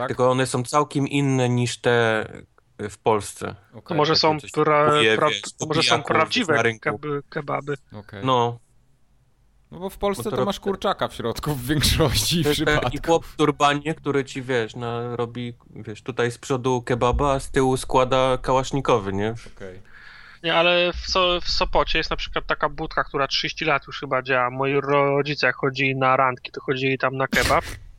Tak, tylko one są całkiem inne niż te w Polsce. To może są, pra, pra, wiesz, może są prawdziwe keby, kebaby. okej. No. No, bo w Polsce Bo to masz kurczaka w środku w większości przypadków. chłop w turbanie, który ci, wiesz, no, robi, wiesz, tutaj z przodu kebaba, a z tyłu składa kałasznikowy, nie? Okej. Nie, ale w, so, w Sopocie jest na przykład taka budka, która 30 lat już chyba działa. Moi rodzice jak chodzili na randki, to chodzili tam na kebab.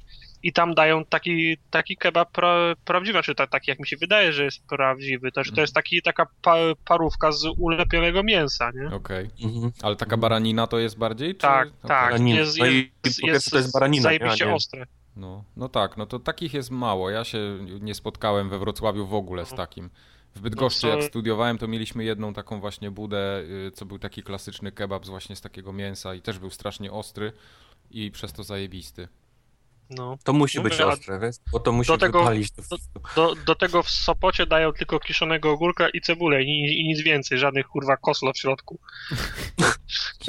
I tam dają taki, taki kebab pra, prawdziwy, znaczy ta, taki jak mi się wydaje, że jest prawdziwy. To, że to jest taki, taka pa, parówka z ulepionego mięsa, nie? Okej. Mhm. Ale taka baranina to jest bardziej? Czy... Tak, okej. tak. Baranina. Jest, No i jest, jest, prostu to jest baranina, zajebiście nie- ostre. No, no tak, no to takich jest mało. Ja się nie spotkałem we Wrocławiu w ogóle z takim. W Bydgoszczy No to- jak studiowałem, to mieliśmy jedną taką właśnie budę, y, co był taki klasyczny kebab z właśnie z takiego mięsa i też był strasznie ostry i przez to zajebisty. No. To musi Mówię, być a ostre, wiesz? Bo to musi do tego- wypalić to wszystko. Do, do tego w Sopocie dają tylko kiszonego ogórka i cebulę i, i nic więcej, żadnych kurwa koslo w środku.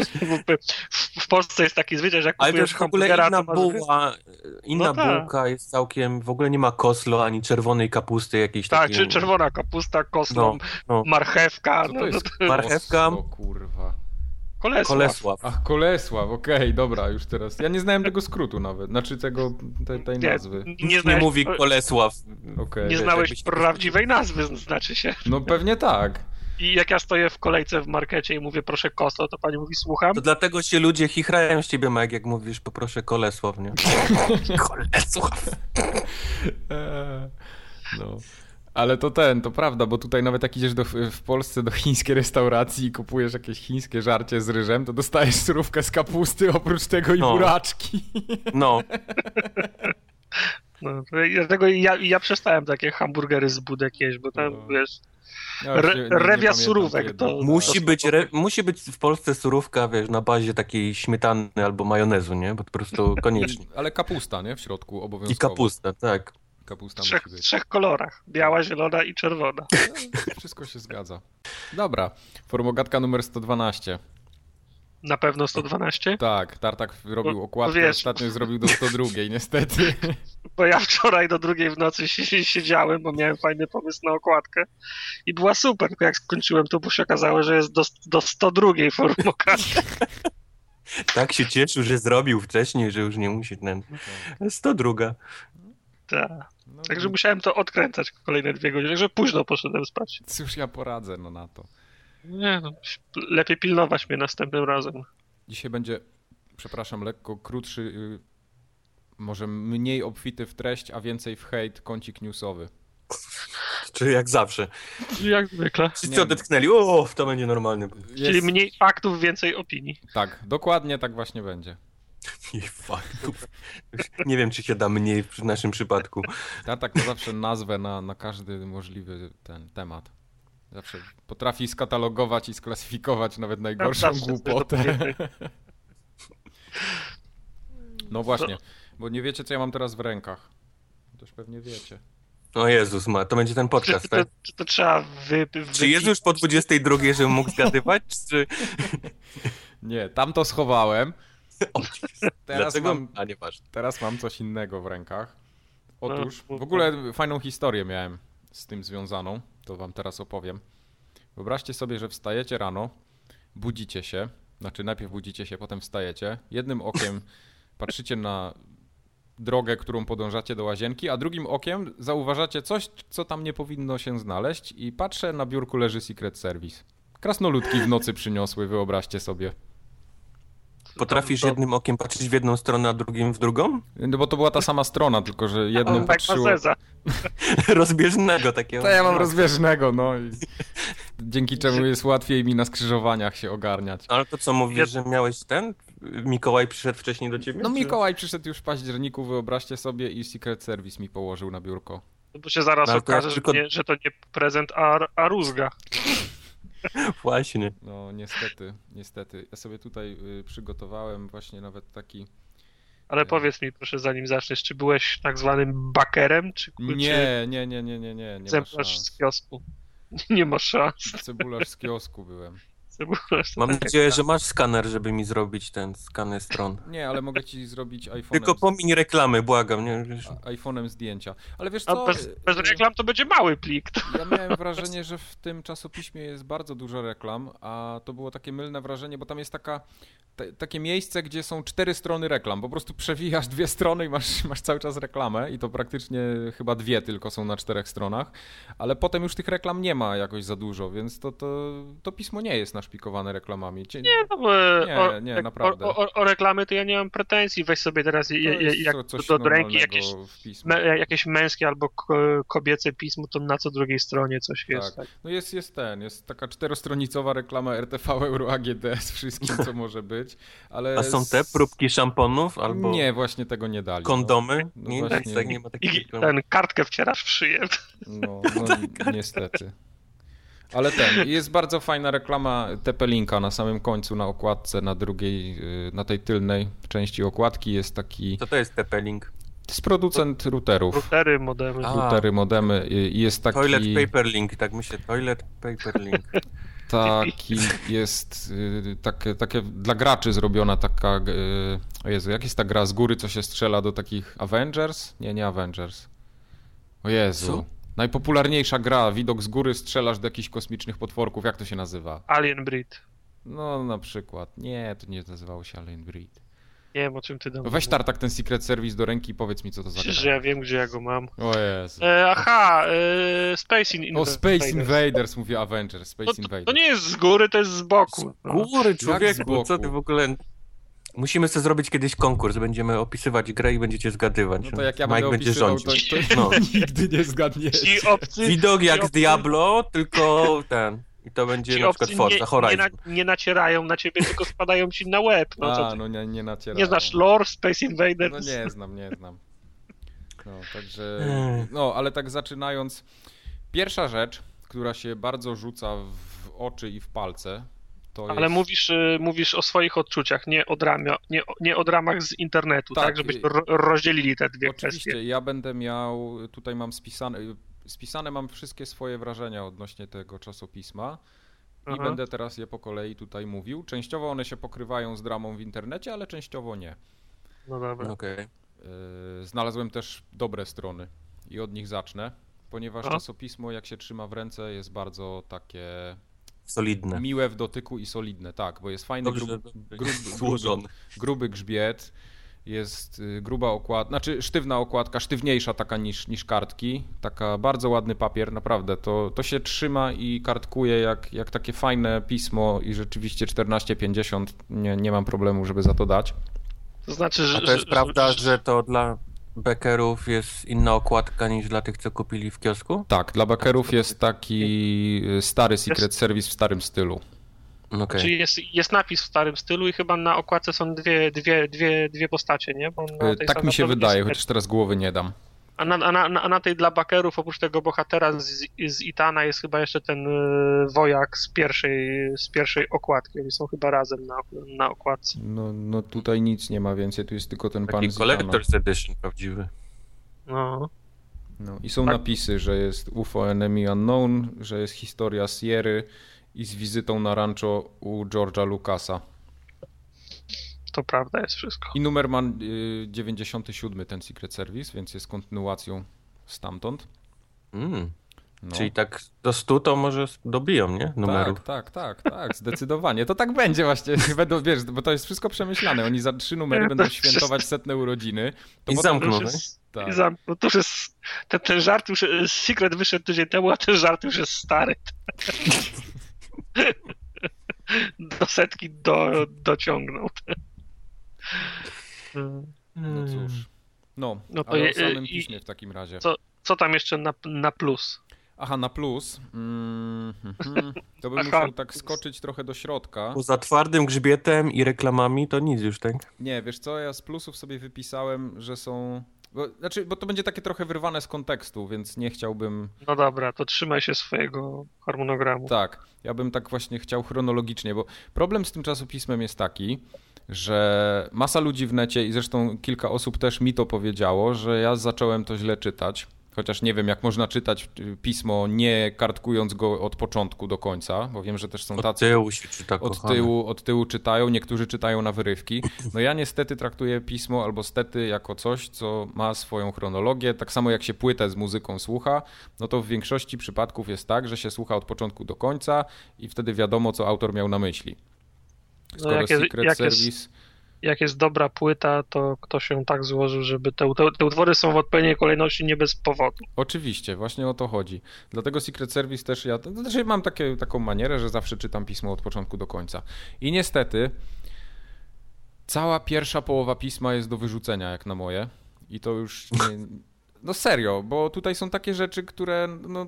w, w Polsce jest taki zwyczaj, że jak Ale kupujesz też w ogóle inna buła, inna No tak. bułka jest całkiem, w ogóle nie ma koslo ani czerwonej kapusty jakiejś Tak, takiej. czy czerwona kapusta, koslo, No, no. marchewka, no, to no, jest to Marchewka. Kurwa. Kolesła. Kolesław. Ach, Kolesław, okej, dobra, już teraz. Ja nie znałem tego skrótu nawet, znaczy tego, tej, tej Nie, nazwy. nie, Nie znałeś, mówi Kolesław. Okej. nie znałeś jakbyś- prawdziwej nazwy, znaczy się. No pewnie tak. I jak ja stoję w kolejce w markecie i mówię proszę koslo, to pani mówi słucham. To dlatego się ludzie chichrają z ciebie, Mike, jak mówisz poproszę Kolesław, nie? Kolesław. Eee, No. Ale to ten, to prawda, bo tutaj nawet jak idziesz do, w Polsce do chińskiej restauracji i kupujesz jakieś chińskie żarcie z ryżem, to dostajesz surówkę z kapusty, oprócz tego i No. buraczki. No, No, dlatego ja, ja przestałem takie hamburgery z budek jeść, bo tam No. wiesz, Ja Re- nie- nie- nie rewia surówek to- musi to- być, re, musi być w Polsce surówka, wiesz, na bazie takiej śmietany albo majonezu, nie? Bo po prostu koniecznie. Ale kapusta, nie? W środku I obowiązkowo. kapusta, tak. Kapusta w trzech, musi w być. trzech kolorach. Biała, zielona i czerwona. Wszystko się zgadza. Dobra, formogatka numer 112. Na pewno 112? Tak, Tartak robił Bo- okładkę, wiesz- ostatnio zrobił do 102, niestety. Bo ja wczoraj do drugiej w nocy si- si- siedziałem, bo miałem fajny pomysł na okładkę i była super, tylko jak skończyłem to, bo się okazało, że jest do, do 102 formokacji. Tak się cieszył, że zrobił wcześniej, że już nie musi ten. 102. Ta. No, Także musiałem to odkręcać kolejne dwie godziny, także późno poszedłem spać. Cóż ja poradzę no na to. Nie no, lepiej pilnować mnie następnym razem. Dzisiaj będzie, przepraszam, lekko krótszy, y, może mniej obfity w treść, a więcej w hejt kącik newsowy. Czy jak zawsze. Jak zwykle. Wszyscy odetchnęli, o, to będzie normalny. Czyli Jest- mniej faktów, więcej opinii. Tak, dokładnie tak właśnie będzie. I faktów. Nie wiem, czy się da mniej w naszym przypadku. Tartak ma zawsze nazwę na, na każdy możliwy ten temat. Zawsze potrafi skatalogować i sklasyfikować nawet najgorszą Zawsze coś do głupotę. No właśnie, bo nie wiecie, co ja mam teraz w rękach. Też pewnie wiecie. O Jezus ma, to będzie ten podcast, czy, tak? to, czy to trzeba wy, wy, Czy jest już po 22, żebym mógł zgadywać? Czy... Nie, tam to schowałem. Teraz mam, A nieważne. teraz mam coś innego w rękach. Otóż, No, w ogóle fajną historię miałem z tym związaną. To wam teraz opowiem. Wyobraźcie sobie, że wstajecie rano, budzicie się, znaczy najpierw budzicie się, potem wstajecie. Jednym okiem patrzycie na drogę, którą podążacie do łazienki, a drugim okiem zauważacie coś, co tam nie powinno się znaleźć i patrzę, na biurku leży Secret Service. Krasnoludki w nocy przyniosły, wyobraźcie sobie. Potrafisz to- jednym okiem patrzeć w jedną stronę, a drugim w drugą? No bo to była ta sama strona, tylko że jedną tak patrzyło... Rozbieżnego takiego. To ja mam rozbieżnego, no. I dzięki czemu jest łatwiej mi na skrzyżowaniach się ogarniać. Ale to co mówisz, że miałeś ten? Mikołaj przyszedł wcześniej do ciebie? No czy- Mikołaj przyszedł już w październiku, wyobraźcie sobie, i Secret Service mi położył na biurko. Bo się zaraz No, ale to ja okaże, tylko- że, nie, że to nie prezent, a, a rózga. Właśnie. No niestety, niestety. Ja sobie tutaj y, przygotowałem właśnie nawet taki... Ale powiedz mi proszę, zanim zaczniesz, czy byłeś tak zwanym bakerem, czy, Nie, nie, nie, nie, nie, nie, nie ma egzemplarz szans. z kiosku? Nie ma szans. Cebularz z kiosku byłem. Mam tak nadzieję, że masz skaner, żeby mi zrobić ten skany stron. Nie, ale mogę ci zrobić iPhone'em, Tylko pomiń reklamy, błagam, nie? A- iPhone'em zdjęcia. Ale wiesz A co? bez, bez y, reklam to będzie mały plik. To... Ja miałem wrażenie, że w tym czasopiśmie jest bardzo dużo reklam, a to było takie mylne wrażenie, bo tam jest taka, te, takie miejsce, gdzie są cztery strony reklam. Po prostu przewijasz dwie strony i masz, masz cały czas reklamę i to praktycznie chyba dwie tylko są na czterech stronach, ale potem już tych reklam nie ma jakoś za dużo, więc to, to, to pismo nie jest naszpikowane reklamami. Cie- Nie, no, bo Nie, o, nie, naprawdę. O, o, o reklamy to ja nie mam pretensji. Weź sobie teraz je, to je, jest jak co- coś do, do ręki jakieś, me, jakieś męskie albo ko- kobiece pismo, to na co drugiej stronie coś jest. Tak. No jest, jest ten, jest taka czterostronicowa reklama RTV Euro AGD z wszystkim, co może być, ale... A są te próbki szamponów albo Nie, właśnie tego nie dali. kondomy? No nie, właśnie. tak nie ma takich I ten kartkę wcierasz w szyję. No, no, no niestety. Ale ten, jest bardzo fajna reklama TP-Linka na samym końcu, na okładce, na drugiej, y, na tej tylnej części okładki jest taki... Co to jest TP-Link? To jest producent routerów, Routery, modemy. A. routery, modemy i jest taki... Toilet Paper Link, tak myślę, Toilet Paper Link. Taki jest y, takie, takie dla graczy zrobiona taka. y, O Jezu, jak jest ta gra z góry, co się strzela do takich Avengers? Nie, nie Avengers. O Jezu. Co? Najpopularniejsza gra, widok z góry, strzelasz do jakichś kosmicznych potworków. Jak to się nazywa? Alien Breed. No, na przykład. Nie, to nie nazywało się Alien Breed. Nie wiem o czym ty do Weź tartak ten Secret Service do ręki i powiedz mi, co to za Myślisz, że gra. ja wiem, gdzie ja go mam. O Jezu. E, aha, e, Space in O, Space Invaders. Invaders, mówię Avengers, To, Space to, Invaders. to nie jest z góry, to jest z boku. No. Góry, z człowieku, boku? co ty w ogóle... Musimy sobie zrobić kiedyś konkurs, będziemy opisywać grę i będziecie zgadywać. No to jak ja Mike będę będzie opisywał, to, rządzić. to No. nigdy nie zgadniesz. Ci obcy, Widok jak z Diablo, tylko ten. I to będzie ci na przykład Forza nie, Horizon. nie, na, nie nacierają na ciebie, tylko spadają ci na łeb. No, A, no nie, nie nacierają. nie znasz lore Space No Invaders? nie znam, nie znam. No, także. No, ale tak zaczynając. Pierwsza rzecz, która się bardzo rzuca w oczy i w palce, to Ale jest. mówisz, y, mówisz o swoich odczuciach, nie o, dramie, nie, nie o dramach z internetu, tak? Tak, Żebyśmy ro, rozdzielili te dwie Oczywiście, kwestie. ja będę miał. Tutaj mam spisane. Spisane mam wszystkie swoje wrażenia odnośnie tego czasopisma. I Aha. będę teraz je po kolei tutaj mówił. Częściowo one się pokrywają z dramą w internecie, ale częściowo nie. No dobra. Okej. Yy, Znalazłem też dobre strony i od nich zacznę, ponieważ A? czasopismo, jak się trzyma w ręce, jest bardzo takie Solidne. miłe w dotyku i solidne, tak, bo jest fajny, Dobrze, grub, gruby, gruby grzbiet, jest y, gruba okładka, znaczy sztywna okładka, sztywniejsza taka niż, niż kartki, taka bardzo ładny papier, naprawdę, to, to się trzyma i kartkuje jak, jak takie fajne pismo i rzeczywiście 14,50 nie, nie mam problemu, żeby za to dać. To znaczy, że... A to jest że- prawda, że to dla bekerów jest inna okładka niż dla tych, co kupili w kiosku? Tak, dla bakerów jest taki y, stary Secret Service w starym stylu. Okej. Czyli jest, jest napis w starym stylu i chyba na okładce są dwie, dwie, dwie, dwie postacie, nie? Tej Tak mi się wydaje, chociaż teraz głowy nie dam. A na, a, na, a na tej dla bakerów, oprócz tego bohatera z, z Itana, jest chyba jeszcze ten y, wojak z pierwszej, z pierwszej okładki. Oni są chyba razem na, na okładce. No, no tutaj nic nie ma więcej, tu jest tylko ten pan Taki z Itana. Collector's Edition prawdziwy. No. No, I są Tak. napisy, że jest UFO Enemy Unknown, że jest historia Sierry i z wizytą na rancho u George'a Lucasa. To prawda jest wszystko. I numer ma y, 97 ten Secret Service, więc jest kontynuacją stamtąd. Mm. No. Czyli tak do 100 to może dobiją, nie? Numerów. Tak, tak, tak, tak, zdecydowanie. To tak będzie właśnie, będą, wiesz, bo to jest wszystko przemyślane. Oni za trzy numery będą świętować setne urodziny. To I zamkną. To no, już jest, Tak. i zam, to już jest ten, ten żart już, y, Secret wyszedł tydzień temu, a ten żart już jest stary. Do setki do, dociągnął. No cóż. No, No to ale o samym piśmie w takim razie. Co- Co tam jeszcze na, na plus? Aha, na plus. Mm, mhm. to bym Aha. musiał tak skoczyć trochę do środka. Poza twardym grzbietem i reklamami to nic już, tak? Nie, wiesz co, ja z plusów sobie wypisałem, że są... Bo, znaczy, bo to będzie takie trochę wyrwane z kontekstu, więc nie chciałbym... No dobra, to trzymaj się swojego harmonogramu. Tak, ja bym tak właśnie chciał chronologicznie, bo problem z tym czasopismem jest taki, że masa ludzi w necie i zresztą kilka osób też mi to powiedziało, że ja zacząłem to źle czytać. Chociaż nie wiem, jak można czytać pismo nie kartkując go od początku do końca, bo wiem, że też są Od tacy. tyłu się czyta, Od tyłu, od tyłu czytają, niektórzy czytają na wyrywki. No ja niestety traktuję pismo albo stety jako coś, co ma swoją chronologię. Tak samo jak się płytę z muzyką słucha, no to w większości przypadków jest tak, że się słucha od początku do końca i wtedy wiadomo, co autor miał na myśli. Skoro No jak jest- Secret jak jest- Service... Jak jest dobra płyta, to ktoś ją tak złożył, żeby te, te, te utwory są w odpowiedniej kolejności nie bez powodu. Oczywiście, właśnie o to chodzi. Dlatego Secret Service też ja. To znaczy mam takie, taką manierę, że zawsze czytam pismo od początku do końca. I niestety cała pierwsza połowa pisma jest do wyrzucenia, jak na moje. I to już. Nie, no serio, bo tutaj są takie rzeczy, które. No,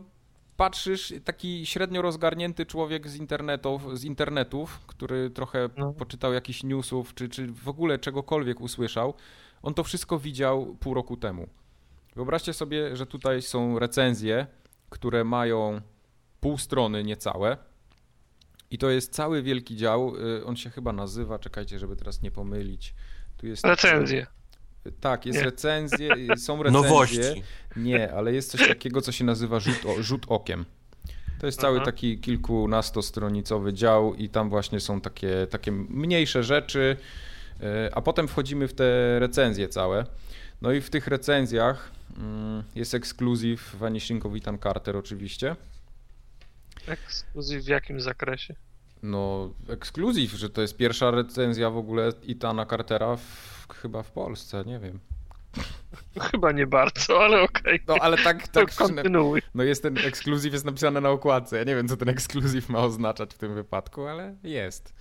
patrzysz, taki średnio rozgarnięty człowiek z internetów, z internetów który trochę No. poczytał jakichś newsów, czy, czy w ogóle czegokolwiek usłyszał, on to wszystko widział pół roku temu. Wyobraźcie sobie, że tutaj są recenzje, które mają pół strony niecałe. I to jest cały wielki dział. y, On się chyba nazywa, czekajcie, żeby teraz nie pomylić. Tu jest Recenzje. Tak, jest Nie. recenzje, są recenzje. Nowości. Nie, ale jest coś takiego, co się nazywa rzut, o, rzut okiem. To jest cały Aha. taki kilkunastostronicowy dział i tam właśnie są takie, takie mniejsze rzeczy, y, a potem wchodzimy w te recenzje całe. No i w tych recenzjach mm, jest ekskluzyw Vanishing of Ethan Carter oczywiście. Ekskluzyw w jakim zakresie? No, ekskluzyw, że to jest pierwsza recenzja w ogóle Ethana Cartera w, chyba w Polsce, nie wiem. Chyba nie bardzo, ale okej. No, ale tak, To tak przynajmniej- kontynuuj. No jest ten ekskluzyw, jest napisane na okładce. Ja nie wiem, co ten ekskluzyw ma oznaczać w tym wypadku, ale jest.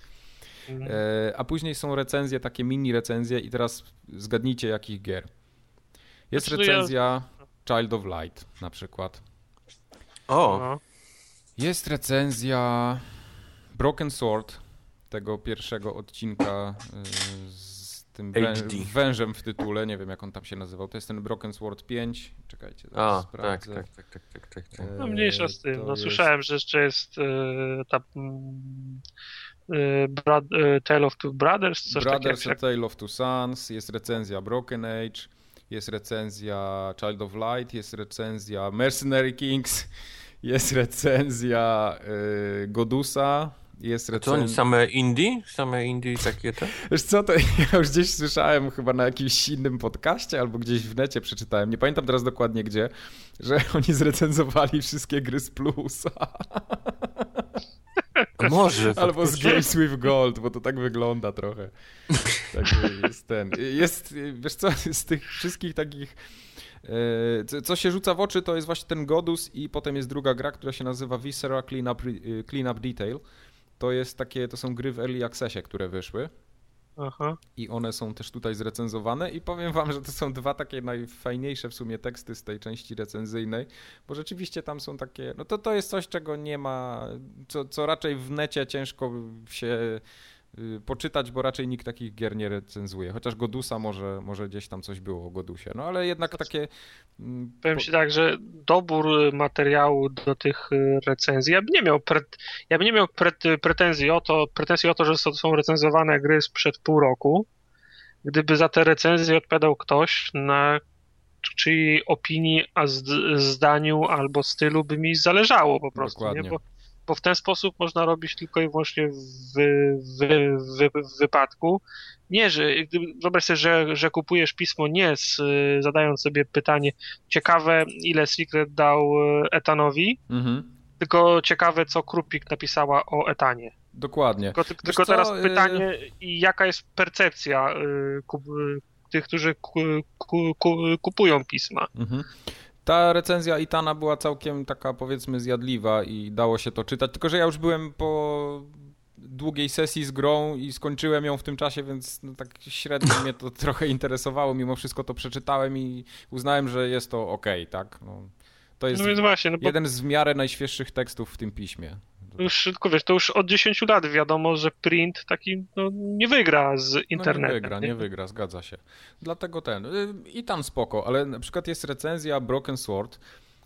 Mhm. E, a później są recenzje, takie mini recenzje i teraz zgadnijcie jakich gier. Jest Znaczy, ja- recenzja Child of Light na przykład. O, No. Jest recenzja Broken Sword, tego pierwszego odcinka y, z tym wę wężem w tytule. Nie wiem, jak on tam się nazywał. To jest ten Broken Sword 5. Czekajcie, a, zaraz tak, sprawdzę. tak, tak, tak, tak, tak, tak. No mniejsza z E, tym. No jest- słyszałem, że jeszcze jest e, ta mm, e, e, Tale of Two Brothers, coś Brothers takiego. A Tale of Two Sons, jest recenzja Broken Age, jest recenzja Child of Light, jest recenzja Mercenary Kings, jest recenzja y, Godusa, jest To oni recenzja... same indie? Same indie takie te? Wiesz co, to ja już gdzieś słyszałem chyba na jakimś innym podcaście albo gdzieś w necie przeczytałem, nie pamiętam teraz dokładnie gdzie, że oni zrecenzowali wszystkie gry z Plusa. Może. Albo z. Games with Gold, bo to tak wygląda trochę. Tak jest ten. Jest, wiesz co, z tych wszystkich takich. e, Co, co się rzuca w oczy, to jest właśnie ten Godus i potem jest druga gra, która się nazywa Viscera Cleanup, e, Cleanup Detail. To jest takie, to są gry w Early Accessie, które wyszły Aha. i one są też tutaj zrecenzowane i powiem wam, że to są dwa takie najfajniejsze w sumie teksty z tej części recenzyjnej, bo rzeczywiście tam są takie, no to to jest coś, czego nie ma, co, co raczej w necie ciężko się poczytać, bo raczej nikt takich gier nie recenzuje, chociaż Godusa może, może gdzieś tam coś było o Godusie, no ale jednak takie... mm, Powiem po- ci tak, że dobór y, materiału do tych y, recenzji, ja bym nie miał, pre, ja bym nie miał pre, pretensji o to, pretensji o to, że są, recenzowane gry sprzed pół roku, gdyby za te recenzje odpowiadał ktoś, na czyjej opinii, a zd- zdaniu albo stylu by mi zależało po prostu, Dokładnie. nie? Bo, bo w ten sposób można robić tylko i wyłącznie w, w, w, w wypadku, nie, że wyobraź sobie, że, że kupujesz pismo nie z, zadając sobie pytanie ciekawe, ile Secret dał y, Etanowi, Mhm. tylko ciekawe, co Krupik napisała o Etanie. Dokładnie. Tylko, Wiesz tylko co, teraz y- pytanie, jaka jest percepcja y, kup, tych, którzy ku, ku, ku, kupują pisma. Mhm. Ta recenzja Itana była całkiem taka powiedzmy zjadliwa i dało się to czytać, tylko że ja już byłem po długiej sesji z grą i skończyłem ją w tym czasie, więc no, tak średnio mnie to trochę interesowało. Mimo wszystko to przeczytałem i uznałem, że jest to ok, tak? No, to jest No więc właśnie, no bo jeden z w miarę najświeższych tekstów w tym piśmie. Już, tylko wiesz, to już od 10 lat wiadomo, że print taki no, nie wygra z No internetem. nie wygra, nie wygra, zgadza się. Dlatego ten. y, I tam spoko, ale na przykład jest recenzja Broken Sword,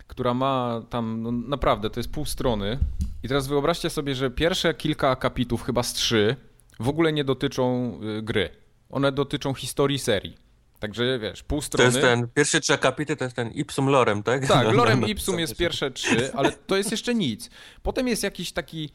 która ma tam no, naprawdę, to jest pół strony. I teraz wyobraźcie sobie, że pierwsze kilka akapitów, chyba z trzy, w ogóle nie dotyczą y, gry. One dotyczą historii serii. Także wiesz, pół To strony. jest ten, pierwsze trzy akapity to jest ten ipsum lorem, tak? Tak, lorem ipsum jest to pierwsze trzy, ale to jest jeszcze nic. Potem jest jakiś taki.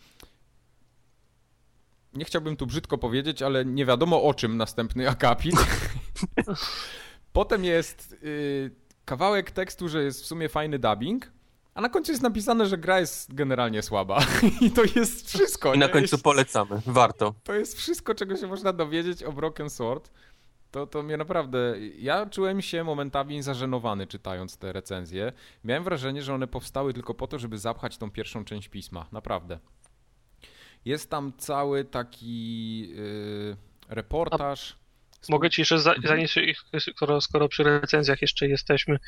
Nie chciałbym tu brzydko powiedzieć, ale nie wiadomo o czym następny akapit. Potem jest y, kawałek tekstu, że jest w sumie fajny dubbing, a na końcu jest napisane, że gra jest generalnie słaba. I to jest wszystko. I na końcu polecamy, warto. To jest wszystko, czego się można dowiedzieć o Broken Sword. To, to mnie naprawdę. Ja czułem się momentami zażenowany czytając te recenzje. Miałem wrażenie, że one powstały tylko po to, żeby zapchać tą pierwszą część pisma. Naprawdę. Jest tam cały taki yy, reportaż. Mogę ci jeszcze, za, zanim się, skoro, skoro przy recenzjach jeszcze jesteśmy,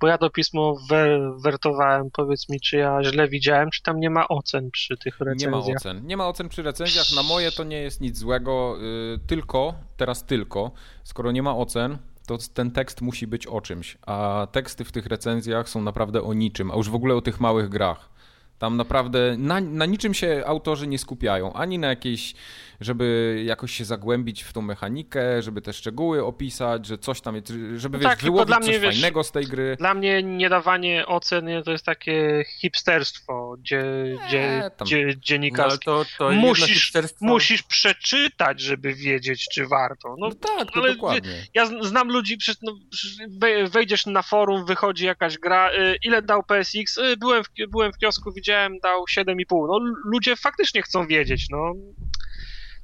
bo ja to pismo wer, wertowałem, powiedz mi, czy ja źle widziałem, czy tam nie ma ocen przy tych Nie recenzjach? ma ocen. Nie ma ocen przy recenzjach. Na moje to nie jest nic złego. Yy, tylko, teraz tylko, skoro nie ma ocen, to ten tekst musi być o czymś. A teksty w tych recenzjach są naprawdę o niczym, a już w ogóle o tych małych grach. Tam naprawdę na, na niczym się autorzy nie skupiają. Ani na jakiejś, żeby jakoś się zagłębić w tą mechanikę, żeby te szczegóły opisać, że coś tam jest, żeby No wiesz, tak, wyłowić dla coś mnie, wiesz, fajnego z tej gry. Dla mnie niedawanie ocen to jest takie hipsterstwo, gdzie, gdzie, tam- gdzie No, ale dziennikarskie. to, to Musisz- hipsterstwo- Musisz przeczytać, żeby wiedzieć, czy warto. No, No tak, to ale dokładnie. Ja znam ludzi, przecież no, wejdziesz na forum, wychodzi jakaś gra, y, ile dał PSX? Y, byłem, w, byłem w kiosku, widziałem, dał 7,5. No ludzie faktycznie chcą wiedzieć, no.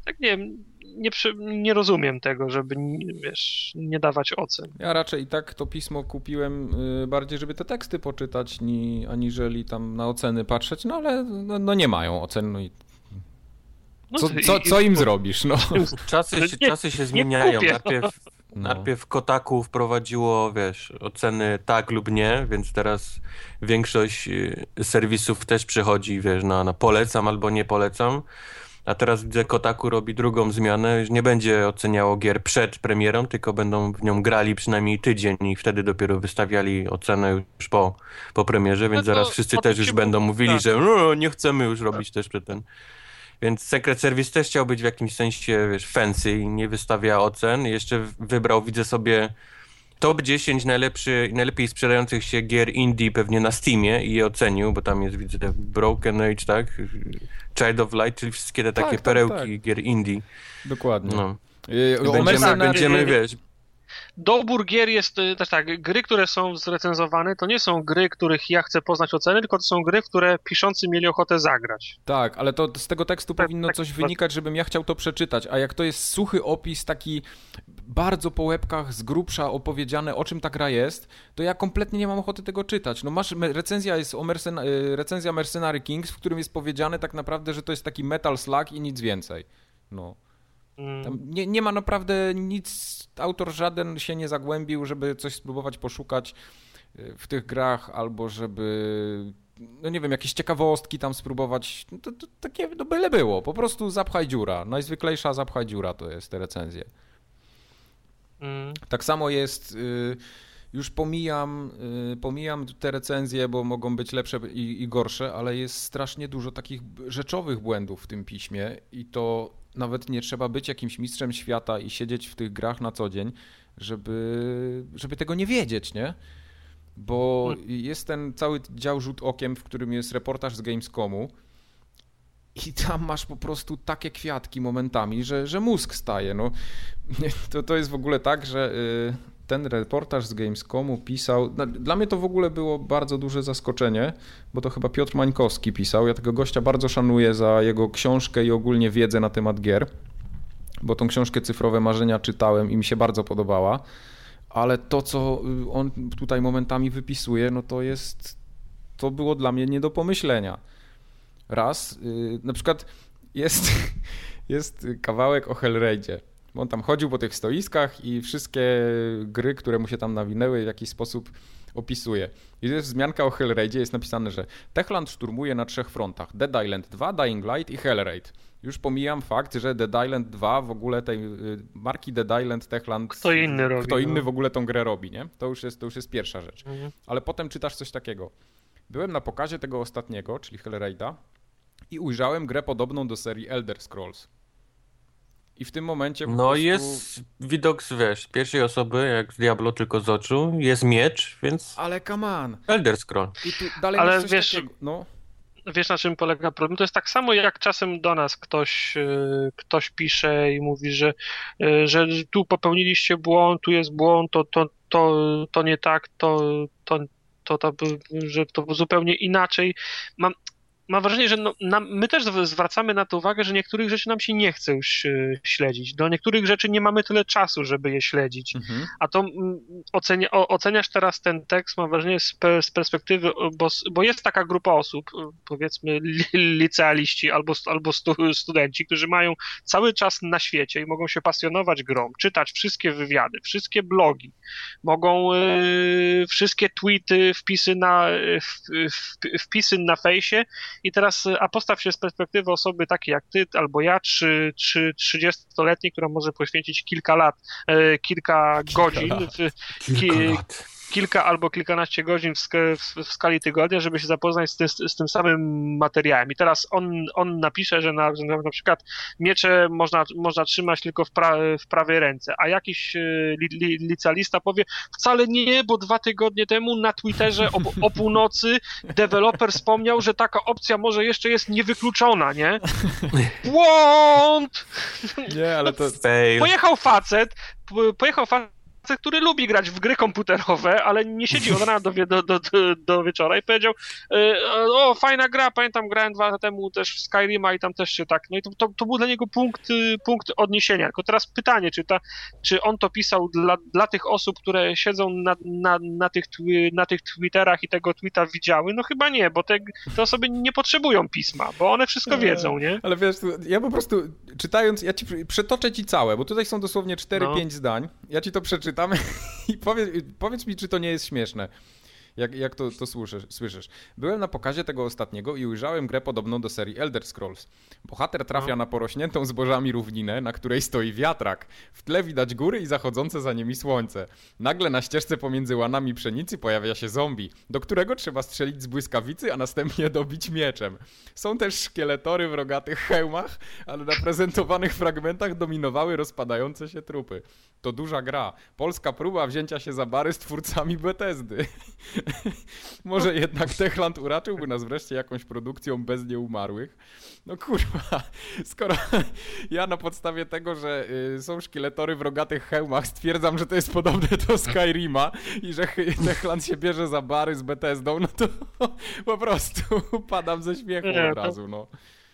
Tak nie wiem, nie, przy, nie rozumiem tego, żeby, nie- wiesz, nie dawać ocen. Ja raczej i tak to pismo kupiłem y, bardziej, żeby te teksty poczytać, ni, aniżeli tam na oceny patrzeć, no ale no, no nie mają ocen, no i No, co, co, co im zrobisz, no. Czasy, się- czasy się zmieniają. Najpierw, No. najpierw Kotaku wprowadziło, wiesz, oceny tak lub nie, więc teraz większość y, serwisów też przechodzi, wiesz, na, na polecam albo nie polecam. A teraz widzę, Kotaku robi drugą zmianę, już nie będzie oceniało gier przed premierą, tylko będą w nią grali przynajmniej tydzień i wtedy dopiero wystawiali ocenę już po, po premierze, więc No zaraz wszyscy też już będą mówi, mówili, tak. że no, nie chcemy już robić też przed ten. Więc Secret Service też chciał być w jakimś sensie, wiesz, fancy i nie wystawia ocen. Jeszcze wybrał, widzę sobie, top 10 najlepszy, najlepiej sprzedających się gier indie pewnie na Steamie i je ocenił, bo tam jest, widzę, Broken Age, tak? Child of Light, czyli wszystkie te Tak, takie tak, perełki tak. gier indie. Dokładnie. No. Będziemy, będziemy, wiesz, Dobór gier jest y, też tak, gry, które są zrecenzowane, to nie są gry, których ja chcę poznać oceny, tylko to są gry, w które piszący mieli ochotę zagrać. Tak, ale to z tego tekstu Tak, powinno tak, coś tak. wynikać, żebym ja chciał to przeczytać, a jak to jest suchy opis, taki bardzo po łebkach z grubsza opowiedziane, o czym ta gra jest, to ja kompletnie nie mam ochoty tego czytać. No masz, recenzja jest o Mercen y, recenzja Mercenary Kings, w którym jest powiedziane tak naprawdę, że to jest taki metal slug i nic więcej. No. Mm. Tam nie, nie ma naprawdę nic, autor żaden się nie zagłębił, żeby coś spróbować poszukać y, w tych grach, albo żeby, no nie wiem, jakieś ciekawostki tam spróbować. No To, to takie, no byle było, po prostu zapchaj dziura. Najzwyklejsza zapchaj dziura to jest te recenzje. Mm. Tak samo jest, y, już pomijam, y, pomijam te recenzje, bo mogą być lepsze i, i gorsze, ale jest strasznie dużo takich rzeczowych błędów w tym piśmie i to nawet nie trzeba być jakimś mistrzem świata i siedzieć w tych grach na co dzień, żeby, żeby tego nie wiedzieć, nie? Bo jest ten cały dział rzut okiem, w którym jest reportaż z Gamescomu i tam masz po prostu takie kwiatki momentami, że, że mózg staje. No, to, to jest w ogóle tak, że y, ten reportaż z Gamescomu pisał. Dla mnie to w ogóle było bardzo duże zaskoczenie, bo to chyba Piotr Mańkowski pisał. Ja tego gościa bardzo szanuję za jego książkę i ogólnie wiedzę na temat gier, bo tą książkę Cyfrowe Marzenia czytałem i mi się bardzo podobała. Ale to, co y, on tutaj momentami wypisuje, no to jest. To było dla mnie nie do pomyślenia. Raz, y, na przykład jest, jest kawałek o Hellraidzie. On tam chodził po tych stoiskach i wszystkie gry, które mu się tam nawinęły, w jakiś sposób opisuje. I jest wzmianka o Hellraidzie, jest napisane, że Techland szturmuje na trzech frontach. Dead Island 2, Dying Light i Hellraid. Już pomijam fakt, że Dead Island 2 w ogóle tej y, marki Dead Island Techland... Kto inny robi, Kto inny no. w ogóle tą grę robi, nie? To już jest, to już jest pierwsza rzecz. Mhm. Ale potem czytasz coś takiego. Byłem na pokazie tego ostatniego, czyli Hellraida i ujrzałem grę podobną do serii Elder Scrolls. I w tym momencie. No prostu... jest widok z wiesz, pierwszej osoby, jak z Diablo, tylko z oczu. Jest miecz, więc. Ale come on. Elder Scroll. I tu dalej Ale wiesz, takiego... no. Wiesz na czym polega problem? To jest tak samo jak czasem do nas ktoś, y, ktoś pisze i mówi, że, y, że tu popełniliście błąd, tu jest błąd, to, to, to, to nie tak, to, to, to, to, że to zupełnie inaczej. Mam, mam wrażenie, że no, nam, my też zwracamy na to uwagę, że niektórych rzeczy nam się nie chce już y, śledzić. Do niektórych rzeczy nie mamy tyle czasu, żeby je śledzić. Mhm. A to mm, ocenia, oceniasz teraz ten tekst, mam wrażenie, z, z perspektywy, bo, bo, jest taka grupa osób, y, powiedzmy licealiści albo, albo stu, studenci, którzy mają cały czas na świecie i mogą się pasjonować grą, czytać wszystkie wywiady, wszystkie blogi, mogą y, wszystkie tweety, wpisy na, w, w, wpisy na fejsie i teraz, y, a postaw się z perspektywy osoby takiej jak ty albo ja, czy, czy 30-letniej, która może poświęcić kilka lat, e, kilka, kilka godzin, lat. Kilka ki, lat kilka albo kilkanaście godzin w, w, w skali tygodnia, żeby się zapoznać z, tym, z tym samym materiałem. I teraz on, on napisze, że na, że na przykład miecze można, można trzymać tylko w, pra, w prawej ręce, a jakiś e, li, li, licealista powie, wcale nie, bo dwa tygodnie temu na Twitterze o, o północy deweloper wspomniał, że taka opcja może jeszcze jest niewykluczona, nie? Błąd! Nie, ale to... Pojechał facet, pojechał facet który lubi grać w gry komputerowe, ale nie siedzi od rana do, do, do, do wieczora i powiedział e, o, fajna gra, pamiętam, grałem dwa lata temu też w Skyrima i tam też się tak, no i to, to, to był dla niego punkt, punkt odniesienia. Tylko teraz pytanie, czy, ta, czy on to pisał dla, dla tych osób, które siedzą na, na, na, tych, na tych Twitterach i tego tweeta widziały? No chyba nie, bo te, te osoby nie potrzebują pisma, bo one wszystko wiedzą, nie? Ale wiesz, ja po prostu czytając, ja ci przetoczę ci całe, bo tutaj są dosłownie 4-5 no. zdań, ja ci to przeczytam i powiedz mi, czy to nie jest śmieszne. Jak, jak to, to słyszysz, słyszysz? Byłem na pokazie tego ostatniego i ujrzałem grę podobną do serii Elder Scrolls. Bohater trafia no. na porośniętą zbożami równinę, na której stoi wiatrak. W tle widać góry i zachodzące za nimi słońce. Nagle na ścieżce pomiędzy łanami pszenicy pojawia się zombie, do którego trzeba strzelić z błyskawicy, a następnie dobić mieczem. Są też szkieletory w rogatych hełmach, ale na prezentowanych fragmentach dominowały rozpadające się trupy. To duża gra. Polska próba wzięcia się za bary z twórcami Bethesdy. Może jednak Techland uraczyłby nas wreszcie jakąś produkcją bez nieumarłych. No kurwa, skoro ja na podstawie tego, że y, są szkieletory w rogatych hełmach stwierdzam, że to jest podobne do Skyrima i że Techland się bierze za bary z Bethesdą, no to po prostu padam ze śmiechu Nie, od razu, no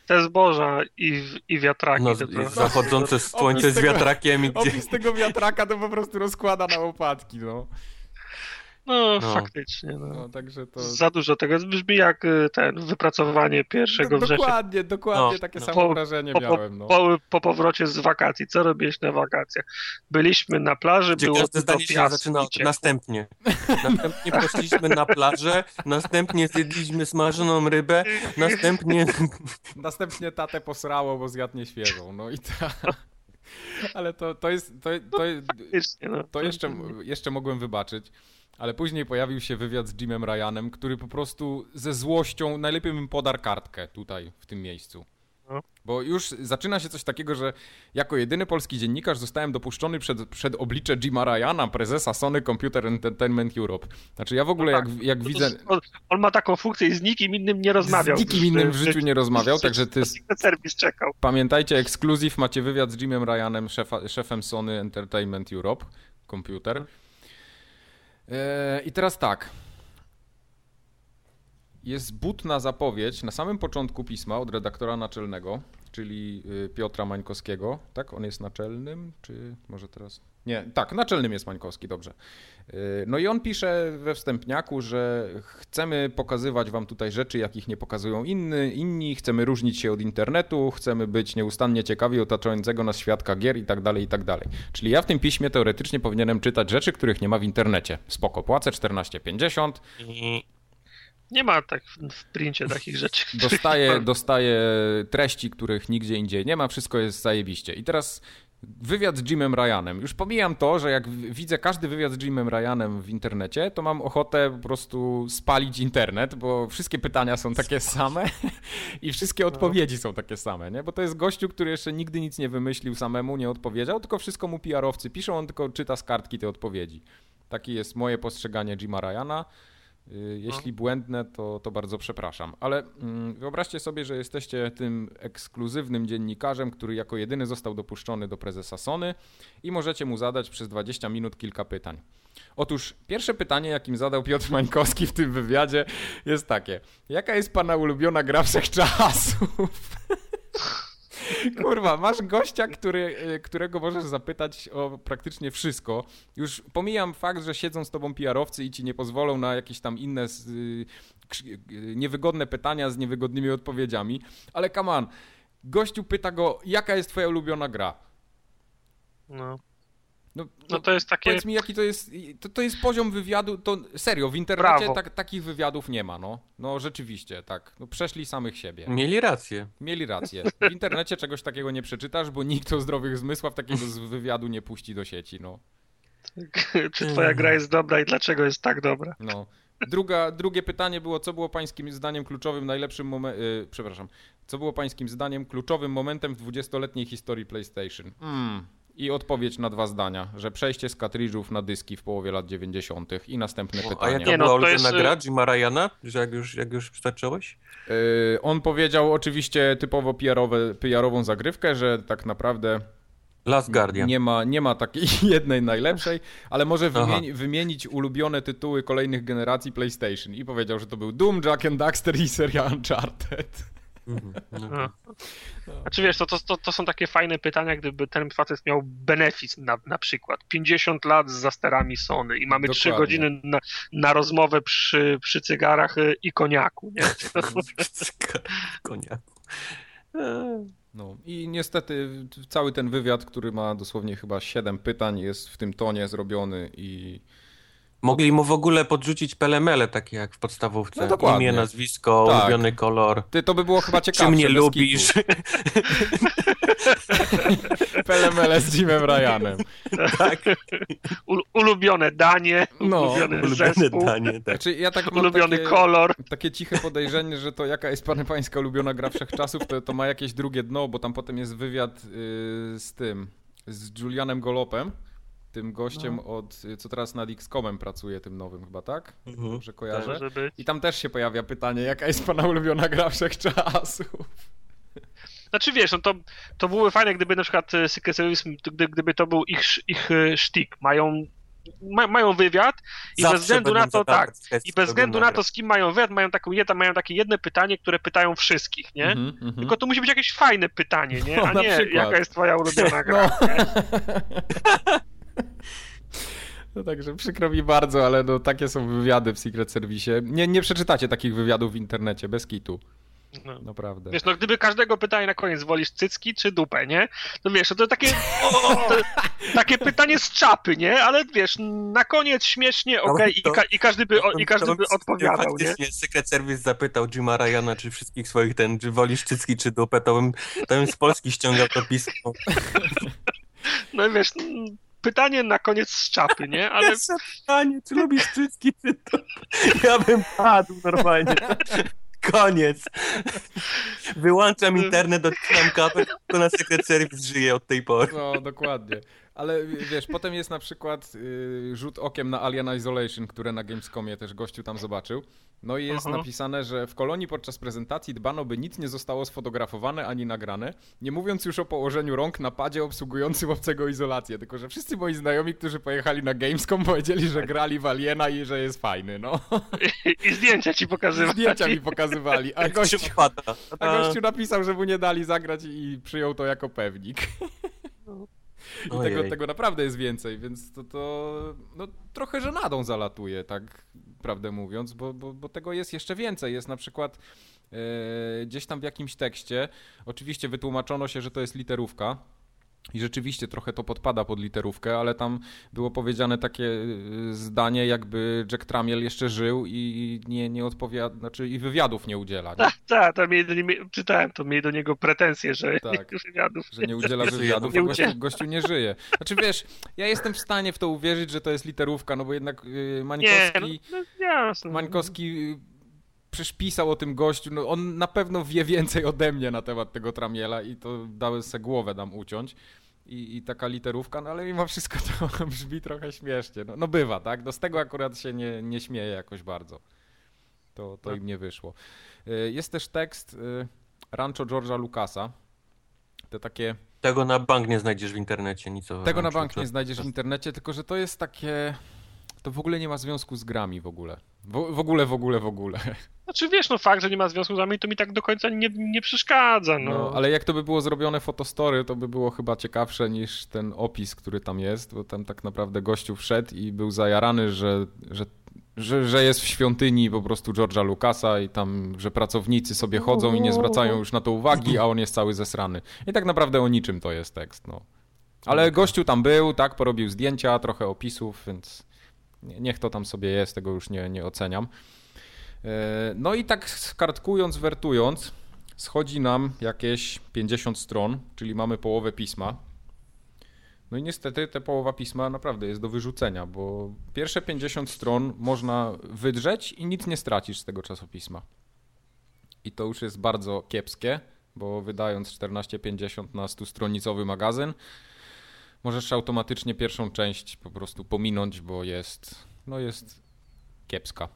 te zboża i, i wiatraki. No, i zachodzące słońce z wiatrakiem. I gdzie... Opis tego wiatraka to po prostu rozkłada na łopatki, no. No, no, faktycznie. No. no. także to... Za dużo tego brzmi jak y, ten wypracowanie pierwszego no, września. Dokładnie, dokładnie no, takie no. samo po, wrażenie po, miałem. No. Po, po, powrocie z wakacji. Co robiłeś na wakacjach? Byliśmy na plaży, Gdzie było każde zdanie się zaczyna od następnie. Następnie poszliśmy na plażę, następnie zjedliśmy smażoną rybę, następnie... Następnie tatę posrało, bo zjadł nieświeżą. No i ta... Ale to, to jest. To, to, to, to jeszcze, jeszcze mogłem wybaczyć ale później pojawił się wywiad z Jimem Ryanem, który po prostu ze złością najlepiej bym podarł kartkę tutaj, w tym miejscu. No. Bo już zaczyna się coś takiego, że jako jedyny polski dziennikarz zostałem dopuszczony przed, przed oblicze Jima Ryana, prezesa Sony Computer Entertainment Europe. Znaczy ja w ogóle no tak. jak, jak widzę... On, on, ma taką funkcję i z nikim innym nie rozmawiał. Z nikim innym w życiu nie rozmawiał, także ty... Serwis czekał. Pamiętajcie, ekskluzyw, macie wywiad z Jimem Ryanem, szefa, szefem Sony Entertainment Europe, komputer. I teraz tak. Jest butna zapowiedź na samym początku pisma od redaktora naczelnego, czyli y, Piotra Mańkowskiego. Tak, on jest naczelnym, czy może teraz. Nie, tak, naczelnym jest Mańkowski, dobrze. Y, no i on pisze we wstępniaku, że chcemy pokazywać wam tutaj rzeczy, jakich nie pokazują inny, inni, chcemy różnić się od internetu, chcemy być nieustannie ciekawi otaczającego nas świadka gier i tak dalej, i tak dalej. Czyli ja w tym piśmie teoretycznie powinienem czytać rzeczy, których nie ma w internecie. Spoko, płacę 14,50. Nie ma tak w princie takich rzeczy. Dostaję, dostaję treści, których nigdzie indziej nie ma, wszystko jest zajebiście. I teraz Wywiad z Jimem Ryanem. Już pomijam to, że jak widzę każdy wywiad z Jimem Ryanem w internecie, to mam ochotę po prostu spalić internet, bo wszystkie pytania są takie same i wszystkie no. odpowiedzi są takie same, nie? Bo to jest gościu, który jeszcze nigdy nic nie wymyślił samemu, nie odpowiedział, tylko wszystko mu PR-owcy piszą, on tylko czyta z kartki te odpowiedzi. Takie jest moje postrzeganie Jima Ryana. Y, jeśli no. błędne, to, to bardzo przepraszam. Ale mm, wyobraźcie sobie, że jesteście tym ekskluzywnym dziennikarzem, który jako jedyny został dopuszczony do prezesa Sony i możecie mu zadać przez 20 minut kilka pytań. Otóż pierwsze pytanie, jakim zadał Piotr Mańkowski w tym wywiadzie, jest takie: Jaka jest pana ulubiona gra wszechczasów? Kurwa, masz gościa, który, e, którego możesz zapytać o praktycznie wszystko. Już pomijam fakt, że siedzą z tobą PR-owcy i ci nie pozwolą na jakieś tam inne y, niewygodne pytania z niewygodnymi odpowiedziami, ale on, gościu pyta go, jaka jest twoja ulubiona gra? No. No, no, no, to jest takie. Powiedz mi, jaki to jest. To, to jest poziom wywiadu. To serio, w internecie tak, takich wywiadów nie ma, no. No rzeczywiście, tak. No, przeszli samych siebie. Mieli rację. Mieli rację. W internecie czegoś takiego nie przeczytasz, bo nikt o zdrowych zmysłach takiego wywiadu nie puści do sieci, no. Czy twoja gra jest dobra i dlaczego jest tak dobra? No. Druga, drugie pytanie było, co było pańskim zdaniem kluczowym, najlepszym momentem, yy, przepraszam, co było pańskim zdaniem kluczowym momentem w 20-letniej historii PlayStation? Hmm, i odpowiedź na dwa zdania, że przejście z kartridżów na dyski w połowie lat 90. i następne o, pytanie. A jaka nie, no, była ulubiona jest... gra Jima Ryana, że jak już, jak już przytaczyłeś? Yy, on powiedział oczywiście typowo PR-owe, PR-ową zagrywkę, że tak naprawdę Last Guardian. Nie ma, nie ma takiej jednej najlepszej, ale może wymieni, wymienić ulubione tytuły kolejnych generacji PlayStation. I powiedział, że to był Doom, Jack and Daxter i seria Uncharted. Mhm, mhm. Znaczy wiesz, to, to, to, są takie fajne pytania, gdyby ten facet miał benefit na, na przykład 50 lat z zasterami Sony i mamy Dokładnie. 3 godziny na, na rozmowę przy, przy cygarach y, i koniaku. Nie? koniaku. No i niestety cały ten wywiad, który ma dosłownie chyba 7 pytań, jest w tym tonie zrobiony i Mogli mu w ogóle podrzucić pelemele, takie jak w podstawówce. No dokładnie. Imię, nazwisko, tak. ulubiony kolor. Ty, to by było chyba ciekawe. Czy mnie lubisz? pelemele z Jimem Ryanem. Tak. U, ulubione danie, no, ulubiony ulubione zespół, danie, tak. Znaczy, ja tak ulubiony takie, kolor. Takie ciche podejrzenie, że to jaka jest pana pańska ulubiona gra wszechczasów, to, to ma jakieś drugie dno, bo tam potem jest wywiad yy, z tym, z Julianem Golopem tym gościem no. od, co teraz nad XCOMem pracuje, tym nowym chyba, tak? Mhm. Dobrze kojarzę? I tam też się pojawia pytanie, jaka jest pana ulubiona gra wszechczasów? Znaczy wiesz, no to, to byłoby fajne, gdyby na przykład e, Secret Service, gdy, gdyby to był ich, ich e, sztik. Mają, ma, mają wywiad i Zawsze bez względu na to, tak, i bez względu na to, z kim mają wywiad, mają, taką, mają takie jedne pytanie, które pytają wszystkich, nie? Mm -hmm, Tylko to musi być jakieś fajne pytanie, nie? A nie, jaka jest twoja ulubiona gra. No. No także przykro mi bardzo, ale no takie są wywiady w Secret Service. Nie, nie przeczytacie takich wywiadów w internecie, bez kitu. No. Naprawdę. Wiesz, no gdyby każdego pytania na koniec wolisz cycki czy dupę, nie? To wiesz, no to takie, to, takie pytanie z czapy, nie? Ale wiesz, na koniec śmiesznie, okej, okay, i, ka i, każdy by, o, i każdy by odpowiadał, nie? Secret Service zapytał Jima Ryana, czy wszystkich swoich ten, czy wolisz cycki czy dupę, to bym, to bym z Polski ściągał to pismo. No wiesz, pytanie na koniec z czapy, nie? Ale... pytanie, czy lubisz wszystkich, czy to... Ja bym padł normalnie. Koniec. Wyłączam internet, odcinam kabel, tylko na Secret Service żyje od tej pory. No, dokładnie. Ale wiesz, potem jest na przykład y, rzut okiem na Alien Isolation, które na Gamescomie też gościu tam zobaczył. No i jest -huh. napisane, że w kolonii podczas prezentacji dbano, by nic nie zostało sfotografowane ani nagrane, nie mówiąc już o położeniu rąk na padzie obsługującym obcego izolację, tylko że wszyscy moi znajomi, którzy pojechali na Gamescom powiedzieli, że grali w Aliena i że jest fajny, no. I, i zdjęcia ci pokazywali. Zdjęcia mi pokazywali, a gościu, a gościu napisał, że mu nie dali zagrać i przyjął to jako pewnik. I tego, tego naprawdę jest więcej, więc to, to no, trochę żenadą zalatuje, tak prawdę mówiąc, bo, bo, bo tego jest jeszcze więcej. Jest na przykład e, gdzieś tam w jakimś tekście, oczywiście wytłumaczono się, że to jest literówka, I rzeczywiście trochę to podpada pod literówkę, ale tam było powiedziane takie y, zdanie, jakby Jack Tramiel jeszcze żył i nie, nie odpowiada, znaczy i wywiadów nie udziela. Tak, tak, mieli, czytałem, to mieli do niego pretensje, że tak, nie, wywiadów. Że nie udziela wywiadów, a gościu, gościu, nie żyje. Znaczy wiesz, ja jestem w stanie w to uwierzyć, że to jest literówka, no bo jednak yy, Mańkowski, nie, no, no, jasne. Mańkowski y, przecież pisał o tym gościu, no on na pewno wie więcej ode mnie na temat tego Tramiela i to dałem sobie głowę dam uciąć. I, I, taka literówka, no ale mimo wszystko to brzmi trochę śmiesznie. No, no bywa, tak? No z tego akurat się nie, nie śmieje jakoś bardzo. To, to no. im nie wyszło. Y, jest też tekst y, Rancho George'a Lucasa. Te takie... Tego na bank nie znajdziesz w internecie, nic o Tego na bank nie znajdziesz w internecie, tylko że to jest takie to w ogóle nie ma związku z grami w ogóle. W, w, ogóle, w ogóle, w ogóle. Znaczy wiesz, no fakt, że nie ma związku z grami, to mi tak do końca nie, nie przeszkadza. No. no. ale jak to by było zrobione fotostory, to by było chyba ciekawsze niż ten opis, który tam jest, bo tam tak naprawdę gościu wszedł i był zajarany, że, że że, że jest w świątyni po prostu George'a Lucasa i tam, że pracownicy sobie chodzą i nie zwracają już na to uwagi, a on jest cały zesrany. I tak naprawdę o niczym to jest tekst, no. Ale gościu tam był, tak, porobił zdjęcia, trochę opisów, więc Niech to tam sobie jest, tego już nie, nie oceniam. E, no i tak kartkując, wertując, schodzi nam jakieś 50 stron, czyli mamy połowę pisma. No i niestety ta połowa pisma naprawdę jest do wyrzucenia, bo pierwsze 50 stron można wydrzeć i nic nie stracisz z tego czasopisma. I to już jest bardzo kiepskie, bo wydając 14,50 na 100-stronicowy magazyn, możesz automatycznie pierwszą część po prostu pominąć, bo jest, no jest kiepska.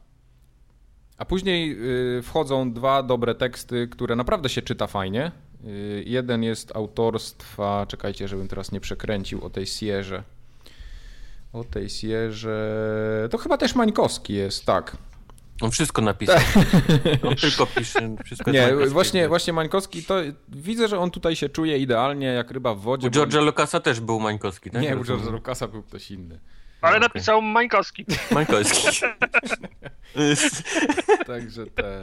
A później y, wchodzą dwa dobre teksty, które naprawdę się czyta fajnie. Y, jeden jest autorstwa, czekajcie, żebym teraz nie przekręcił, o tej Sierze. O tej Sierze. To chyba też Mańkowski jest, tak. On wszystko napisał. on tylko pisze. Wszystko nie, właśnie, właśnie Mańkowski, to widzę, że on tutaj się czuje idealnie jak ryba w wodzie. U George'a bo... Lucasa też był Mańkowski, tak? Nie, u George'a Lucasa był ktoś inny. Ale okay. napisał Mańkowski. Mańkowski. Także ten... E,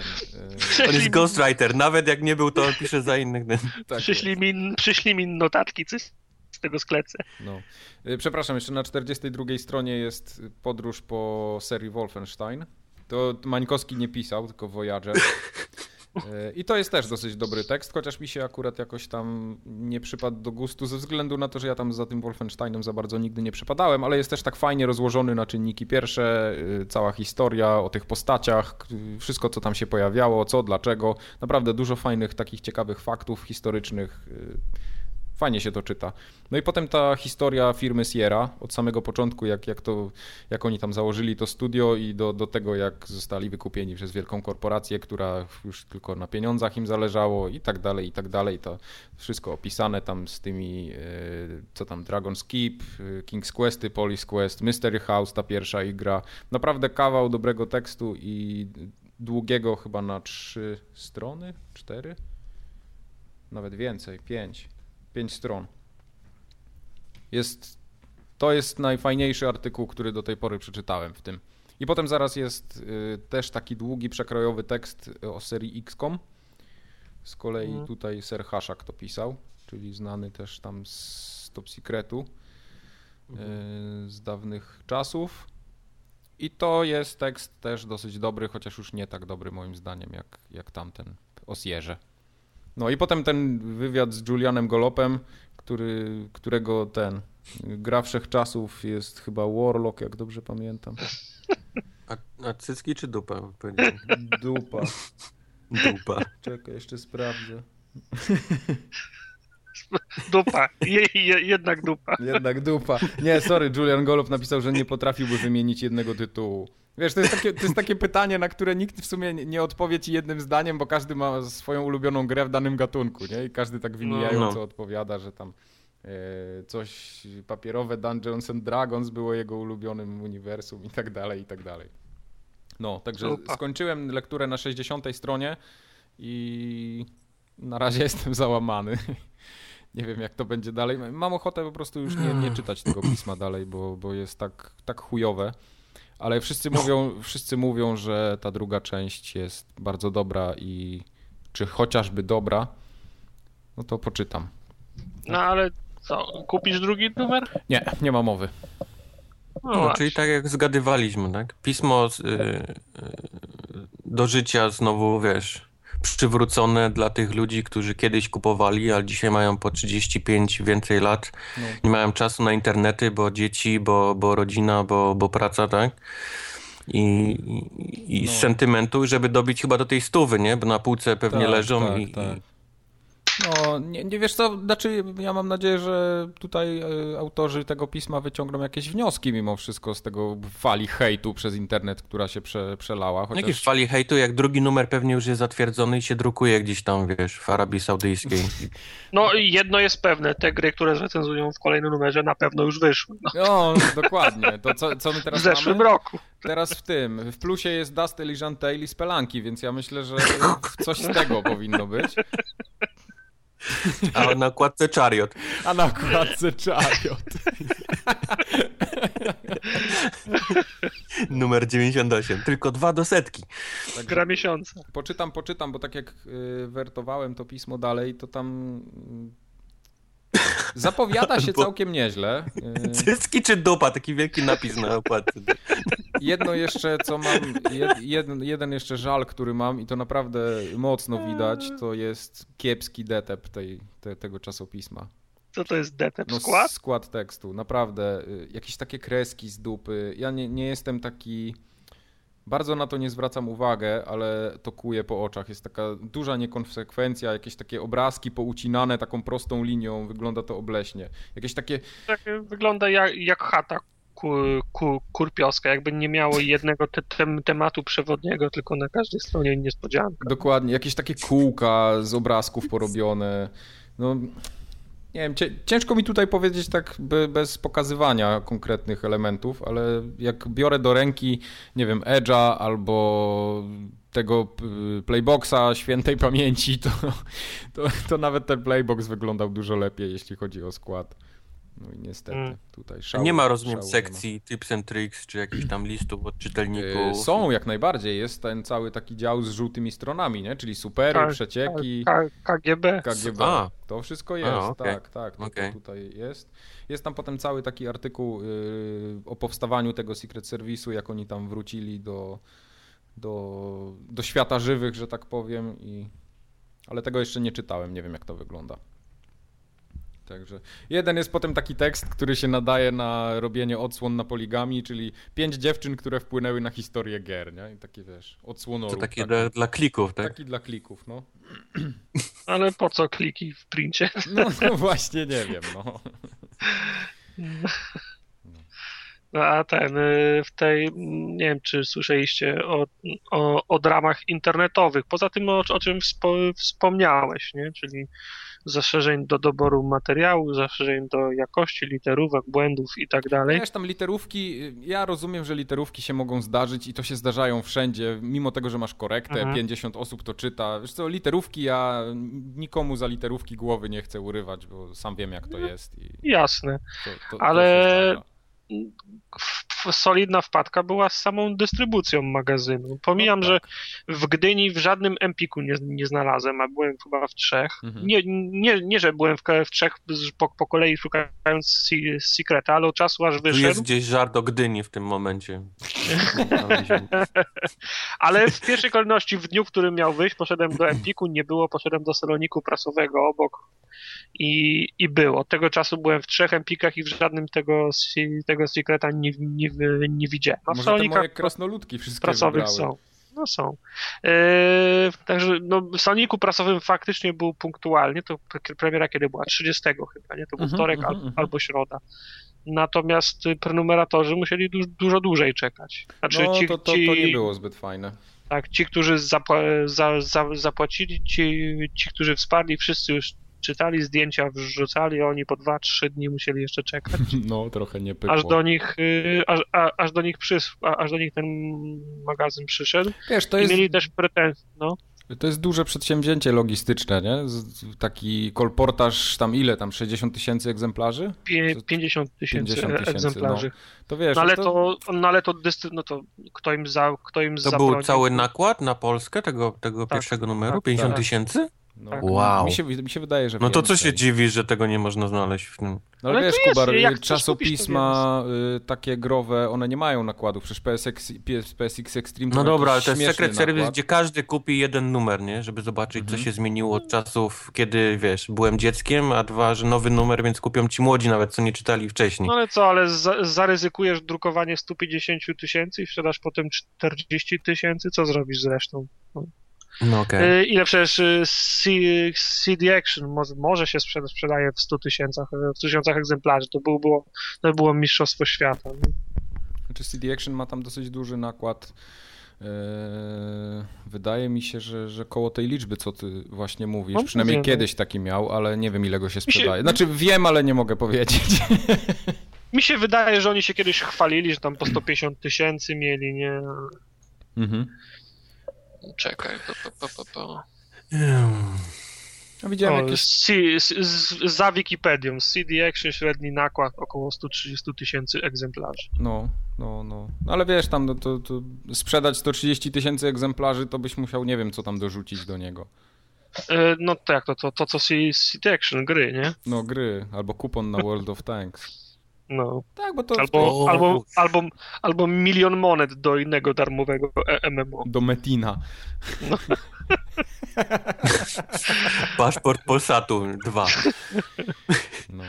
on jest ghostwriter. Nawet jak nie był, to on pisze za innych. Tak przyszli, mi, przyszli mi notatki, coś z tego sklecę. No. E, przepraszam, jeszcze na 42 stronie jest podróż po serii Wolfenstein. To Mańkowski nie pisał, tylko Voyager. E, I to jest też dosyć dobry tekst, chociaż mi się akurat jakoś tam nie przypadł do gustu, ze względu na to, że ja tam za tym Wolfensteinem za bardzo nigdy nie przypadałem, ale jest też tak fajnie rozłożony na czynniki pierwsze, e, cała historia o tych postaciach, wszystko co tam się pojawiało, co, dlaczego. Naprawdę dużo fajnych, takich ciekawych faktów historycznych e, fajnie się to czyta. No i potem ta historia firmy Sierra od samego początku, jak, jak, to, jak oni tam założyli to studio i do, do tego, jak zostali wykupieni przez wielką korporację, która już tylko na pieniądzach im zależało i tak dalej, i tak dalej. To wszystko opisane tam z tymi, e, co tam, Dragon's Keep, e, King's Questy, Police Quest, Mystery House, ta pierwsza igra. Naprawdę kawał dobrego tekstu i długiego chyba na trzy strony, cztery? Nawet więcej, pięć pięć stron. Jest, to jest najfajniejszy artykuł, który do tej pory przeczytałem w tym. I potem zaraz jest y, też taki długi, przekrojowy tekst o serii XCOM. Z kolei mhm. tutaj Ser Haszak to pisał, czyli znany też tam z Top Secretu y, mhm. z dawnych czasów. I to jest tekst też dosyć dobry, chociaż już nie tak dobry moim zdaniem jak, jak tamten o Sierze. No i potem ten wywiad z Julianem Golopem, który, którego ten gra wszechczasów jest chyba Warlock, jak dobrze pamiętam. A, a cycki czy dupa? Dupa. Dupa. Czekaj, jeszcze sprawdzę. Dupa. Je, je, jednak dupa. Jednak dupa. Nie, sorry, Julian Golop napisał, że nie potrafiłby wymienić jednego tytułu. Wiesz, to jest, takie, to jest takie pytanie, na które nikt w sumie nie odpowie ci jednym zdaniem, bo każdy ma swoją ulubioną grę w danym gatunku, nie? I każdy tak wymijająco no, no. odpowiada, że tam e, coś papierowe Dungeons and Dragons było jego ulubionym uniwersum i tak dalej, i tak dalej. No, także Opa. skończyłem lekturę na 60 stronie i na razie jestem załamany. Nie wiem, jak to będzie dalej. Mam ochotę po prostu już nie, nie czytać tego pisma dalej, bo, bo jest tak, tak chujowe. Ale wszyscy mówią, wszyscy mówią, że ta druga część jest bardzo dobra i czy chociażby dobra, no to poczytam. No ale Co, kupisz drugi numer? Nie, nie ma mowy. No, no czyli tak jak zgadywaliśmy, tak? Pismo y, y, do życia znowu, wiesz, przywrócone dla tych ludzi, którzy kiedyś kupowali, a dzisiaj mają po 35 więcej lat, no. nie mają czasu na internety, bo dzieci, bo, bo rodzina, bo, bo praca, tak? I, i, no. z sentymentu, żeby dobić chyba do tej stówy, nie? Bo na półce pewnie tak, leżą tak, i, tak. No, nie, nie wiesz co, znaczy ja mam nadzieję, że tutaj e, autorzy tego pisma wyciągną jakieś wnioski mimo wszystko z tego fali hejtu przez internet, która się prze, przelała. Chociaż... Jakiś fali hejtu, jak drugi numer pewnie już jest zatwierdzony i się drukuje gdzieś tam, wiesz, w Arabii Saudyjskiej. No jedno jest pewne, te gry, które zrecenzują w kolejnym numerze na pewno już wyszły. No, no dokładnie. To co, co my teraz W zeszłym mamy? roku. Teraz w tym, w plusie jest Dust, Elysian Tale i Spelanki, więc ja myślę, że coś z tego powinno być. A na okładce Chariot. A na okładce Chariot. Numer 98. Tylko dwa do setki. Tak, Gra miesiąca. Poczytam, poczytam, bo tak jak y, wertowałem to pismo dalej, to tam Zapowiada się całkiem nieźle. Cycki czy dupa? Taki wielki napis na okładce. Jedno jeszcze, co mam, jeden, jeden jeszcze żal, który mam i to naprawdę mocno widać, to jest kiepski detep tej, te, tego czasopisma. Co to jest detep? No, skład? Skład tekstu, naprawdę. Y, jakieś takie kreski z dupy. Ja nie, nie jestem taki bardzo na to nie zwracam uwagę, ale to kuje po oczach. Jest taka duża niekonsekwencja, jakieś takie obrazki poucinane taką prostą linią, wygląda to obleśnie. Jakieś takie... Tak, wygląda jak, jak chata ku, ku, kurpioska, jakby nie miało jednego te, te, tematu przewodniego, tylko na każdej stronie niespodzianka. Dokładnie, jakieś takie kółka z obrazków porobione. No, nie wiem, ciężko mi tutaj powiedzieć tak bez pokazywania konkretnych elementów, ale jak biorę do ręki, nie wiem, Edge'a albo tego playboxa świętej pamięci, to, to, to nawet ten playbox wyglądał dużo lepiej, jeśli chodzi o skład. No i niestety mm. tutaj szału, Nie ma, rozumiem, sekcji ma. tips and tricks, czy jakichś tam listów od czytelników. Yy, są, jak najbardziej. Jest ten cały taki dział z żółtymi stronami, nie? Czyli supery, K przecieki. K KGB. KGB. A. To wszystko jest, A, okay. tak, tak. To, okay. to tutaj jest. Jest tam potem cały taki artykuł yy, o powstawaniu tego Secret Service'u, jak oni tam wrócili do, do, do świata żywych, że tak powiem. I... Ale tego jeszcze nie czytałem, nie wiem jak to wygląda. Także jeden jest potem taki tekst, który się nadaje na robienie odsłon na poligami, czyli pięć dziewczyn, które wpłynęły na historię gier, nie? I takie wiesz, odsłonoru. To taki, dla, dla, klików, tak? Taki dla klików, no. Ale po co kliki w princie? No, no właśnie nie wiem, no. No a ten, y, w tej, nie wiem, czy słyszeliście o, o, o dramach internetowych, poza tym o, o czym wspo, wspomniałeś, nie? Czyli zastrzeżeń do doboru materiału, zastrzeżeń do jakości literówek, błędów i tak dalej. Wiesz, tam literówki, ja rozumiem, że literówki się mogą zdarzyć i to się zdarzają wszędzie, mimo tego, że masz korektę, mhm. 50 osób to czyta. Wiesz co, literówki, ja nikomu za literówki głowy nie chcę urywać, bo sam wiem, jak to no, jest. I Jasne, to, to, ale to solidna wpadka była z samą dystrybucją magazynu. Pomijam, no tak. że w Gdyni w żadnym Empiku nie, nie znalazłem, a byłem chyba w trzech. Mhm. Nie, nie, nie, że byłem w, w trzech po, po, kolei szukając Secreta, ale od czasu aż wyszedł. Tu jest gdzieś żart o Gdyni w tym momencie. ale w pierwszej kolejności w dniu, w którym miał wyjść, poszedłem do Empiku, nie było, poszedłem do saloniku prasowego obok i, i było. Od tego czasu byłem w trzech Empikach i w żadnym tego, tego Secreta nie, nie, nie widziałem. A te moje krasnoludki wszystkie prasowych są. No są. Yy, także no, w Soniku prasowym faktycznie był punktualnie, to premiera kiedy była? 30 chyba, nie? To był -huh, wtorek uh -huh, albo, środa. Natomiast prenumeratorzy musieli du dużo dłużej czekać. Znaczy, no, ci, to, to, to nie było zbyt fajne. Tak, ci, którzy zapła za, za, zapłacili, ci, ci, którzy wsparli, wszyscy już czytali zdjęcia, wrzucali, oni po 2-3 dni musieli jeszcze czekać. No, trochę nie pykło. Aż do nich, y, aż, a, aż do nich przys, aż do nich ten magazyn przyszedł. Wiesz, to jest... mieli też pretensje, no. To jest duże przedsięwzięcie logistyczne, nie? Taki kolportaż tam ile tam, 60 tysięcy egzemplarzy? 50 tysięcy egzemplarzy. No. To wiesz, no ale to, to, no ale to, no to kto im za, kto im To był cały nakład na Polskę tego, tego tak, pierwszego numeru? Tak, 50 tysięcy? No, Tak. Wow. Mi się, mi się wydaje, że No to co się dziwisz, że tego nie można znaleźć w tym... No ale Ale wiesz, jest, Kubar, czasopisma y, takie growe, one nie mają nakładów. Przecież PSX, PS, PSX Extreme No dobra, ale to jest Service, nakład. gdzie każdy kupi jeden numer, nie? Żeby zobaczyć, Mhm. co się zmieniło od czasów, kiedy, wiesz, byłem dzieckiem, a dwa, że nowy numer, więc kupią ci młodzi nawet, co nie czytali wcześniej. No ale co, ale za, zaryzykujesz drukowanie 150 tysięcy i sprzedasz potem 40 tysięcy? Co zrobisz z resztą? No okej. Y, Ile przecież y, CD Action może, może się sprzeda, sprzedaje w 100 tysiącach, w tysiącach egzemplarzy. To było, było, to było mistrzostwo świata. Znaczy CD Action ma tam dosyć duży nakład. Eee, wydaje mi się, że, że koło tej liczby, co ty właśnie mówisz, No, przynajmniej wiem. kiedyś taki miał, ale nie wiem ile go się się- sprzedaje. Znaczy wiem, ale nie mogę powiedzieć. Mi się wydaje, że oni się kiedyś chwalili, że tam po 150 tysięcy mieli, nie? mhm. Czekaj, po, po, po, po, po. Ja widziałem O, jakieś... z, z, z, za Wikipedią, CD Action średni nakład około 130 tysięcy egzemplarzy. No, no, no. No ale wiesz, tam no, to, to sprzedać 130 tysięcy egzemplarzy, to byś musiał nie wiem co tam dorzucić do niego. E, No to jak to, to, to co CD Action, gry, nie? No gry, albo kupon na World of Tanks. No. Tak, bo to Albo, O. albo, albo, albo milion monet do innego darmowego e- MMO. do Metina. Paszport Polsatu 2. No.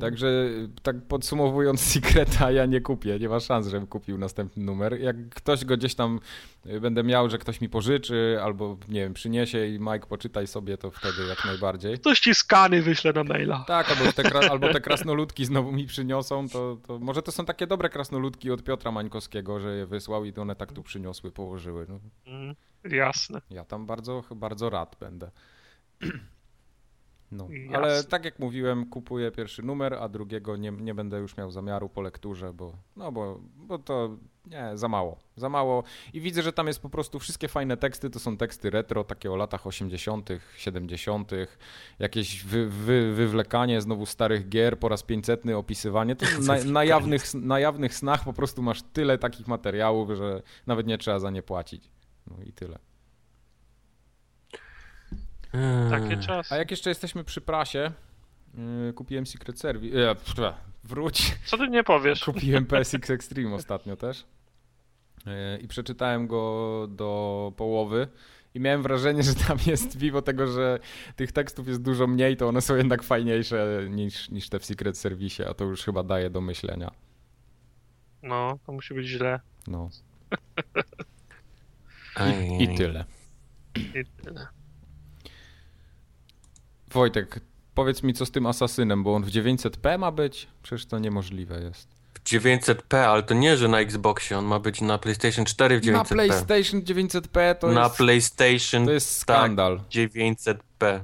Także tak podsumowując Secreta, ja nie kupię. Nie ma szans, żebym kupił następny numer. Jak ktoś go gdzieś tam y, będę miał, że ktoś mi pożyczy albo nie wiem, przyniesie i Mike poczytaj sobie, to wtedy jak najbardziej. Ktoś ci skany wyśle na maila. Tak, albo te, albo te krasnoludki znowu mi przyniosą, to, to może to są takie dobre krasnoludki od Piotra Mańkowskiego, że je wysłał i to one tak tu przyniosły, położyły. No, Mm, jasne. ja tam bardzo, bardzo rad będę. No, Jasne. ale tak jak mówiłem, kupuję pierwszy numer, a drugiego nie, nie będę już miał zamiaru po lekturze, bo, no bo, bo to nie, za mało, za mało. I widzę, że tam jest po prostu wszystkie fajne teksty, to są teksty retro, takie o latach 80., 70., jakieś wy, wy, wywlekanie znowu starych gier po raz 500, opisywanie. To na, na, jawnych, na jawnych snach po prostu masz tyle takich materiałów, że nawet nie trzeba za nie płacić. No i tyle. Takie czasy. A jak jeszcze jesteśmy przy prasie, yy, kupiłem Secret Service. Pff, wróć. Co ty nie powiesz? Kupiłem PSX Extreme ostatnio też. Yy, I przeczytałem go do połowy. I miałem wrażenie, że tam jest, mimo tego, że tych tekstów jest dużo mniej, to one są jednak fajniejsze niż, niż te w Secret Service, a to już chyba daje do myślenia. No, to musi być źle. No. I, I tyle. I tyle. Wojtek, powiedz mi co z tym asasynem, bo on w 900p ma być? Przecież to niemożliwe jest. 900p, ale to nie, że na Xboxie, on ma być na PlayStation 4 w 900p. Na PlayStation 900p to na jest, PlayStation to jest tak, skandal. 900p.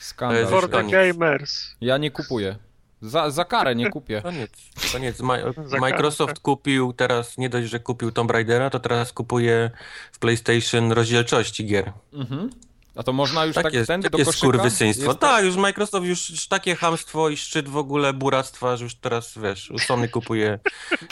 Skandal. For the gamers. Ja nie kupuję. Za, za karę nie kupię. Koniec, koniec. Ma- Microsoft kupił teraz, nie dość, że kupił Tomb Raidera, to teraz kupuje w PlayStation rozdzielczości gier. Mhm. A to można już Tak, tak, jest, ten do takie koszyka? skurwysyństwo. Jest Tak, już Microsoft już już takie hamstwo i szczyt w ogóle buractwa, że już teraz, wiesz, u Sony kupuje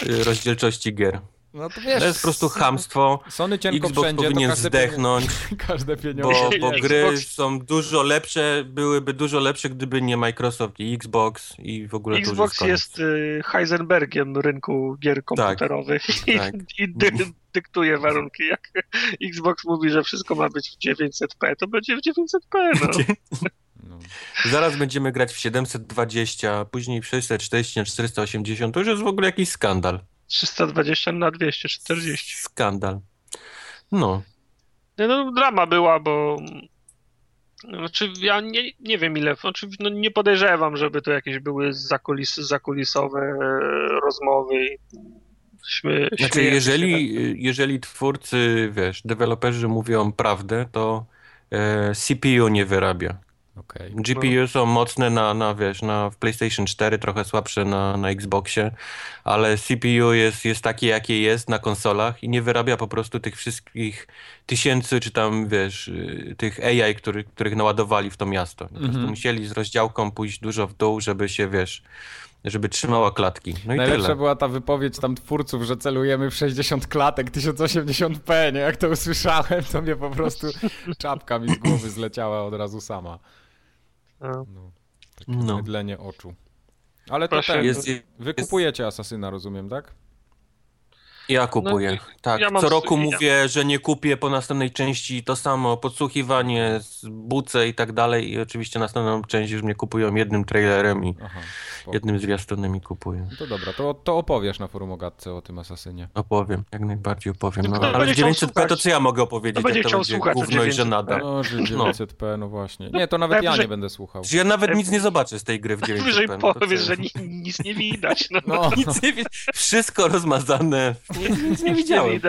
y, rozdzielczości gier. No to wiesz. To jest po prostu chamstwo. Sony cienko Xbox wszędzie, powinien każde zdechnąć, Pieniądze, każde pieniądze. bo, bo Xbox- gry są dużo lepsze, byłyby dużo lepsze, gdyby nie Microsoft i Xbox i w ogóle już Xbox jest y, Heisenbergiem rynku gier komputerowych i, tak. i dy, dyktuje warunki. Jak Xbox mówi, że wszystko ma być w 900p, to będzie w 900p. No. No. Zaraz będziemy grać w 720, później w 640 na 480. To już jest w ogóle jakiś skandal. 320 na 240. Skandal. No. No, drama była, bo. Znaczy, ja nie, nie wiem ile. Znaczy, no, nie podejrzewam, żeby to jakieś były zakulis, zakulisowe e, rozmowy. Śmie, Znaczy, się jeżeli, tak. jeżeli twórcy, wiesz, deweloperzy mówią prawdę, to e, CPU nie wyrabia. Okej. GPU są mocne na, na, wiesz, na w PlayStation 4, trochę słabsze na, na Xboxie, ale CPU jest, jest takie, jakie jest na konsolach i nie wyrabia po prostu tych wszystkich tysięcy, czy tam, wiesz, y, tych AI, który, których naładowali w to miasto. Po prostu Mhm. musieli z rozdziałką pójść dużo w dół, żeby się, wiesz, żeby trzymała klatki. No Najlepsza tyle. była ta wypowiedź tam twórców, że celujemy w 60 klatek 1080p, nie? Jak to usłyszałem, to mnie po prostu czapka mi z głowy zleciała od razu sama. No. Takie No. mydlenie oczu. Ale to Proszę, ten, Jest, wy kupujecie Asasyna, rozumiem, tak? Ja kupuję. tak, ja co roku mówię, że nie kupię po następnej części to samo, podsłuchiwanie, z buce i tak dalej i oczywiście następną część już mnie kupują jednym trailerem i Aha, jednym zwiastunem i kupuję. No To dobra, to, to opowiesz na forum o gadce o tym Asasynie. Opowiem, jak najbardziej opowiem. No, ale w chciał 900p to co ja mogę opowiedzieć, Kto będzie jak to będzie słuchać gówno i 900p? żenada. No, że 900p, no właśnie. Nie, to nawet ja nie będę słuchał. Że ja nawet nic nie zobaczę z tej gry w 900p. Wyżej no to powiesz, że ni nic nie widać. No. No, Nic nie widać. Wszystko rozmazane. Nic, nic nie widziałem.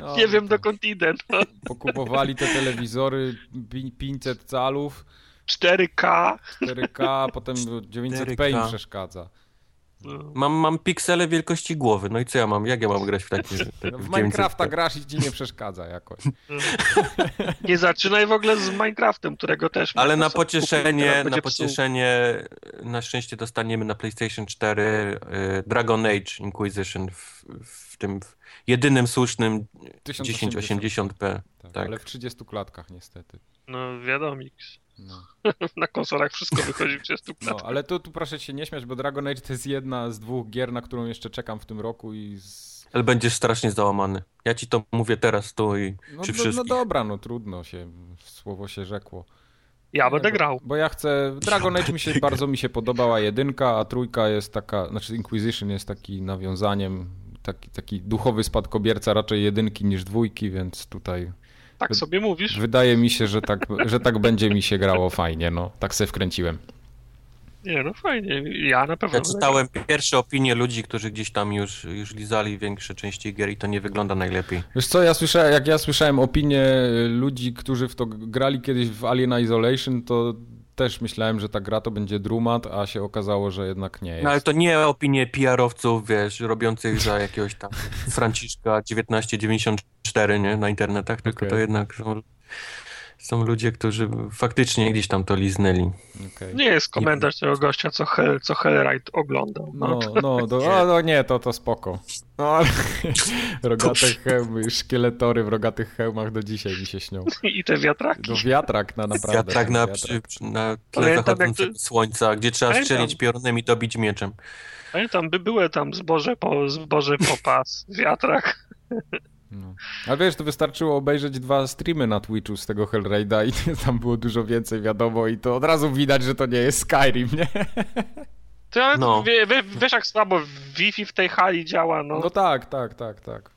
no, Nie wiem to dokąd idę. No. Pokupowali te telewizory pi- 500 calów, 4K. 4K, potem 900p im 4K. przeszkadza. No. Mam, mam piksele wielkości głowy. No i co ja mam? Jak ja mam grać w takie No, w w Minecrafta 900p? grasz i ci nie przeszkadza jakoś. Nie zaczynaj w ogóle z Minecraftem, którego też Ale na kupić, pocieszenie, na psuł. pocieszenie, na szczęście dostaniemy na PlayStation 4 y, Dragon Age Inquisition w, w tym w jedynym słusznym 1080. 1080p. Tak, Tak. Ale w 30 klatkach niestety. No wiadomo, No. na konsolach wszystko wychodzi w 30 No, ale tu, tu proszę się nie śmiać, bo Dragon Age to jest jedna z dwóch gier, na którą jeszcze czekam w tym roku i z... Ale będziesz strasznie załamany. Ja ci to mówię teraz tu i no, przy no, no wszystkich. dobra, no trudno się, słowo się rzekło. Ja Nie, będę bo- grał. Bo ja chcę. Dragon Age mi się bardzo mi się podobała jedynka, a trójka jest taka. Znaczy Inquisition jest taki nawiązaniem, taki, taki duchowy spadkobierca raczej jedynki niż dwójki, więc tutaj Tak sobie mówisz? wydaje mi się, że tak, że tak będzie mi się grało fajnie. No, tak se wkręciłem. Nie, no fajnie. Ja na pewno Ja czytałem pierwsze opinie ludzi, którzy gdzieś tam już, już lizali większe części gier i to nie wygląda najlepiej. Wiesz co, ja słyszałem, jak ja słyszałem opinie ludzi, którzy w to grali kiedyś w Alien Isolation, to też myślałem, że ta gra to będzie drumat, a się okazało, że jednak nie jest. No ale to nie opinie PR-owców, wiesz, robiących za jakiegoś tam Franciszka 1994, nie, na internetach, tylko Okej. to jednak są, są ludzie, którzy faktycznie gdzieś tam to liznęli. Okej. Nie jest komentarz tego gościa, co, Hell, co Hellride oglądał. No, no, do, o, no nie, to, to spoko. No, ale rogate hełmy, szkieletory w rogatych hełmach do dzisiaj mi się śnią. I te wiatraki. No wiatrak na naprawdę. Wiatrak na, wiatrak. przy, przy, na tle Pamiętam, zachodzącego to- słońca, gdzie trzeba Pamiętam. strzelić piorunem i dobić mieczem. Pamiętam, by były tam zboże po, zboże po pas, wiatrak. No. A wiesz, to wystarczyło obejrzeć dwa streamy na Twitchu z tego Hellraida i tam było dużo więcej wiadomo i to od razu widać, że to nie jest Skyrim, nie? Ty, ale No. to wie, wie, wiesz jak słabo Wi-Fi w tej hali działa, no. No tak, tak, tak, tak.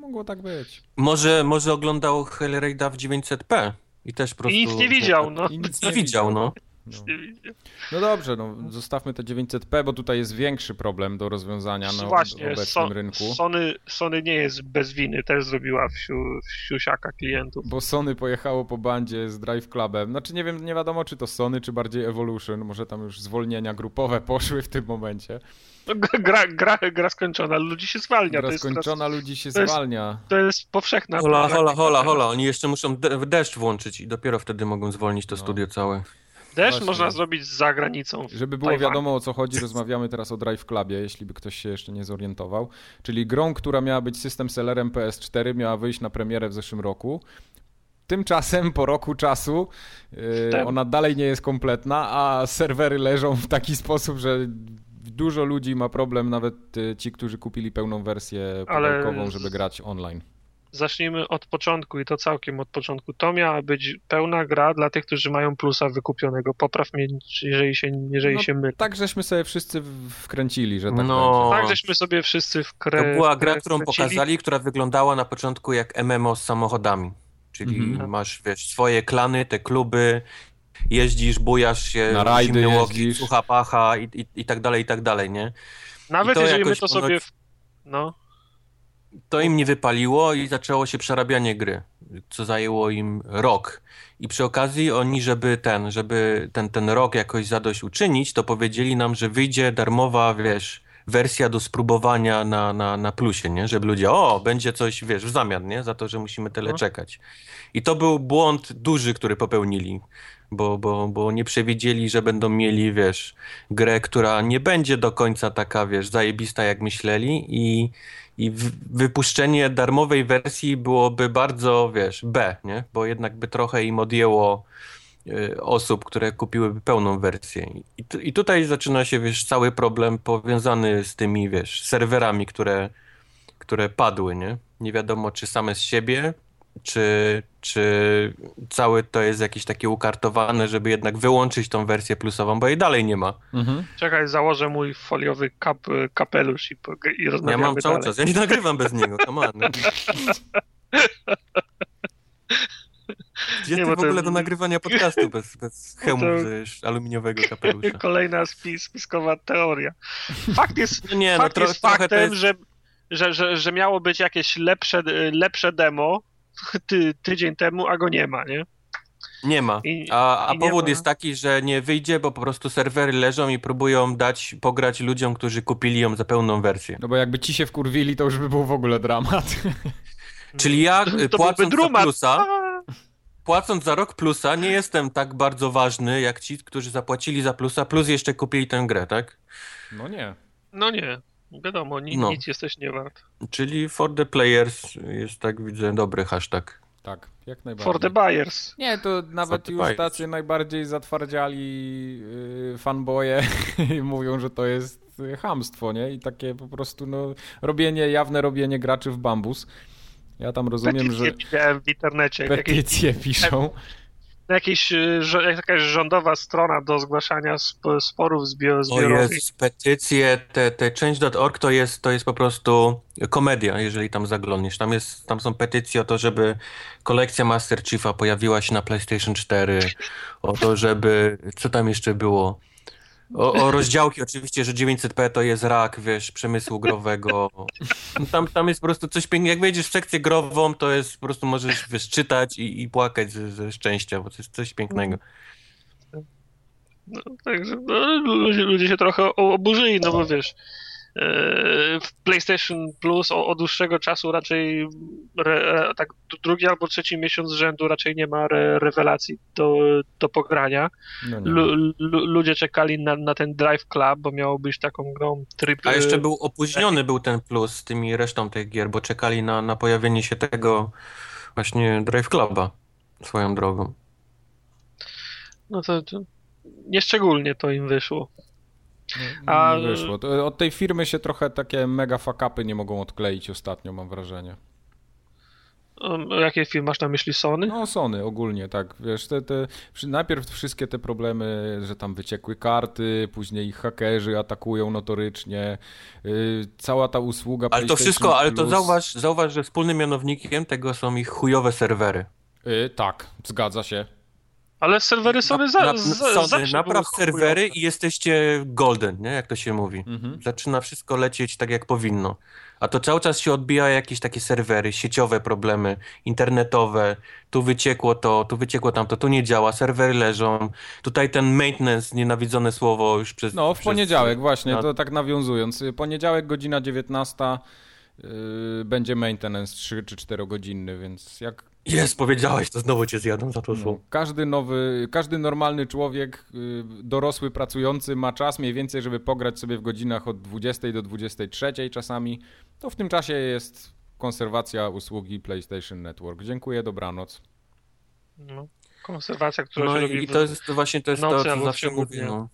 Mogło tak być. Może, może oglądał Hellraida w 900p i też po prostu... I nic nie widział, no. I nic Nie widział, no. No. No dobrze, no zostawmy te 900p, bo tutaj jest większy problem do rozwiązania na Właśnie, obecnym so, rynku. Sony, Sony nie jest bez winy, też zrobiła wsiu, wsiusiaka klientów. Bo Sony pojechało po bandzie z Drive Clubem. Znaczy nie wiem, nie wiadomo czy to Sony, czy bardziej Evolution. Może tam już zwolnienia grupowe poszły w tym momencie. No, gra, gra, gra skończona, ludzi się zwalnia. Gra to, jest, skończona, ludzi się to jest- zwalnia. to jest powszechna Hola, hola, hola, hola. Oni jeszcze muszą deszcz włączyć i dopiero wtedy mogą zwolnić to No. studio całe. Też Właśnie. można zrobić za granicą. Żeby było wiadomo o co chodzi, rozmawiamy teraz o Drive Clubie, jeśli by ktoś się jeszcze nie zorientował. Czyli grą, która miała być system sellerem PS4, miała wyjść na premierę w zeszłym roku. Tymczasem po roku czasu yy, ona dalej nie jest kompletna, a serwery leżą w taki sposób, że dużo ludzi ma problem, nawet y, ci, którzy kupili pełną wersję Ale- pudełkową, żeby grać online. Zacznijmy od początku i to całkiem od początku. To miała być pełna gra dla tych, którzy mają plusa wykupionego. Popraw mnie, jeżeli się, jeżeli No, się mylę. Tak żeśmy sobie wszyscy wkręcili, że tak No. Tak, żeśmy sobie wszyscy w krę... To była gra, którą kręcili. pokazali, która wyglądała na początku jak MMO z samochodami. Czyli Mhm. masz, wiesz, swoje klany, te kluby, jeździsz, bujasz się, Na rajdy jeździsz. sucha pacha i, i, i tak dalej, i tak dalej, nie? Nawet jeżeli my to sobie... ponoć- w- No, To im nie wypaliło i zaczęło się przerabianie gry, co zajęło im rok. I przy okazji oni, żeby ten, żeby ten, ten rok jakoś zadość uczynić, to powiedzieli nam, że wyjdzie darmowa, wiesz, wersja do spróbowania na, na, na plusie, nie? Żeby ludzie, o, będzie coś, wiesz, w zamian, nie? Za to, że musimy tyle No. czekać. I to był błąd duży, który popełnili, bo, bo, bo nie przewidzieli, że będą mieli, wiesz, grę, która nie będzie do końca taka, wiesz, zajebista jak myśleli i, i wypuszczenie darmowej wersji byłoby bardzo, wiesz, B, nie? Bo jednak by trochę im odjęło y, osób, które kupiłyby pełną wersję. I, I tutaj zaczyna się, wiesz, cały problem powiązany z tymi, wiesz, serwerami, które, które padły, nie? Nie wiadomo, czy same z siebie, czy, czy całe to jest jakieś takie ukartowane, żeby jednak wyłączyć tą wersję plusową, bo jej dalej nie ma. Mhm. Czekaj, założę mój foliowy kap, kapelusz i, i Ja rozmawiamy mam cały dalej. czas, ja nie nagrywam bez niego, come on. Gdzie Nie, ty w ogóle to- do nagrywania podcastu bez, bez hełmu to- z aluminiowego kapelusza? Kolejna spis, spiskowa teoria. Fakt jest, No nie, no fakt tro, jest faktem, jest... że, że, że, że miało być jakieś lepsze, lepsze demo ty, tydzień temu, a go nie ma, nie? Nie ma. I- A, a i powód ma. jest taki, że nie wyjdzie, bo po prostu serwery leżą i próbują dać pograć ludziom, którzy kupili ją za pełną wersję. No bo jakby ci się wkurwili, to już by był w ogóle dramat. Czyli ja y, To byłby płacąc za plusa, płacąc za rok plusa, nie jestem tak bardzo ważny jak ci, którzy zapłacili za plusa, plus jeszcze kupili tę grę, tak? No nie. No nie, wiadomo, ni, No. nic jesteś nie wart. Czyli for the players jest tak widzę dobry hashtag. Tak, jak najbardziej. For the buyers. Nie, to nawet już buyers. tacy najbardziej zatwardziali yy, fanboye mówią, że to jest y, chamstwo, nie? I takie po prostu, no, robienie, jawne robienie graczy w bambus. Ja tam rozumiem, Petycje że widziałem w internecie. Petycje piszą. jakieś, y, żo- jakaś rządowa strona do zgłaszania sp- sporów zbiorowych. jest, petycje, te, te change.org to jest, to jest po prostu komedia, jeżeli tam zaglądniesz. Tam, jest, tam są petycje o to, żeby kolekcja Master Chiefa pojawiła się na PlayStation 4, o to, żeby, co tam jeszcze było? O, o rozdziałki oczywiście, że 900p to jest rak, wiesz, przemysłu growego. Tam, tam jest po prostu coś pięknego. Jak wejdziesz w sekcję grową, to jest po prostu możesz wiesz, czytać i, i płakać ze, ze szczęścia, bo to jest coś pięknego. No, także no, ludzie, ludzie się trochę oburzyli, no bo wiesz, w PlayStation Plus o- od dłuższego czasu raczej re, tak drugi albo trzeci miesiąc z rzędu raczej nie ma re, rewelacji do, do pogrania. No nie. Lu, lu, ludzie czekali na, na ten Drive Club, bo miało być taką grą tryb. A jeszcze był opóźniony był ten plus z tymi resztą tych gier, bo czekali na, na pojawienie się tego właśnie Drive Cluba swoją drogą. No to, to nieszczególnie to im wyszło. A- nie wyszło. Od tej firmy się trochę takie mega fuck-upy nie mogą odkleić ostatnio, mam wrażenie. Um, jakie film masz na myśli Sony? No Sony ogólnie, tak, wiesz, te, te, najpierw wszystkie te problemy, że tam wyciekły karty, później ich hakerzy atakują notorycznie, yy, cała ta usługa Ale to wszystko, ale to Plus- zauważ, zauważ, że wspólnym mianownikiem tego są ich chujowe serwery. Yy, tak, zgadza się. Ale serwery Sony, za, na, za, Sony, zawsze napraw serwery i jesteście golden, nie? Jak to się mówi. Mhm. Zaczyna wszystko lecieć tak, jak powinno. A to cały czas się odbija jakieś takie serwery, sieciowe problemy, internetowe. Tu wyciekło to, tu wyciekło tamto, tu nie działa, serwery leżą. Tutaj ten maintenance, nienawidzone słowo już przez... No, w przez- poniedziałek, właśnie, no, to tak nawiązując. Poniedziałek, godzina 19, yy, będzie maintenance 3 czy 4 godzinny, więc jak Jest, powiedziałeś, to znowu cię zjadą za to No, słowo. każdy nowy, każdy normalny człowiek, y, dorosły, pracujący ma czas mniej więcej, żeby pograć sobie w godzinach od 20 do 23 czasami. To w tym czasie jest konserwacja usługi PlayStation Network. Dziękuję, dobranoc. No, konserwacja, która No się i robi i to jest to właśnie to jest to, co zawsze mówię. No.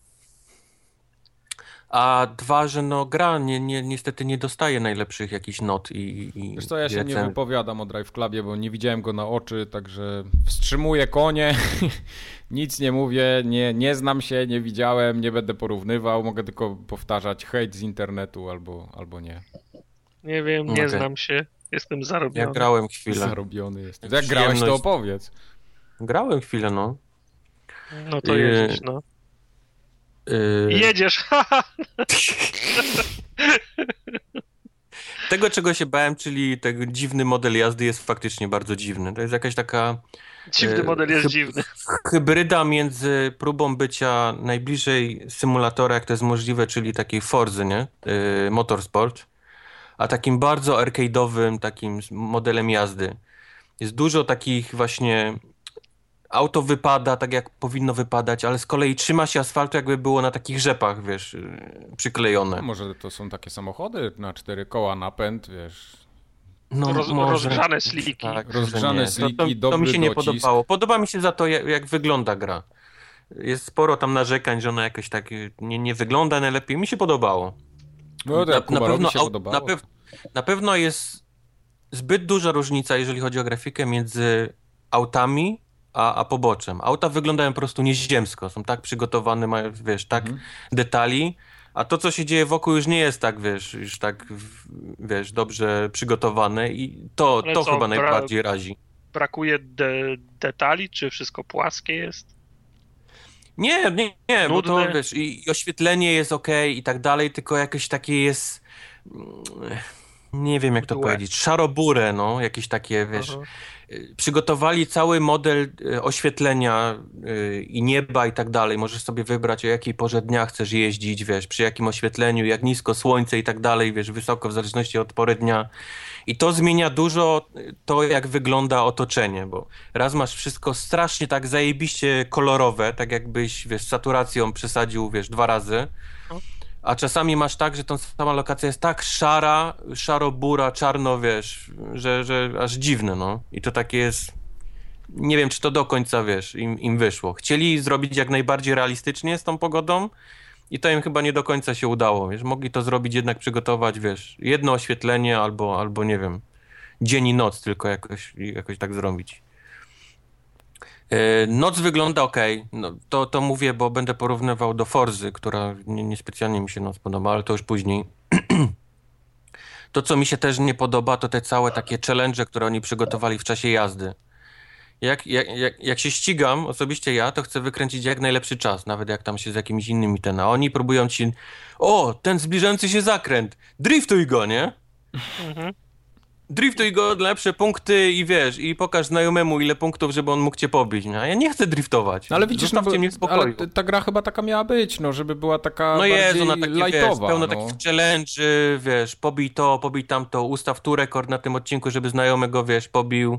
A dwa, że no gra nie, nie, niestety nie dostaje najlepszych jakichś not i, i Wiesz co, ja się nie recen- wypowiadam o Drive Clubie, bo nie widziałem go na oczy, także wstrzymuję konie, nic nie mówię, nie, nie znam się, nie widziałem, nie będę porównywał, mogę tylko powtarzać hejt z internetu albo, albo nie. Nie wiem, nie Okej. znam się. Jestem Ja zarobiony. grałem chwilę. Zarobiony jest. Jak grałeś, to opowiedz. Grałem chwilę, no. No to jedziesz, no. Yy, Jedziesz! Tego, czego się bałem, czyli ten dziwny model jazdy jest faktycznie bardzo dziwny. To jest jakaś taka Dziwny E, model jest dziwny. hybryda między próbą bycia najbliżej symulatora, jak to jest możliwe, czyli takiej Forzy, nie? Yy, Motorsport, a takim bardzo arcade'owym takim modelem jazdy. Jest dużo takich właśnie auto wypada tak jak powinno wypadać, ale z kolei trzyma się asfaltu jakby było na takich rzepach, wiesz, yy, przyklejone. No, może to są takie samochody na cztery koła napęd, wiesz. No, Roz- rozgrzane sliki. Tak, Rozgrzane sliki, to, to, to mi się nie docisk. podobało. Podoba mi się za to, jak, jak wygląda gra. Jest sporo tam narzekań, że ona jakoś tak y, nie, nie wygląda najlepiej. Mi się podobało. No to jak Kubarowi się au- podobało. na, pew, na pewno jest zbyt duża różnica, jeżeli chodzi o grafikę, między autami a, a poboczem. Auta wyglądają po prostu nieziemsko. Są tak przygotowane, mają, wiesz, tak Mhm. detali, a to, co się dzieje wokół już nie jest tak, wiesz, już tak, wiesz, dobrze przygotowane i to, Ale to co, chyba bra- najbardziej razi. Brakuje de detali, czy wszystko płaskie jest? Nie, nie, nie, bo to Nudne. wiesz, i, i oświetlenie jest ok i tak dalej, tylko jakieś takie jest. mm, Nie wiem jak to Mdłe. powiedzieć. Szarobure, no, jakieś takie, wiesz. Aha. Y, Przygotowali cały model y, oświetlenia y, i nieba i tak dalej. Możesz sobie wybrać, o jakiej porze dnia chcesz jeździć, wiesz, przy jakim oświetleniu, jak nisko słońce i tak dalej, wiesz, wysoko w zależności od pory dnia. I to zmienia dużo to, jak wygląda otoczenie, bo raz masz wszystko strasznie tak zajebiście kolorowe, tak jakbyś, wiesz, saturacją przesadził, wiesz, dwa razy. A czasami masz tak, że ta sama lokacja jest tak szara, szaro-bura, czarno, wiesz, że, że aż dziwne, no. I to takie jest... Nie wiem, czy to do końca, wiesz, im, im wyszło. Chcieli zrobić jak najbardziej realistycznie z tą pogodą i to im chyba nie do końca się udało, wiesz. Mogli to zrobić, jednak przygotować, wiesz, jedno oświetlenie albo, albo nie wiem, dzień i noc tylko jakoś, jakoś tak zrobić. E, Noc wygląda ok. No, to, to mówię, bo będę porównywał do Forzy, która nie- niespecjalnie mi się noc podoba, ale to już później. To, co mi się też nie podoba, to te całe takie challenge, które oni przygotowali w czasie jazdy. Jak, jak, jak, jak się ścigam, osobiście ja, to chcę wykręcić jak najlepszy czas, nawet jak tam się z jakimiś innymi ten, a oni próbują ci, o, ten zbliżający się zakręt, driftuj go, nie? Mhm. Driftuj go, lepsze punkty i wiesz, i pokaż znajomemu ile punktów, żeby on mógł cię pobić, no, ja nie chcę driftować. No ale widzisz, no, Zostawcie bo, mnie w spokoju. ale ta gra chyba taka miała być, no, żeby była taka No jest, ona wiesz, lightowa. pełno no. takich challenge'y, wiesz, pobij to, pobij tamto, ustaw tu rekord na tym odcinku, żeby znajomego, wiesz, pobił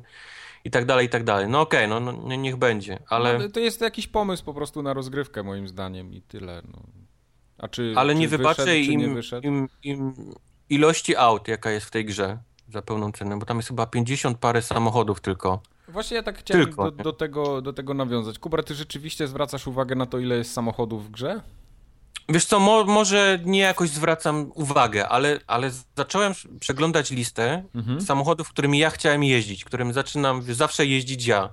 i tak dalej, i tak dalej. No okej, no, no nie- niech będzie, ale, No, to jest jakiś pomysł po prostu na rozgrywkę moim zdaniem i tyle. No. A czy, ale czy nie wybaczę nie im, wyszedł? im, im ilości aut, jaka jest w tej grze za pełną cenę, bo tam jest chyba 50 parę samochodów tylko. Właśnie ja tak chciałem Tylko, do, do, tego, do tego nawiązać. Kubar, ty rzeczywiście zwracasz uwagę na to, ile jest samochodów w grze? Wiesz co, mo, może nie jakoś zwracam uwagę, ale, ale zacząłem przeglądać listę Mhm. samochodów, którymi ja chciałem jeździć, którym zaczynam zawsze jeździć ja.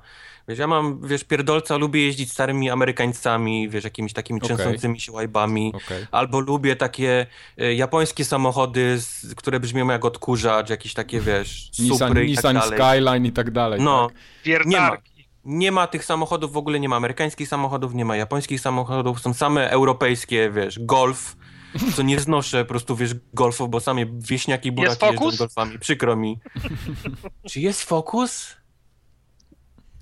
Wiesz, ja mam, wiesz, pierdolca, lubię jeździć starymi Amerykańcami, wiesz, jakimiś takimi Okej. trzęsącymi się łajbami. Okej. Albo lubię takie e, japońskie samochody, z, które brzmią jak odkurzacz, jakieś takie, wiesz, Nissan, supry i tak Nissan dalej. Skyline i tak dalej. No, tak? Wiertarki. nie ma tych samochodów, w ogóle nie ma amerykańskich samochodów, nie ma japońskich samochodów, są same europejskie, wiesz, Golf, co nie znoszę po prostu, wiesz, Golfów, bo same wieśniaki buraki jeżdżą? Golfami, przykro mi. Czy jest Focus?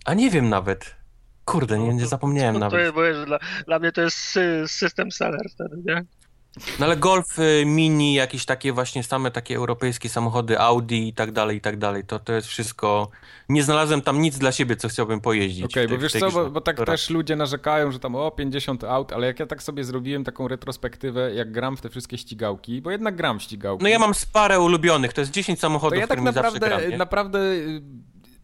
A nie wiem nawet. Kurde, nie, nie zapomniałem No to nawet. jest, bo jest, dla, dla mnie to jest sy system seller wtedy, nie? No ale Golf y, Mini, jakieś takie właśnie same takie europejskie samochody, Audi i tak dalej, i tak dalej, to to jest wszystko... Nie znalazłem tam nic dla siebie, co chciałbym pojeździć. Okej, tej- bo wiesz co, bo, bo tak też ludzie narzekają, że tam o 50 aut, ale jak ja tak sobie zrobiłem taką retrospektywę, jak gram w te wszystkie ścigałki, bo jednak gram w ścigałki. No ja mam parę ulubionych, to jest 10 To samochodów, ja tak naprawdę, gram, naprawdę, y,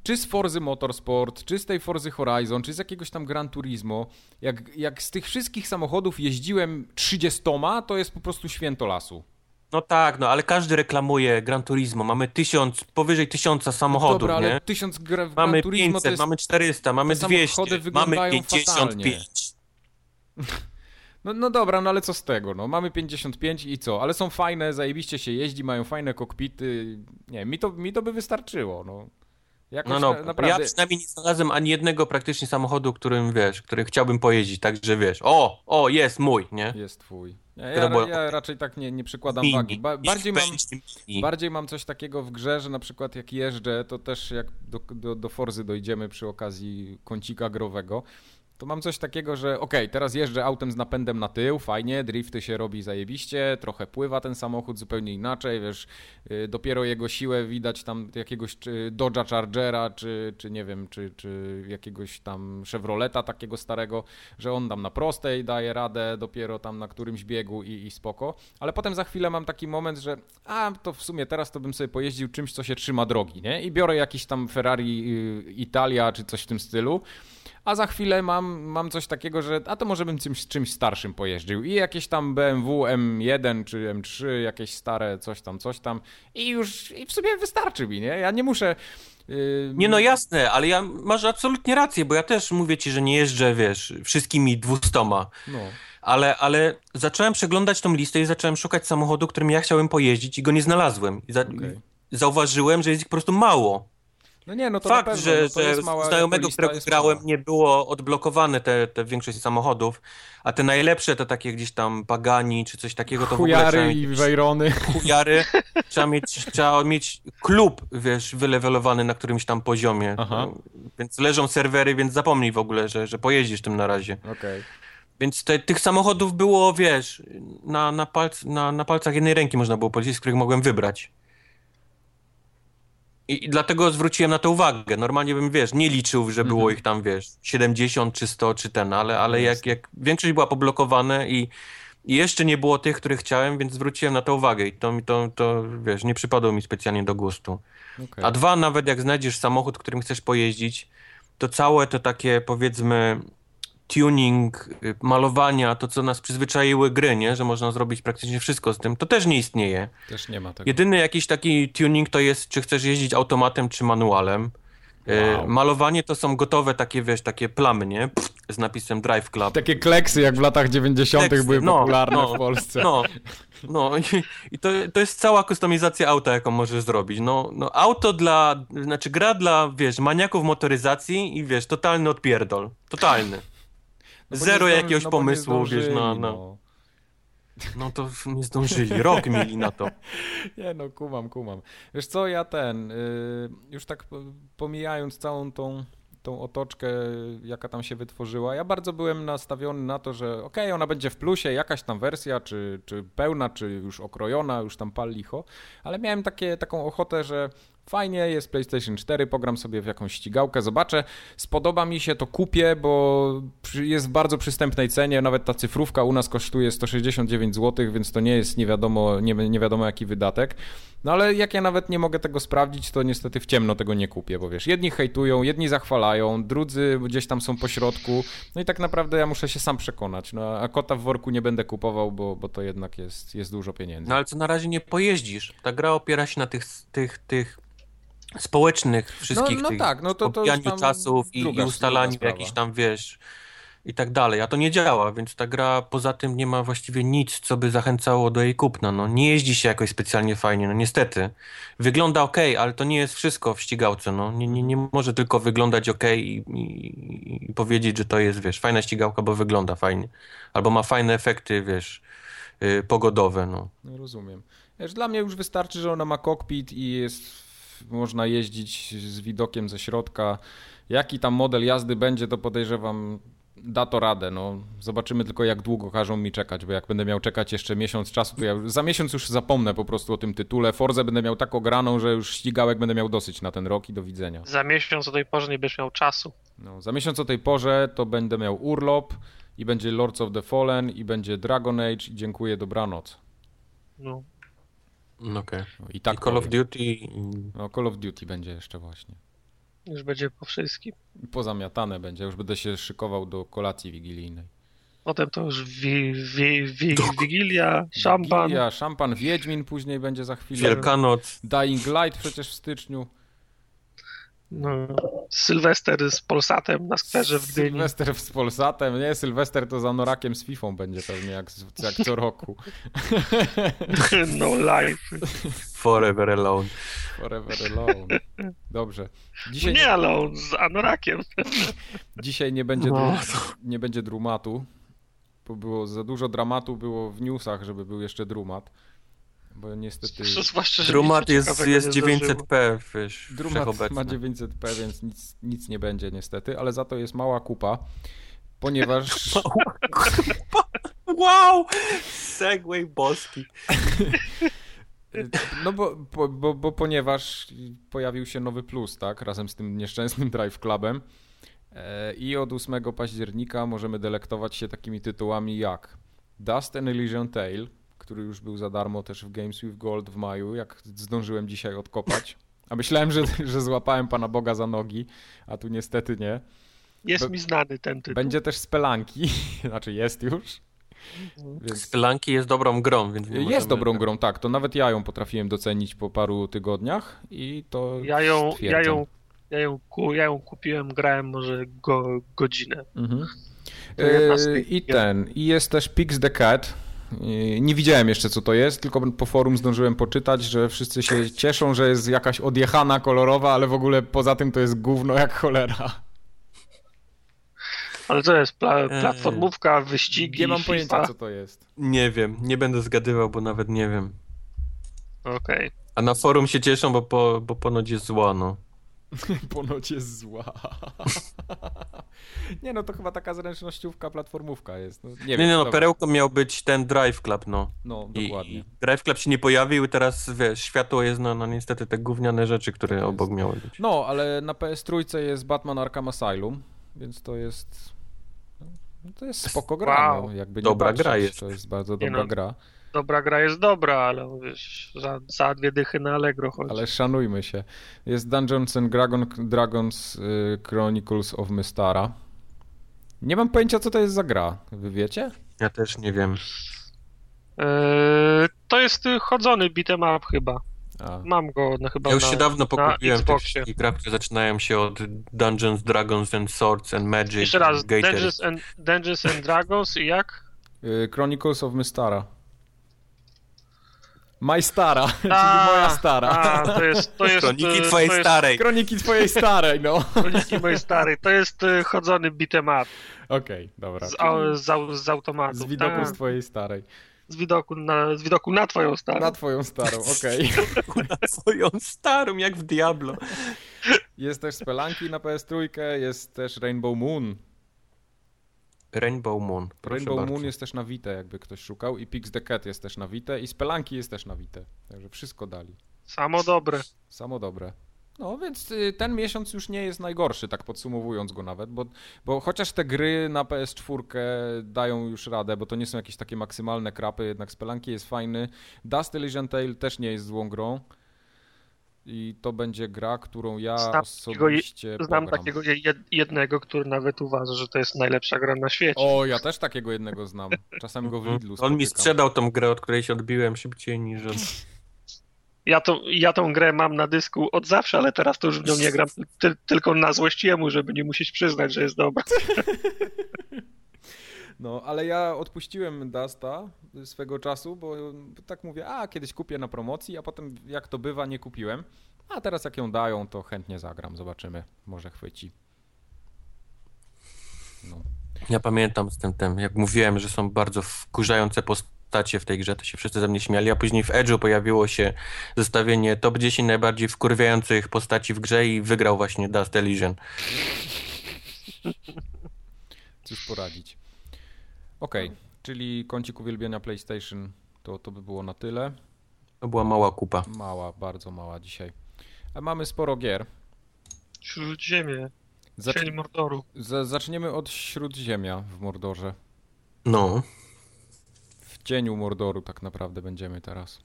czy z Forzy Motorsport, czy z tej Forzy Horizon, czy z jakiegoś tam Gran Turismo, jak, jak z tych wszystkich samochodów jeździłem 30, to jest po prostu święto lasu. No tak, no ale każdy reklamuje Gran Turismo. Mamy tysiąc, powyżej tysiąca samochodów, Dobra, ale nie? 1000 gra, w Mamy Gran Turismo 500, to jest... mamy 400, mamy te 200, samochody mamy wyglądają 55. No, no dobra, no ale co z tego? No, mamy 55 i co? Ale są fajne, zajebiście się jeździ, mają fajne kokpity. Nie, mi to, mi to by wystarczyło, no. Jakoś No no, na, naprawdę... ja przynajmniej nie znalazłem ani jednego praktycznie samochodu, którym, wiesz, którym chciałbym pojeździć, także wiesz, o, o, jest mój, nie? Jest twój. Ja, ja, ja raczej tak nie, nie przykładam mini. wagi. Ba bardziej, mam, bardziej mam coś takiego w grze, że na przykład jak jeżdżę, to też jak do, do, do Forzy dojdziemy przy okazji kącika growego, to mam coś takiego, że okay, teraz jeżdżę autem z napędem na tył, fajnie, drifty się robi zajebiście, trochę pływa ten samochód zupełnie inaczej, wiesz, y, dopiero jego siłę widać tam jakiegoś Dodge'a Chargera, czy, czy nie wiem, czy, czy jakiegoś tam Chevroleta takiego starego, że on tam na prostej daje radę dopiero tam na którymś biegu i, i spoko, ale potem za chwilę mam taki moment, że a, to w sumie teraz to bym sobie pojeździł czymś, co się trzyma drogi, nie? I biorę jakiś tam Ferrari y, Italia, czy coś w tym stylu, a za chwilę mam, mam coś takiego, że a to może bym czymś, czymś starszym pojeździł i jakieś tam BMW M1 czy M3, jakieś stare coś tam, coś tam i już i w sumie wystarczy mi, nie? Ja nie muszę... Yy... Nie no jasne, ale ja masz absolutnie rację, bo ja też mówię ci, że nie jeżdżę, wiesz, wszystkimi dwustoma. No. Ale, ale zacząłem przeglądać tą listę i zacząłem szukać samochodu, którym ja chciałem pojeździć i go nie znalazłem. I za... okay. Zauważyłem, że jest ich po prostu mało. No nie, no to Fakt, pewno, że, no że mała, znajomego, którego grałem, nie było odblokowane te, te większość samochodów, a te najlepsze to takie gdzieś tam Pagani czy coś takiego, to Chujary w ogóle i Wejrony. Chujary. Trzeba mieć, trzeba mieć klub, wiesz, wylewelowany na którymś tam poziomie. Aha. Więc leżą serwery, więc zapomnij w ogóle, że, że pojeździsz tym na razie. Okej. Okay. Więc te, tych samochodów było, wiesz, na, na, palc, na, na palcach jednej ręki można było policzyć, z których mogłem wybrać. I, I, dlatego zwróciłem na to uwagę. Normalnie bym, wiesz, nie liczył, że było mhm. ich tam, wiesz, 70 czy 100 czy ten, ale, ale jak, jak większość była poblokowane i, i jeszcze nie było tych, których chciałem, więc zwróciłem na to uwagę i to, to, to wiesz, nie przypadło mi specjalnie do gustu. Okay. A dwa, nawet jak znajdziesz samochód, którym chcesz pojeździć, to całe to takie, powiedzmy, tuning, y, malowania, to co nas przyzwyczaiły gry, nie? że można zrobić praktycznie wszystko z tym, to też nie istnieje. Też nie ma tego. Jedyny jakiś taki tuning to jest, czy chcesz jeździć automatem, czy manualem. Y, wow. Malowanie to są gotowe takie, wiesz, takie plamy, nie? Pff, z napisem Drive Club. Takie kleksy, jak w latach 90. Kleksy, były no, popularne no, w Polsce. No, no i, i, to, to jest cała kustomizacja auta, jaką możesz zrobić. No, no auto dla, znaczy gra dla, wiesz, maniaków motoryzacji i wiesz, totalny odpierdol. Totalny. No Zero jakiegoś no pomysłu, wiesz, na... na... No. no to nie zdążyli, rok mieli na to. Nie no, kumam, kumam. Wiesz co, ja ten, yy, już tak pomijając całą tą tą otoczkę, jaka tam się wytworzyła. Ja bardzo byłem nastawiony na to, że okej, okay, ona będzie w plusie, jakaś tam wersja, czy, czy pełna, czy już okrojona, już tam pal licho, ale miałem takie, taką ochotę, że Fajnie, jest PlayStation 4, pogram sobie w jakąś ścigałkę, zobaczę. Spodoba mi się, to kupię, bo jest w bardzo przystępnej cenie. Nawet ta cyfrówka u nas kosztuje 169 zł, więc to nie jest nie wiadomo, nie, nie wiadomo jaki wydatek. No ale jak ja nawet nie mogę tego sprawdzić, to niestety w ciemno tego nie kupię, bo wiesz, jedni hejtują, jedni zachwalają, drudzy gdzieś tam są po środku. No i tak naprawdę ja muszę się sam przekonać. No a kota w worku nie będę kupował, bo, bo to jednak jest, jest dużo pieniędzy. No ale co na razie nie pojeździsz. Ta gra opiera się na tych, tych, tych społecznych wszystkich no, no tych tak, no to, to czasów i, i ustalaniu jakichś tam, wiesz, i tak dalej. A to nie działa, więc ta gra poza tym nie ma właściwie nic, co by zachęcało do jej kupna. No, nie jeździ się jakoś specjalnie fajnie, no niestety. Wygląda ok, ale to nie jest wszystko w ścigałce. No. Nie, nie, nie może tylko wyglądać ok i, i, i powiedzieć, że to jest, wiesz, fajna ścigałka, bo wygląda fajnie. Albo ma fajne efekty, wiesz, yy, pogodowe. No. no rozumiem. Wiesz, dla mnie już wystarczy, że ona ma kokpit i jest można jeździć z widokiem ze środka. Jaki tam model jazdy będzie, to podejrzewam da to radę. No, zobaczymy tylko, jak długo każą mi czekać, bo jak będę miał czekać jeszcze miesiąc czasu, to ja za miesiąc już zapomnę po prostu o tym tytule. Forze będę miał tak ograną, że już ścigałek będę miał dosyć na ten rok i do widzenia. Za miesiąc o tej porze nie będziesz miał czasu. No, za miesiąc o tej porze to będę miał urlop i będzie Lords of the Fallen i będzie Dragon Age i dziękuję, dobranoc. No. Okej. Okay. No, I tak I Call of Duty. No, Call of Duty będzie jeszcze właśnie. Już będzie po wszystkim. Pozamiatane będzie, już będę się szykował do kolacji wigilijnej. Potem to już wi, wi, wi, Wigilia, szampan. Wigilia, szampan, Wiedźmin później będzie za chwilę. Wielkanoc. Dying Light przecież w styczniu. No, Sylwester z Polsatem na skwerze w Gdyni. Sylwester z Polsatem, nie, Sylwester to za Norakiem z Fifą będzie pewnie jak, jak co roku. No life. Forever alone. Forever alone. Dobrze. Dzisiaj nie alone, z Anorakiem. Dzisiaj nie będzie, no. nie będzie drumatu. bo było za dużo dramatu było w newsach, żeby był jeszcze drumat. Bo niestety Zwłaszcza, że Drumat jest, jest nie zdarzyło. 900p, wiesz, drumat ma 900p, więc nic, nic nie będzie niestety, ale za to jest mała kupa, ponieważ Wow! Segway boski. no bo, bo, bo, bo ponieważ pojawił się nowy plus, tak, razem z tym nieszczęsnym Drive Clubem E, i od 8 października możemy delektować się takimi tytułami jak Dust and Elysian Tale, który już był za darmo też w Games with Gold w maju, jak zdążyłem dzisiaj odkopać. A myślałem, że, że złapałem Pana Boga za nogi, a tu niestety nie. Jest Be- mi znany ten tytuł. Będzie też Spelanki, znaczy jest już. Więc Spylanki jest dobrą grą, więc nie jest możemy- dobrą grą, tak. To nawet ja ją potrafiłem docenić po paru tygodniach i to Ja ją, ja ją, ja ją, ku, ja ją kupiłem, grałem może go, godzinę. Mhm. Tych I ten, i jest też Pix the Cat. E, Nie widziałem jeszcze co to jest, tylko po forum zdążyłem poczytać, że wszyscy się cieszą, że jest jakaś odjechana kolorowa, ale w ogóle poza tym to jest gówno jak cholera. Ale to jest pla, Eee. platformówka, wyścigi, Nie mam FIFA. pojęcia co to jest. Nie wiem, nie będę zgadywał, bo nawet nie wiem. Okej. A na forum się cieszą, bo, po, bo ponoć jest zła, no. Ponoć jest zła. Nie no, to chyba taka zręcznościówka, platformówka jest. No, nie, Nie, wiem, nie, no, dobra. perełką miał być ten Drive Club, no. No, I, dokładnie. I Drive Club się nie pojawił i teraz, wiesz, światło jest na, no niestety te gówniane rzeczy, które jest. obok miały być. No, ale na PS3 jest Batman Arkham Asylum, więc to jest... no, To jest spoko gra, Wow. no, jakby nie Dobra patrzeć, gra jest. To jest bardzo Nie dobra no. gra, Dobra gra jest dobra, ale wiesz, za, za dwie dychy na Allegro chodzi. ale szanujmy się. Jest Dungeons and Dragon, Dragons y, Chronicles of Mystara. Nie mam pojęcia, co to jest za gra. Wy wiecie? Ja też nie wiem. Eee, to jest y, chodzony beat'em up chyba. A, Mam go no, chyba Ja już na, się dawno pokupiłem tych Xboxie. wszystkich grach, które zaczynają się od Dungeons, Dragons and Swords and Magic. Jeszcze raz. Dungeons and, Dungeons and Dragons i jak? y, Chronicles of Mystara. My Stara, czyli A, moja stara. A, to jest, to jest, Kroniki y, twojej to jest, starej. Kroniki twojej starej, no. Kroniki mojej starej. To jest y, chodzony beat'em up Okej, dobra. z, z, z automatu. Z widoku Tak, z twojej starej. z, widoku na, z widoku na twoją starą. Na twoją starą, okej. Na swoją starą, jak w Diablo. Jest też Spelanki na PS3, jest też Rainbow Moon. Rainbow Moon. Rainbow bardzo. Moon jest też na Vita, jakby ktoś szukał. I Pix the Cat jest też na Vita. I Spelanki jest też na Vita. Także wszystko dali. Samo dobre. Samo dobre. No więc y, ten miesiąc już nie jest najgorszy, tak podsumowując go nawet, bo, bo chociaż te gry na PS4 dają już radę, bo to nie są jakieś takie maksymalne krapy, jednak Spelanki jest fajny. Dust Elysian Tale też nie jest złą grą. I to będzie gra, którą ja Znam takiego osobiście Znam pogram. takiego jed- jednego, który nawet uważa, że to jest najlepsza gra na świecie. O, ja też takiego jednego znam. Czasem go w Lidlu Mhm. On mi sprzedał tą grę, od której się odbiłem szybciej niż on. Ja, to, ja tą grę mam na dysku od zawsze, ale teraz to już w nią nie gram ty, tylko na złość jemu, żeby nie musieć przyznać, że jest dobra. No, ale ja odpuściłem Dusta swego czasu, bo tak mówię, a kiedyś kupię na promocji, a potem jak to bywa, nie kupiłem. A teraz jak ją dają, to chętnie zagram, zobaczymy, może chwyci. No. Ja pamiętam z tym, tym, jak mówiłem, że są bardzo wkurzające postacie w tej grze, to się wszyscy ze mnie śmiali, a później w Edge'u pojawiło się zestawienie top 10 najbardziej wkurwiających postaci w grze i wygrał właśnie Dust Elysian. Cóż poradzić. Okej, czyli kącik uwielbienia PlayStation to, to by było na tyle. To była mała kupa. Mała, bardzo mała dzisiaj. A mamy sporo gier. Śródziemie, Zacz... cień Mordoru. za- Zaczniemy od Śródziemia w Mordorze. No, W cieniu Mordoru tak naprawdę będziemy teraz.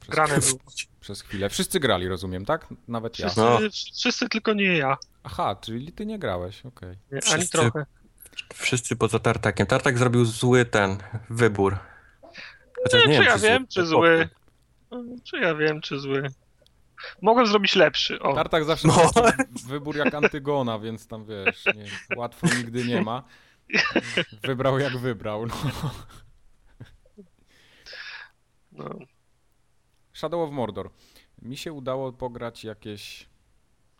Przez, Grane był. przez chwilę. Wszyscy grali, rozumiem, tak? Nawet ja. Wszyscy, No. wszyscy tylko nie ja. Aha, czyli ty nie grałeś, okej. Nie, ani trochę. Wszyscy poza Tartakiem. Tartak zrobił zły ten wybór. Chociaż Nie, nie czy wiem, ja wiem, czy zły. Czy ja wiem, czy zły. Mogłem zrobić lepszy. O, Tartak zawsze No. wybór jak Antygona, więc tam wiesz, nie, łatwo nigdy nie ma. Wybrał jak wybrał. No. no. Shadow of Mordor. Mi się udało pograć jakieś,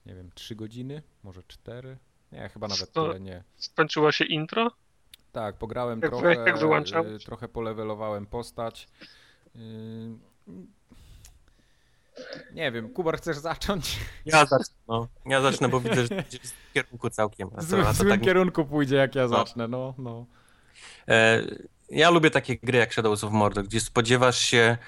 nie wiem, 3 godziny, może 4? Nie, chyba nawet To- tyle nie. Skończyło się intro? Tak, pograłem Jak- trochę, jak wyłączam? y, trochę polewelowałem postać. Y, Nie wiem, Kubar, chcesz zacząć? Ja zacznę, no. Ja zacznę, bo widzę, że w kierunku całkiem. A W złym, złym tak... kierunku pójdzie, jak ja No. zacznę, no, no. E, ja lubię takie gry jak Shadows of Mordor, gdzie spodziewasz się,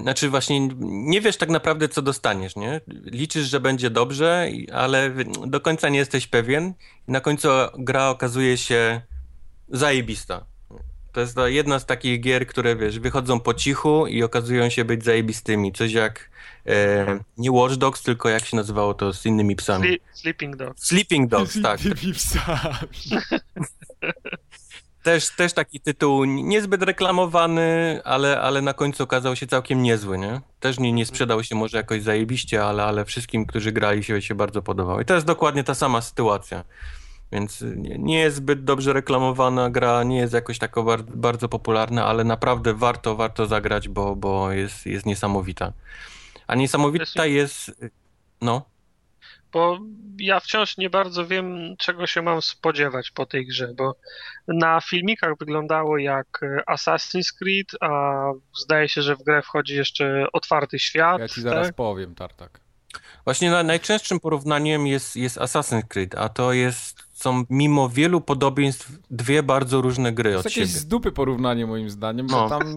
znaczy właśnie nie wiesz tak naprawdę co dostaniesz, nie? Liczysz, że będzie dobrze, ale do końca nie jesteś pewien na końcu gra okazuje się zajebista. To jest jedna z takich gier, które wiesz, wychodzą po cichu i okazują się być zajebistymi. Coś jak e, nie Watch Dogs, tylko jak się nazywało to z innymi psami. Sleeping Dog. Sleeping Dogs, tak. Tymi psami. Też, też taki tytuł niezbyt reklamowany, ale, ale na końcu okazał się całkiem niezły, nie? Też nie, nie sprzedał się może jakoś zajebiście, ale, ale wszystkim, którzy grali się, się bardzo podobał. I to jest dokładnie ta sama sytuacja. Więc nie, nie jest zbyt dobrze reklamowana gra, nie jest jakoś taka bar, bardzo popularna, ale naprawdę warto, warto zagrać, bo, bo jest, jest niesamowita. A niesamowita jest... No, Bo ja wciąż nie bardzo wiem, czego się mam spodziewać po tej grze, bo na filmikach wyglądało jak e, Assassin's Creed, a zdaje się, że w grę wchodzi jeszcze otwarty świat. Ja ci zaraz tak? powiem, Tartak. Właśnie na, najczęstszym porównaniem jest, jest Assassin's Creed, a to jest, są mimo wielu podobieństw dwie bardzo różne gry To od jest jakieś siebie. z dupy porównanie moim zdaniem, bo No. tam...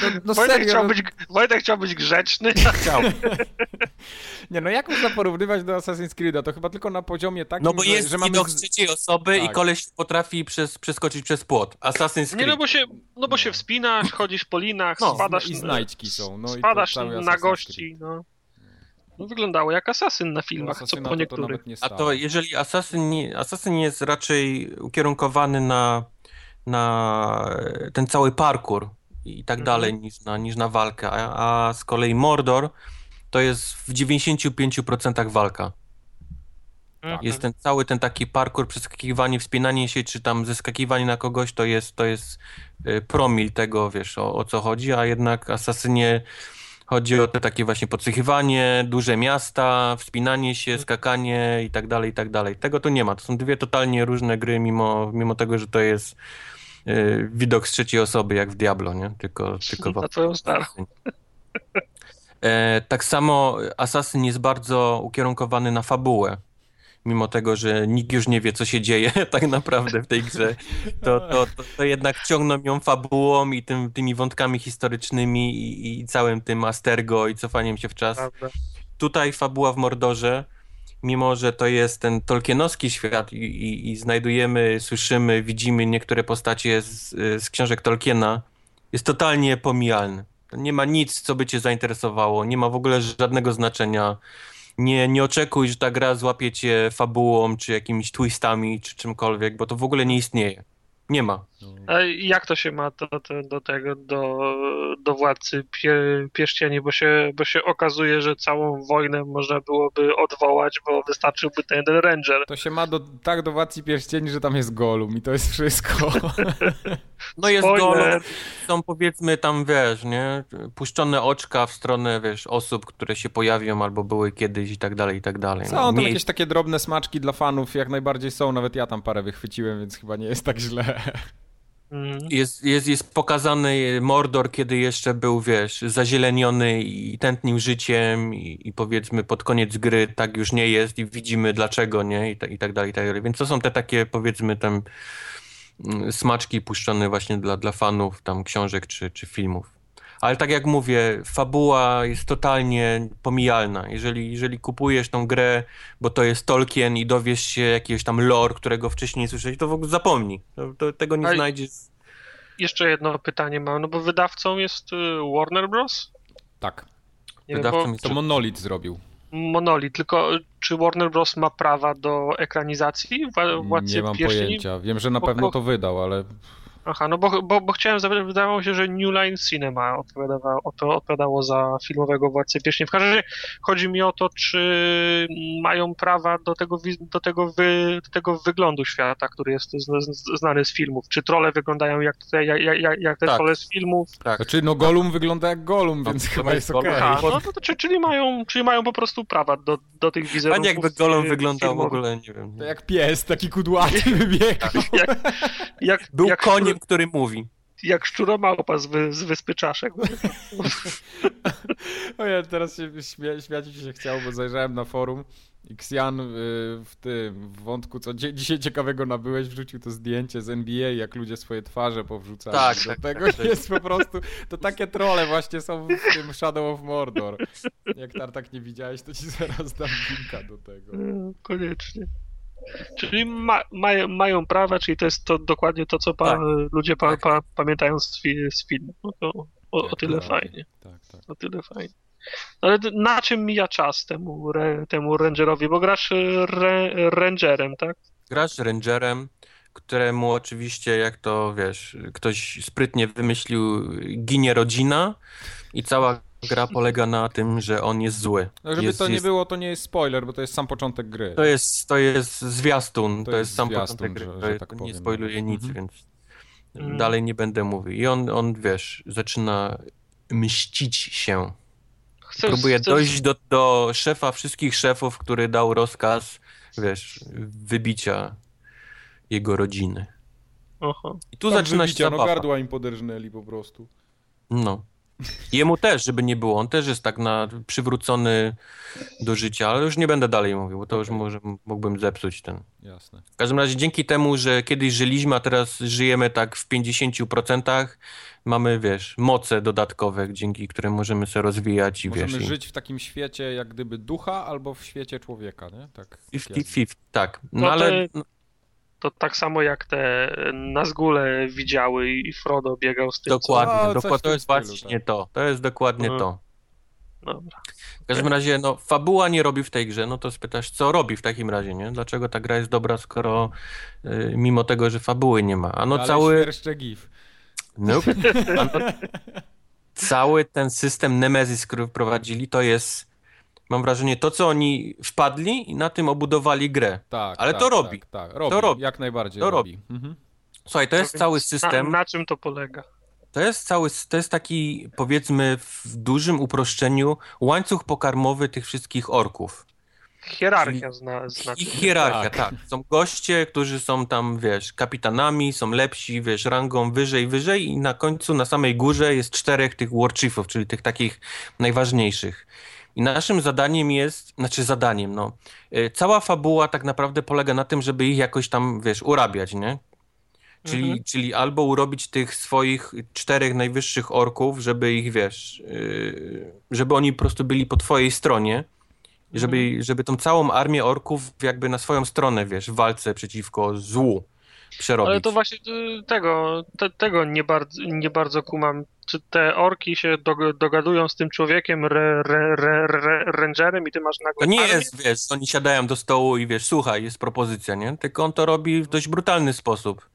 To, no, no Wojtek, serio, chciał no, być, Wojtek chciał być grzeczny. Chciał. nie no jak można porównywać do Assassin's Creed'a? To chyba tylko na poziomie takim, No bo że, jest że mamy... widok z trzeciej osoby i Tak. koleś potrafi przez, przeskoczyć przez płot. Assassin's Nie Creed. no, bo się, no bo się wspinasz, chodzisz po linach, No, spadasz, I znajdźki są, no i to spadasz cały na gości. No. No, wyglądało jak asasyn na filmach, co po to, to niektórych. nie A to jeżeli Assassin, nie, Assassin jest raczej ukierunkowany na, na ten cały parkour i tak Mhm. dalej niż na, niż na walkę, a, a z kolei Mordor to jest w 95% walka. Mhm. Jest ten cały ten taki parkour, przeskakiwanie, wspinanie się, czy tam zeskakiwanie na kogoś, to jest, to jest y, promil tego, wiesz, o, o co chodzi, a jednak Asasynie chodzi o te takie właśnie podsłuchiwanie, duże miasta, wspinanie się, skakanie i tak dalej, i tak dalej. Tego tu nie ma. To są dwie totalnie różne gry, mimo, mimo tego, że to jest y, widok z trzeciej osoby, jak w Diablo, nie? Tylko, tylko w Na twoją. E, tak samo Assassin jest bardzo ukierunkowany na fabułę. Mimo tego, że nikt już nie wie, co się dzieje tak naprawdę w tej grze, to, to, to, to jednak ciągną ją fabułą i tym, tymi wątkami historycznymi i, i całym tym Astergo i cofaniem się w czas. Prawda. Tutaj fabuła w Mordorze, mimo że to jest ten tolkienowski świat i, i, i znajdujemy, słyszymy, widzimy niektóre postacie z, z książek Tolkiena, jest totalnie pomijalny. Nie ma nic, co by cię zainteresowało, nie ma w ogóle żadnego znaczenia. Nie, nie oczekuj, że ta gra złapie cię fabułą, czy jakimiś twistami, czy czymkolwiek, bo to w ogóle nie istnieje. Nie ma. A jak to się ma do, do, do tego, do, do władcy pie, pierścieni, bo się, bo się okazuje, że całą wojnę można byłoby odwołać, bo wystarczyłby ten jeden ranger. To się ma do, tak do Władcy Pierścieni, że tam jest Golum i to jest wszystko. No jest Spoiler. golo, są powiedzmy tam, wiesz, nie, puszczone oczka w stronę, wiesz, osób, które się pojawią albo były kiedyś i tak dalej, i tak dalej. Są No, tam miejsc- jakieś takie drobne smaczki dla fanów, jak najbardziej są, nawet ja tam parę wychwyciłem, więc chyba nie jest tak źle. Mhm. Jest, jest, jest pokazany Mordor, kiedy jeszcze był, wiesz, zazieleniony i tętnił życiem i, i powiedzmy pod koniec gry tak już nie jest i widzimy dlaczego, nie, i, ta, i tak dalej, i tak dalej. Więc to są te takie, powiedzmy, tam mm, smaczki puszczone właśnie dla, dla fanów tam książek czy, czy filmów. Ale tak jak mówię, fabuła jest totalnie pomijalna. Jeżeli, jeżeli kupujesz tą grę, bo to jest Tolkien i dowiesz się jakiegoś tam lore, którego wcześniej nie słyszałeś, to w ogóle zapomnij. To, to, tego nie Ale- znajdziesz. Jeszcze jedno pytanie mam, no bo wydawcą jest y, Warner Bros? Tak, Nie wiem, Wydawcą bo jest to Monolith zrobił. Monolith, tylko y, czy Warner Bros ma prawa do ekranizacji Wła- Władcy Nie mam Pierścieni? pojęcia. Wiem, że na Bo- pewno bo- to wydał, ale Aha, no bo, bo, bo chciałem wydawało mi się, że New Line Cinema odpowiadało, o to, odpowiadało za filmowego Władcę Pierścieni. W każdym razie chodzi mi o to, czy mają prawa do tego, do tego, wy, do tego wyglądu świata, który jest z- z- znany z filmów. Czy trole wyglądają jak te, jak, jak, jak te Tak. trole z filmów? Tak. Znaczy, no Golum wygląda jak Golum, więc to chyba jest jest okej. Gollum. Aha, no, no to, czy- czyli, mają, czyli mają po prostu prawa do, do tych A wizerunków. nie jakby Golem fi- wyglądał w ogóle, nie wiem. To jak pies, taki kudłaty wybiegł. Jak, jak, Był jak koniem, który mówi. jak szczuromałpa z, wy, z Wyspy Czaszek. O ja teraz się śmia śmiać mi się chciało, bo zajrzałem na forum i Ksian y, w tym w wątku, co dzie dzisiaj ciekawego nabyłeś, wrzucił to zdjęcie z NBA, jak ludzie swoje twarze powrzucali. Tak, Do tak, tego tak, tak. jest po prostu, to takie trole właśnie są w tym Shadow of Mordor. Jak Tartak nie widziałeś, to ci zaraz dam linka do tego. No, Koniecznie. Czyli ma, mają, mają prawa, czyli to jest to dokładnie to, co pa, Tak. ludzie pa, Tak. pa, pamiętają z, fi, z filmu. No to o, o Jak tyle najbardziej. fajnie. Tak, tak. O tyle fajnie. Ale na czym mija czas temu, re, temu rangerowi? Bo grasz re, rangerem, tak? Grasz rangerem, któremu oczywiście, jak to wiesz, ktoś sprytnie wymyślił, ginie rodzina i cała gra polega na tym, że on jest zły. No żeby jest, to nie jest, było, to nie jest spoiler, bo to jest sam początek gry. To jest, to jest zwiastun, To to, jest jest sam zwiastun, początek gry, że- że tak nie powiem. spoiluje nic, Mhm. więc Mm. dalej nie będę mówił. I on, on, wiesz, zaczyna mścić się. Chcesz, Próbuje chcesz, dojść do, do szefa wszystkich szefów, który dał rozkaz, wiesz, wybicia jego rodziny. Aha. I tu Tam zaczyna się wybicia, no zabawa. gardła im poderżnęli po prostu. No. Jemu też, żeby nie było. On też jest tak na, przywrócony do życia, ale już nie będę dalej mówił, bo to już może mógłbym zepsuć ten. Jasne. W każdym razie dzięki temu, że kiedyś żyliśmy, a teraz żyjemy tak w 50%, mamy, wiesz, moce dodatkowe, dzięki którym możemy się rozwijać i Możemy wiesz. żyć w takim świecie jak gdyby ducha albo w świecie człowieka, nie? Tak. I tak 50-50, tak. No, No ale To tak samo jak te Nazgule widziały i Frodo biegał z tym. dokładnie, No, w dokładnie to jest stylu, właśnie tak. to. To jest dokładnie Mhm. to. Co... Dobra. W każdym razie, no, fabuła nie robi w tej grze, no to spytasz, co robi w takim razie, nie? Dlaczego ta gra jest dobra, skoro y, mimo tego, że fabuły nie ma? A no Ale cały, świerszcze gif. nope. A no, cały ten system Nemesis, który wprowadzili, to jest, mam wrażenie, to, co oni wpadli i na tym obudowali grę. Tak, Ale tak, to robi. Tak, tak. Robi. robi. Jak najbardziej To robi. Mhm. Słuchaj, to jest No cały system, Na, na czym to polega? to jest cały, to jest taki, powiedzmy, w dużym uproszczeniu łańcuch pokarmowy tych wszystkich orków. Hierarchia zna, znaczy. Ich hierarchia, Tak. tak. Są goście, którzy są tam, wiesz, kapitanami, są lepsi, wiesz, rangą wyżej, wyżej i na końcu, na samej górze jest czterech tych warchiefów, czyli tych takich najważniejszych. I naszym zadaniem jest, znaczy zadaniem, no, y, cała fabuła tak naprawdę polega na tym, żeby ich jakoś tam, wiesz, urabiać, nie? Czyli, Mhm. czyli albo urobić tych swoich czterech najwyższych orków, żeby ich, wiesz, yy, żeby oni po prostu byli po twojej stronie, żeby, żeby tą całą armię orków jakby na swoją stronę, wiesz, w walce przeciwko złu przerobić. Ale to właśnie y, tego, te, tego nie bardzo, nie bardzo kumam. Czy te orki się dog- dogadują z tym człowiekiem, re, re, re, re, rangerem i ty masz nagle To nie jest, wiesz, oni siadają do stołu i wiesz, słuchaj, jest propozycja, nie? Tylko on to robi w dość brutalny sposób.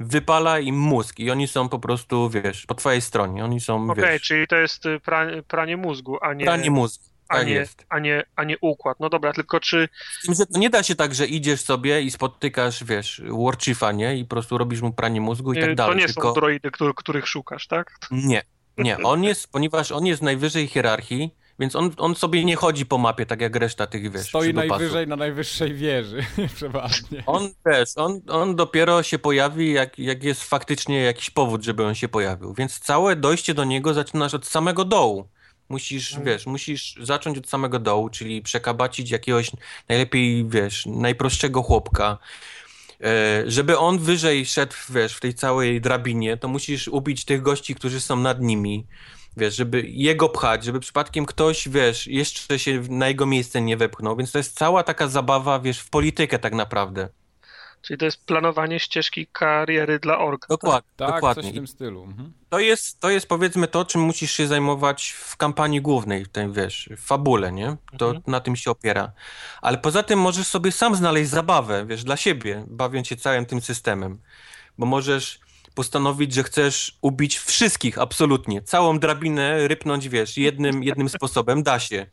Wypala im mózg i oni są po prostu, wiesz, po twojej stronie. Oni są, Okej, wiesz, czyli to jest y, pranie, pranie mózgu, a nie, pranie mózgu. A, Tak nie, jest. a, nie, a nie układ. No dobra, tylko czy to nie da się tak, że idziesz sobie i spotykasz, wiesz, Warchiefa, nie? I po prostu robisz mu pranie mózgu i y, tak to dalej. nie Tylko są droidy, których, których szukasz, tak? nie, nie. On jest, ponieważ on jest najwyżej hierarchii, więc on, on sobie nie chodzi po mapie, tak jak reszta tych, wiesz, Stoi najwyżej na najwyższej wieży, przeważnie. On, wiesz, on, on dopiero się pojawi, jak, jak jest faktycznie jakiś powód, żeby on się pojawił. Więc całe dojście do niego zaczynasz od samego dołu. Musisz, Mm. wiesz, musisz zacząć od samego dołu, czyli przekabacić jakiegoś najlepiej, wiesz, najprostszego chłopka. E, Żeby on wyżej szedł, wiesz, w tej całej drabinie, to musisz ubić tych gości, którzy są nad nimi. Wiesz, żeby jego pchać, żeby przypadkiem ktoś, wiesz, jeszcze się na jego miejsce nie wepchnął. Więc to jest cała taka zabawa, wiesz, w politykę tak naprawdę. Czyli to jest planowanie ścieżki kariery dla orka. Dokładnie, Tak, dokładnie. coś w tym stylu. Mhm. To jest, to jest powiedzmy to, czym musisz się zajmować w kampanii głównej, w tej, wiesz, w fabule, nie? To Mhm. na tym się opiera. Ale poza tym możesz sobie sam znaleźć zabawę, wiesz, dla siebie, bawiąc się całym tym systemem. Bo możesz postanowić, że chcesz ubić wszystkich, absolutnie. Całą drabinę rypnąć, wiesz, jednym, jednym sposobem, da się.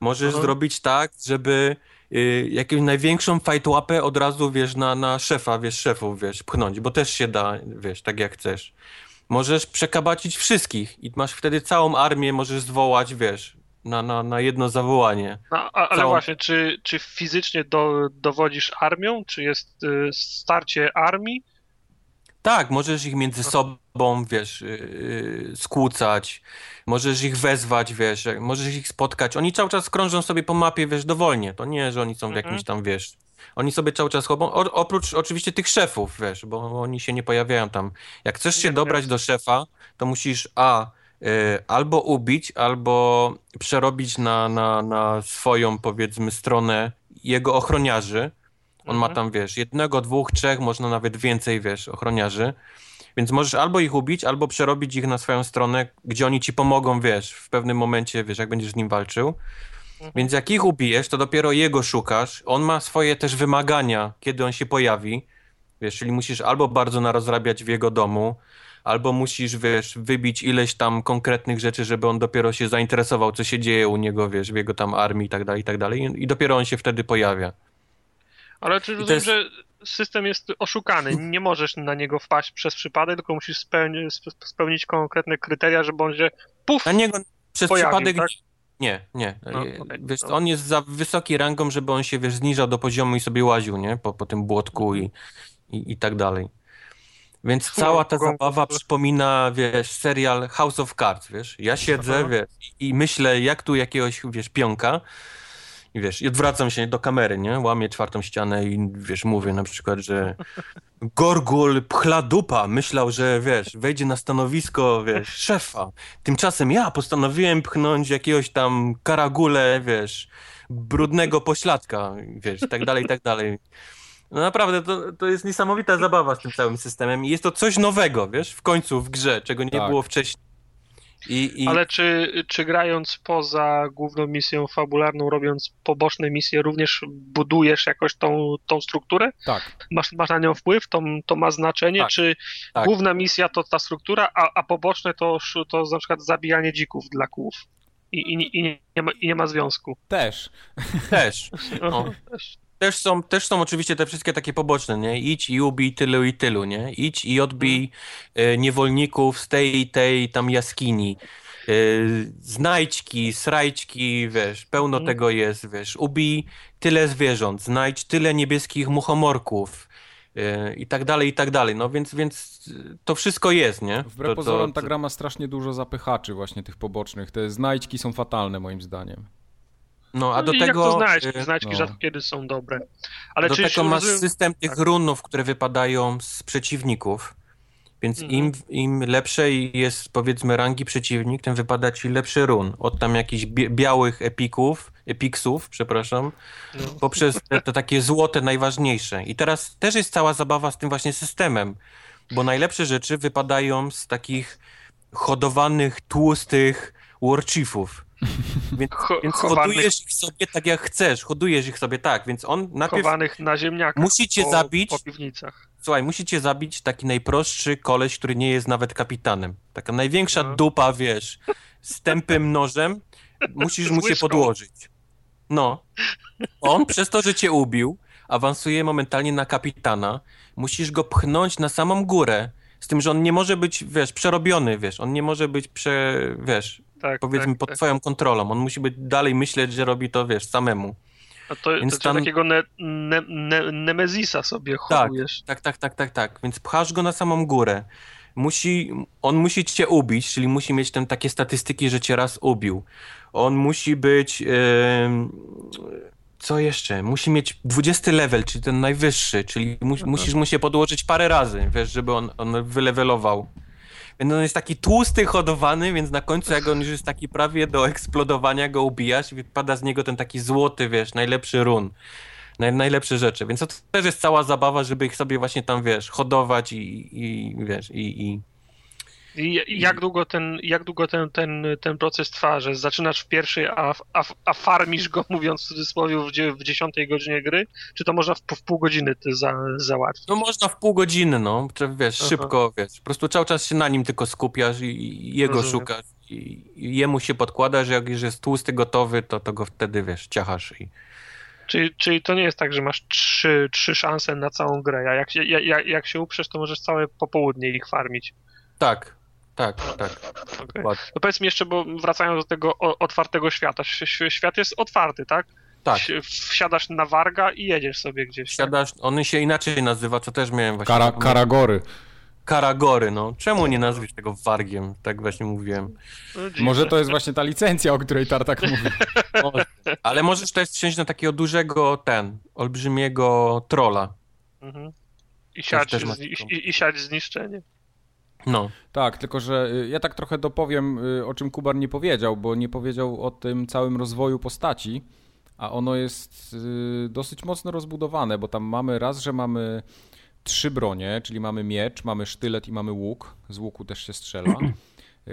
Możesz Mhm. zrobić tak, żeby y, jakąś największą fajtłapę od razu, wiesz, na, na szefa, wiesz, szefów, wiesz, pchnąć, bo też się da, wiesz, tak jak chcesz. Możesz przekabacić wszystkich i masz wtedy całą armię, możesz zwołać, wiesz, na, na, na jedno zawołanie. No, a, ale Całą- właśnie, czy, czy fizycznie do, dowodzisz armią? Czy jest y, starcie armii? Tak, możesz ich między sobą, wiesz, yy, skłócać, możesz ich wezwać, wiesz, możesz ich spotkać. Oni cały czas krążą sobie po mapie, wiesz, dowolnie. To nie, że oni są w Mhm. jakimś tam, wiesz, oni sobie cały czas chodzą, oprócz oczywiście tych szefów, wiesz, bo oni się nie pojawiają tam. Jak chcesz się Nie, dobrać do szefa, to musisz a, yy, albo ubić, albo przerobić na, na, na swoją, powiedzmy, stronę jego ochroniarzy. On ma Mhm. tam, wiesz, jednego, dwóch, trzech, można nawet więcej, wiesz, ochroniarzy. Więc możesz albo ich ubić, albo przerobić ich na swoją stronę, gdzie oni ci pomogą, wiesz, w pewnym momencie, wiesz, jak będziesz z nim walczył. Mhm. Więc jak ich ubijesz, to dopiero jego szukasz. On ma swoje też wymagania, kiedy on się pojawi. Wiesz, czyli musisz albo bardzo narozrabiać w jego domu, albo musisz, wiesz, wybić ileś tam konkretnych rzeczy, żeby on dopiero się zainteresował, co się dzieje u niego, wiesz, w jego tam armii i tak dalej, i tak dalej. I dopiero on się wtedy pojawia. Ale czy rozumiem, jest- że system jest oszukany? Nie możesz na niego wpaść przez przypadek, tylko musisz spełni, spe- spełnić konkretne kryteria, żeby on się puf! Na niego przez Pojawił, przypadek tak? nie, nie. No, E, okej, wiesz, no. on jest za wysoki rangą, żeby on się, wiesz, zniżał do poziomu i sobie łaził, nie? Po, po tym błotku i, i, i tak dalej. Więc cała ta zabawa przypomina, wiesz, serial House of Cards, wiesz? Ja siedzę, wiesz, i, i myślę, jak tu jakiegoś, wiesz, pionka i wiesz, i odwracam się do kamery, nie? Łamię czwartą ścianę i, wiesz, mówię na przykład, że Gorgul Pchladupa myślał, że, wiesz, wejdzie na stanowisko, wiesz, szefa. Tymczasem ja postanowiłem pchnąć jakiegoś tam karagule, wiesz, brudnego pośladka, wiesz, tak dalej, tak dalej. No naprawdę, to, to jest niesamowita zabawa z tym całym systemem i jest to coś nowego, wiesz, w końcu w grze, czego nie Tak. było wcześniej. I, i Ale czy, czy grając poza główną misją fabularną, robiąc poboczne misje, również budujesz jakoś tą, tą strukturę? Tak, Masz, masz na nią wpływ? To, to ma znaczenie? Tak, czy tak. główna misja to ta struktura, a, a poboczne to, to na przykład zabijanie dzików dla kłów? I, i, i, nie, ma, I nie ma związku. też. też. No. Też są, też są oczywiście te wszystkie takie poboczne, nie? Idź i ubij tylu i tylu, nie? Idź i odbij e, niewolników z tej i tej tam jaskini. E, znajdźki, srajdźki, wiesz, pełno Mhm. tego jest, wiesz. Ubij tyle zwierząt, znajdź tyle niebieskich muchomorków e, i tak dalej, i tak dalej. No więc, więc to wszystko jest, nie? Wbrew to, to, pozorom ta to- gra ma strasznie dużo zapychaczy właśnie tych pobocznych. Te znajdźki są fatalne moim zdaniem. No, a do tego... Jak to znajdźki? e, Znajdźki no. rzadko kiedy są dobre. Ale Do tego masz rozumiem- system tych tak. runów, które wypadają z przeciwników. Więc Mhm. im, im lepsze jest powiedzmy rangi przeciwnik, tym wypada ci lepszy run. Od tam jakichś białych epików, epiksów, przepraszam, No. poprzez te, te takie złote najważniejsze. I teraz też jest cała zabawa z tym właśnie systemem, bo najlepsze rzeczy wypadają z takich hodowanych, tłustych warchiefów. Więc, Cho- więc chowanych- hodujesz ich sobie tak jak chcesz, hodujesz ich sobie tak, więc on najpierw chowanych na ziemniakach musi cię po, zabić. po piwnicach. Słuchaj, musicie zabić taki najprostszy koleś, który nie jest nawet kapitanem. Taka największa No. dupa, wiesz, z tępym nożem, musisz mu się podłożyć. No. On przez to, że cię ubił, awansuje momentalnie na kapitana. Musisz go pchnąć na samą górę. Z tym, że on nie może być, wiesz, przerobiony, wiesz, on nie może być prze, wiesz, Tak, powiedzmy tak, pod tak. twoją kontrolą. On musi być dalej myśleć, że robi to, wiesz, samemu. A to, Więc to tam- takiego ne, ne, ne, Nemezisa sobie hodujesz. Tak, tak, tak, tak, tak. Więc pchasz go na samą górę. Musi, on musi cię ubić, czyli musi mieć tam takie statystyki, że cię raz ubił. On musi być. em, co jeszcze? Musi mieć 20 level, czyli ten najwyższy, czyli mu, musisz mu się podłożyć parę razy, wiesz, żeby on, on wylewelował. Więc on jest taki tłusty, hodowany, więc na końcu, jak on już jest taki prawie do eksplodowania, go ubijasz i wypada z niego ten taki złoty, wiesz, najlepszy run. Naj, najlepsze rzeczy. Więc to też jest cała zabawa, żeby ich sobie właśnie tam, wiesz, hodować i, i wiesz, i, i, I jak długo ten, jak długo ten, ten, ten proces trwa, że zaczynasz w pierwszej, a, a, a farmisz go, mówiąc w cudzysłowie, w, w dziesiątej godzinie gry? Czy to można w, w pół godziny za, załatwić? No można w pół godziny, no, wiesz, Aha. szybko, wiesz, po prostu cały czas się na nim tylko skupiasz i, i jego Rozumiem. szukasz i, i jemu się podkładasz, jak już jest tłusty, gotowy, to, to go wtedy, wiesz, ciachasz i... Czyli, czyli to nie jest tak, że masz trzy, trzy szanse na całą grę, a jak się, jak, jak się uprzesz, to możesz całe popołudnie ich farmić. Tak, tak, tak, Okej. dokładnie. No powiedz mi jeszcze, bo wracając do tego otwartego świata. Świat jest otwarty, tak? Tak, Si- Wsiadasz na warga i jedziesz sobie gdzieś. tak? siadasz, on się inaczej nazywa, co też miałem właśnie... Kara, karagory. Karagory, no. Czemu nie nazwać tego wargiem? Tak właśnie mówiłem. No. Może to jest właśnie ta licencja, o której Tartak mówi. Może. Ale możesz też wsiąść na takiego dużego, ten, olbrzymiego trola. Mhm. I siać, i, i siać zniszczenie. No. Tak, tylko że y, ja tak trochę dopowiem, y, o czym Kubar nie powiedział, bo nie powiedział o tym całym rozwoju postaci, a ono jest y, dosyć mocno rozbudowane, bo tam mamy raz, że mamy trzy bronie, czyli mamy miecz, mamy sztylet i mamy łuk. Z łuku też się strzela.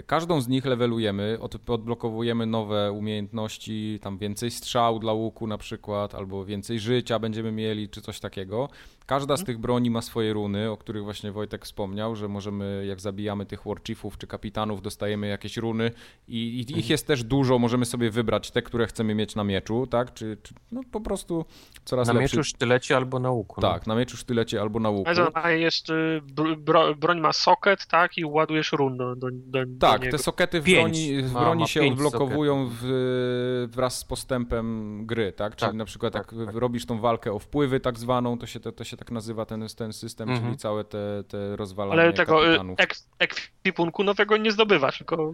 Każdą z nich levelujemy, od, odblokowujemy nowe umiejętności, tam więcej strzał dla łuku na przykład, albo więcej życia będziemy mieli, czy coś takiego. Każda z tych broni ma swoje runy, o których właśnie Wojtek wspomniał, że możemy, jak zabijamy tych warchiefów czy kapitanów, dostajemy jakieś runy i, i ich jest też dużo, możemy sobie wybrać te, które chcemy mieć na mieczu, tak? Czy, czy no po prostu coraz Na lepszy. mieczu, sztylecie albo na łuku. no. Tak, na mieczu, sztylecie albo na łuku. A jest, y, br- bro, broń ma socket, tak? I ładujesz run do, do, do, Tak, niego. te sokety w Pięć. broni, w broni ma się odblokowują w, wraz z postępem gry, tak? Czyli Tak, na przykład tak, jak tak. robisz tą walkę o wpływy tak zwaną, to się, to, to się tak nazywa ten, ten system, Mhm. czyli całe te, te rozwalanie Ale tego y, kapitanów. ek, ekwipunku nowego nie zdobywasz, tylko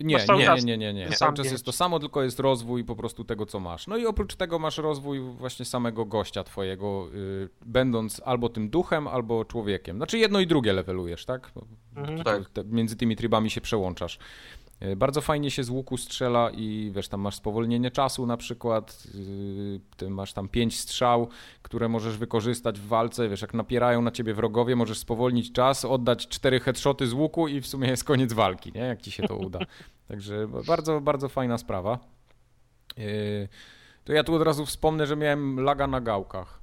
Nie, nie, nie, nie, nie, Cały sam czas jest to samo, tylko jest rozwój po prostu tego, co masz. No i oprócz tego masz rozwój właśnie samego gościa twojego, y, będąc albo tym duchem, albo człowiekiem. Znaczy jedno i drugie levelujesz, tak? Mhm. Tak. te, między tymi trybami się przełączasz. Y, Bardzo fajnie się z łuku strzela i wiesz, tam masz spowolnienie czasu na przykład, yy, ty masz tam pięć strzał, które możesz wykorzystać w walce, wiesz, jak napierają na ciebie wrogowie, możesz spowolnić czas, oddać cztery headshoty z łuku i w sumie jest koniec walki, nie? Jak ci się to uda. Także bardzo, bardzo fajna sprawa. Yy, To ja tu od razu wspomnę, że miałem laga na gałkach.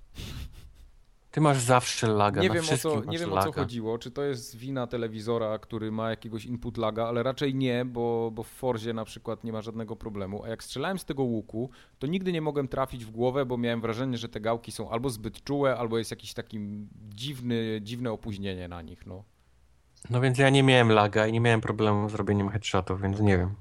Ty masz zawsze laga, Nie na wiem, o co, nie wiem o co chodziło, czy to jest wina telewizora, który ma jakiegoś input laga, ale raczej nie, bo, bo w Forzie na przykład nie ma żadnego problemu. A jak strzelałem z tego łuku, to nigdy nie mogłem trafić w głowę, bo miałem wrażenie, że te gałki są albo zbyt czułe, albo jest jakiś taki dziwny, dziwne opóźnienie na nich. No. No więc ja nie miałem laga i nie miałem problemu z robieniem headshotów, więc nie wiem.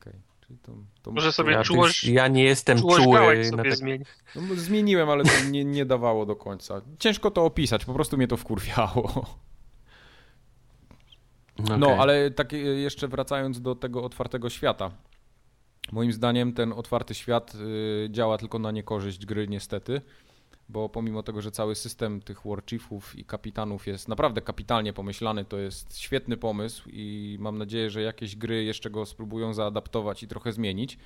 Okej, Czyli to, to Może sobie Ja, czułość, ja nie jestem czuły na tak... zmień. no, zmieniłem, ale to nie, nie dawało do końca. Ciężko to opisać, po prostu mnie to wkurwiało. No, Okej. ale tak e, jeszcze wracając do tego otwartego świata. Moim zdaniem ten otwarty świat y, działa tylko na niekorzyść gry niestety, bo pomimo tego, że cały system tych warchiefów i kapitanów jest naprawdę kapitalnie pomyślany, to jest świetny pomysł i mam nadzieję, że jakieś gry jeszcze go spróbują zaadaptować i trochę zmienić.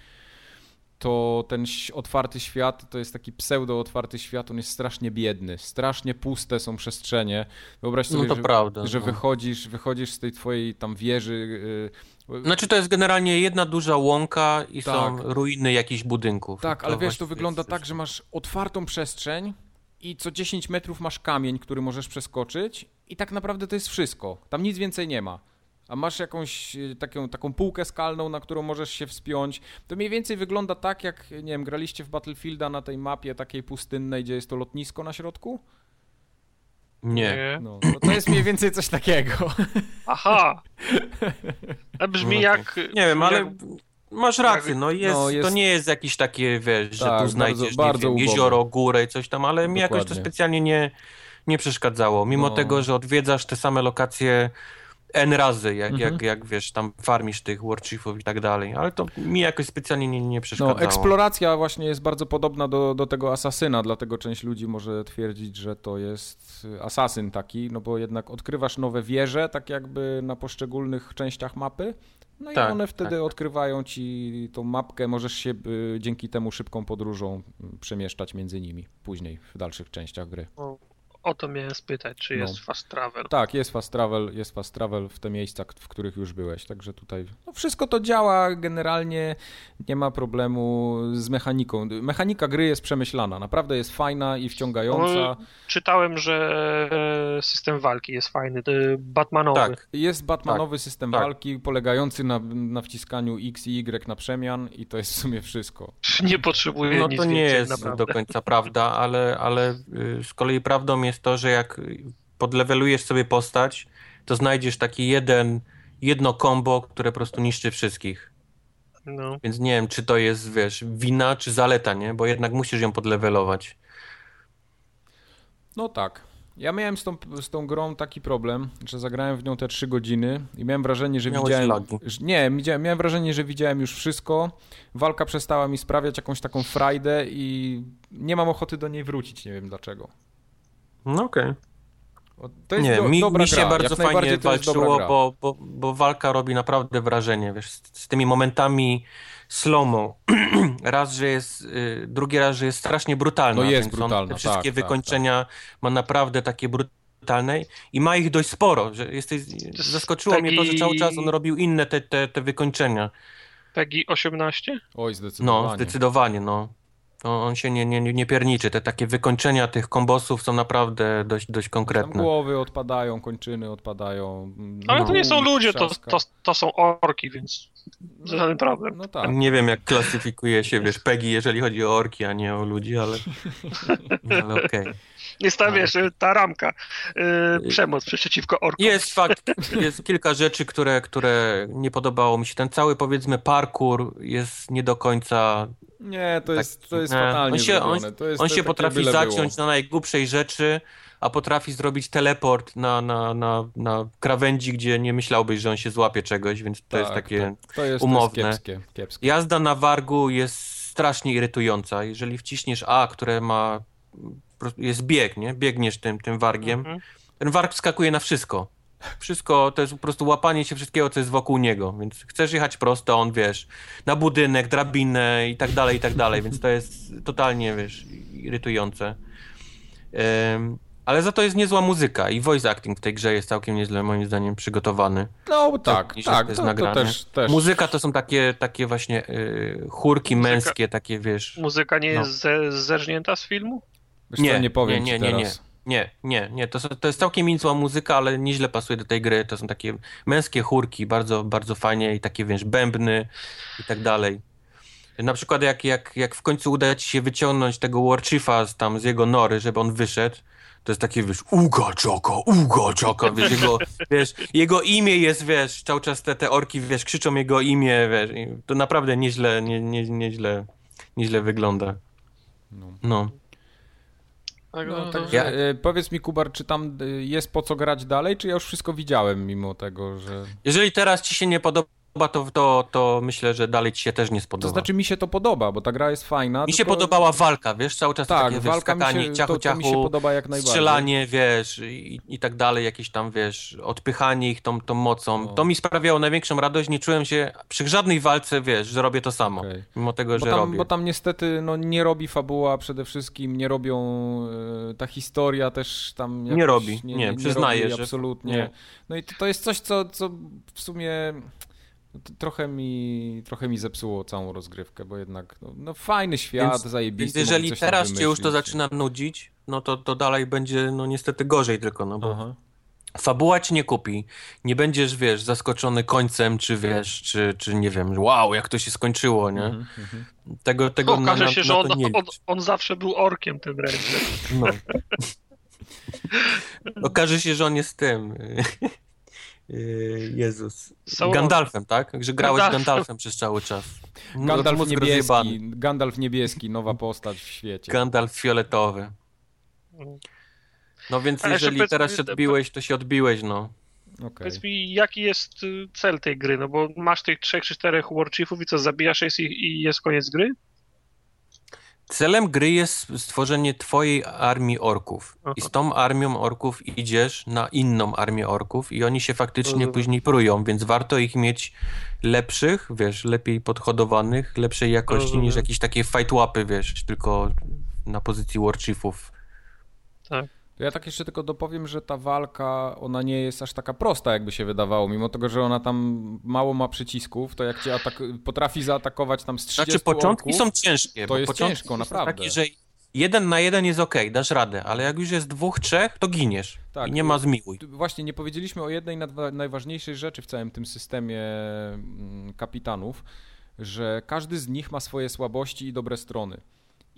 To ten otwarty świat to jest taki pseudo-otwarty świat, on jest strasznie biedny, strasznie puste są przestrzenie. Wyobraź sobie, No to że, prawda. że no. wychodzisz, wychodzisz z tej twojej tam wieży. y, Znaczy to jest generalnie jedna duża łąka i Tak. są ruiny jakichś budynków. Tak, ale wiesz, to wygląda tak, że masz otwartą przestrzeń i co 10 metrów masz kamień, który możesz przeskoczyć i tak naprawdę to jest wszystko. Tam nic więcej nie ma. A masz jakąś y, taką, taką półkę skalną, na którą możesz się wspiąć. To mniej więcej wygląda tak, jak, nie wiem, graliście w Battlefielda na tej mapie takiej pustynnej, gdzie jest to lotnisko na środku? Nie. No, to, to jest mniej więcej coś takiego. Aha! To brzmi No, jak... Nie wiem, ale jak- masz rację, no jest, No, jest- to nie jest jakieś takie, wiesz, że Tak, tu znajdziesz bardzo- wiem, jezioro, górę i coś tam, ale mi jakoś to Dokładnie. specjalnie nie, nie przeszkadzało. Mimo No. tego, że odwiedzasz te same lokacje N razy, jak, Mhm. jak, jak wiesz, tam farmisz tych warchiefów i tak dalej, ale to mi jakoś specjalnie nie, nie przeszkadzało. No, eksploracja właśnie jest bardzo podobna do, do tego asasyna, dlatego część ludzi może twierdzić, że to jest asasyn taki, no bo jednak odkrywasz nowe wieże, tak jakby na poszczególnych częściach mapy. No i Tak, one wtedy tak. odkrywają ci tą mapkę, możesz się y, dzięki temu szybką podróżą y, przemieszczać między nimi później w dalszych częściach gry. O to miałem spytać, czy No. jest fast travel. Tak, jest fast travel, jest fast travel w te miejsca, w których już byłeś, także tutaj no wszystko to działa, generalnie nie ma problemu z mechaniką. Mechanika gry jest przemyślana, naprawdę jest fajna i wciągająca. No, Czytałem, że e, system walki jest fajny, to Batmanowy. Tak. Jest Batmanowy system tak. walki polegający na, na wciskaniu X i Y na przemian i to jest w sumie wszystko. Nie potrzebuję No nic to nie więcej, jest naprawdę. do końca prawda, ale, ale y, z kolei prawdą jest to, że jak podlewelujesz sobie postać, to znajdziesz taki jeden, jedno combo, które po prostu niszczy wszystkich. No. Więc nie wiem, czy to jest, wiesz, wina czy zaleta, nie? Bo jednak musisz ją podlewelować. No tak. Ja miałem z tą, z tą grą taki problem, że zagrałem w nią te 3 godziny i miałem wrażenie, że Miałeś widziałem. lagi. Nie, widziałem, miałem wrażenie, że widziałem już wszystko. Walka przestała mi sprawiać jakąś taką frajdę i nie mam ochoty do niej wrócić. Nie wiem dlaczego. No okej. O, To jest Nie, do, mi, dobra mi się gra. bardzo Jak fajnie walczyło, bo, bo, bo walka robi naprawdę wrażenie, wiesz, z, z tymi momentami slow-mo. raz, że jest, y, drugi raz, że jest strasznie brutalna. No jest on brutalna, Te wszystkie tak, tak, wykończenia ma naprawdę takie brutalne i ma ich dość sporo, że jesteś, jest zaskoczyło mnie to, że cały czas on robił inne te, te, te wykończenia. PEGI 18? Oj, zdecydowanie. No, zdecydowanie, no. No, On się nie, nie, nie pierniczy. Te takie wykończenia tych kombosów są naprawdę dość, dość Tam konkretne. głowy odpadają, kończyny odpadają. Ale No. to nie są ludzie, to, to, to są orki, więc żaden problem. No tak. Nie wiem, jak klasyfikuje się, wiesz, PEGI, jeżeli chodzi o orki, a nie o ludzi, ale, ale okej. Jest ta, wiesz, ta ramka, yy, przemoc przeciwko orkom. Jest fakt, jest kilka rzeczy, które, które nie podobało mi się. Ten cały, powiedzmy, parkour jest nie do końca... Nie, to jest, to jest nie. fatalnie on się, on. To jest on to się potrafi zaciąć było. na najgłupszej rzeczy, a potrafi zrobić teleport na, na, na, na krawędzi, gdzie nie myślałbyś, że on się złapie czegoś, więc to Tak, jest takie... tak. To jest, umowne. To jest kiepskie, kiepskie. Jazda na wargu jest strasznie irytująca. Jeżeli wciśniesz A, które ma. Jest bieg, nie? Biegniesz tym, tym wargiem. Mhm. Ten warg wskakuje na wszystko. Wszystko to jest po prostu łapanie się wszystkiego, co jest wokół niego. Więc chcesz jechać prosto, on wiesz, na budynek, drabinę i tak dalej, i tak dalej. Więc to jest totalnie, wiesz, irytujące. Em, ale za to jest niezła muzyka i voice acting w tej grze jest całkiem nieźle, moim zdaniem, przygotowany. No tak, tak, jest to, to też, też. Muzyka to są takie, takie właśnie y, chórki Muzyka- męskie, takie wiesz. Muzyka nie No. jest ze, zerżnięta z filmu? Wiesz co, nie powiem nie, nie, nie, teraz. nie, nie, nie. To, to jest całkiem niezła muzyka, ale nieźle pasuje do tej gry. To są takie męskie chórki, bardzo, bardzo fajnie i takie, wiesz, bębny i tak dalej. Na przykład jak, jak, jak w końcu uda ci się wyciągnąć tego Warchiefa z, tam z jego nory, żeby on wyszedł, to jest takie, wiesz, uga czaka, uga czaka, wiesz, jego, wiesz, jego imię jest, wiesz, cały czas te, te orki, wiesz, krzyczą jego imię, wiesz, to naprawdę nieźle, nie, nie, nieźle, nieźle wygląda. No. No. Tak, No, no, także Ja- e, powiedz mi, Kubar, czy tam e, jest po co grać dalej, czy ja już wszystko widziałem mimo tego, że... Jeżeli teraz ci się nie podoba, to, to, to myślę, że dalej ci się też nie spodoba. To znaczy mi się to podoba, bo ta gra jest fajna. mi się tylko- podobała walka, wiesz, cały czas Tak, takie, wiesz, walka mi skakanie, się, ciachu, to, to mi się ciachu, podoba jak najbardziej. strzelanie, wiesz, i, i tak dalej, jakieś tam, wiesz, odpychanie ich tą, tą mocą. No. To mi sprawiało największą radość, nie czułem się przy żadnej walce, wiesz, że robię to samo, Okej. mimo tego, Bo że tam, robię. bo tam niestety no, nie robi fabuła przede wszystkim, nie robią, e, ta historia też tam jakoś, Nie robi, nie, przyznaję, robi że- absolutnie. nie. No i to, to jest coś, co, co w sumie trochę mi, trochę mi zepsuło całą rozgrywkę, bo jednak no, no fajny świat, Więc- zajebisty. Więc jeżeli teraz cię już to zaczyna nudzić, no to, to dalej będzie, no niestety gorzej tylko, no bo Aha. fabuła ci nie kupi, nie będziesz, wiesz, zaskoczony końcem, czy wiesz, czy, czy nie wiem, wow, jak to się skończyło, nie? Mhm, mhm. Tego, tego na, Okaże na, się, na że on, on, on zawsze był orkiem, ten Ranger. No. Okaże się, że on jest tym. Yy, Jezus. Gandalfem, tak? Że grałeś Gandalfem. Gandalfem przez cały czas. Gandalf niebieski. Gandalf niebieski, nowa postać w świecie. Gandalf fioletowy. No więc Ale jeżeli teraz się odbiłeś, to się odbiłeś, no. Okej. Powiedz mi, jaki jest y, cel tej gry? No bo masz tych trzech czy czterech warchiefów i co, zabijasz jest i, i jest koniec gry? Celem gry jest stworzenie twojej armii orków. I Aha. z tą armią orków idziesz na inną armię orków i oni się faktycznie później prują, więc warto ich mieć lepszych, wiesz, lepiej podhodowanych, lepszej jakości niż jakieś takie fight łapy, wiesz, tylko na pozycji warchiefów. Ja tak jeszcze tylko dopowiem, że ta walka, ona nie jest aż taka prosta, jakby się wydawało, mimo tego, że ona tam mało ma przycisków, to jak cię atak- potrafi zaatakować tam z 30 Znaczy początki orków, są ciężkie. to jest ciężko, naprawdę. Takie, że jeden na jeden jest ok, dasz radę, ale jak już jest dwóch, trzech, to giniesz. Tak, I nie ma zmiłuj. Właśnie nie powiedzieliśmy o jednej najważniejszej rzeczy w całym tym systemie mm, kapitanów, że każdy z nich ma swoje słabości i dobre strony.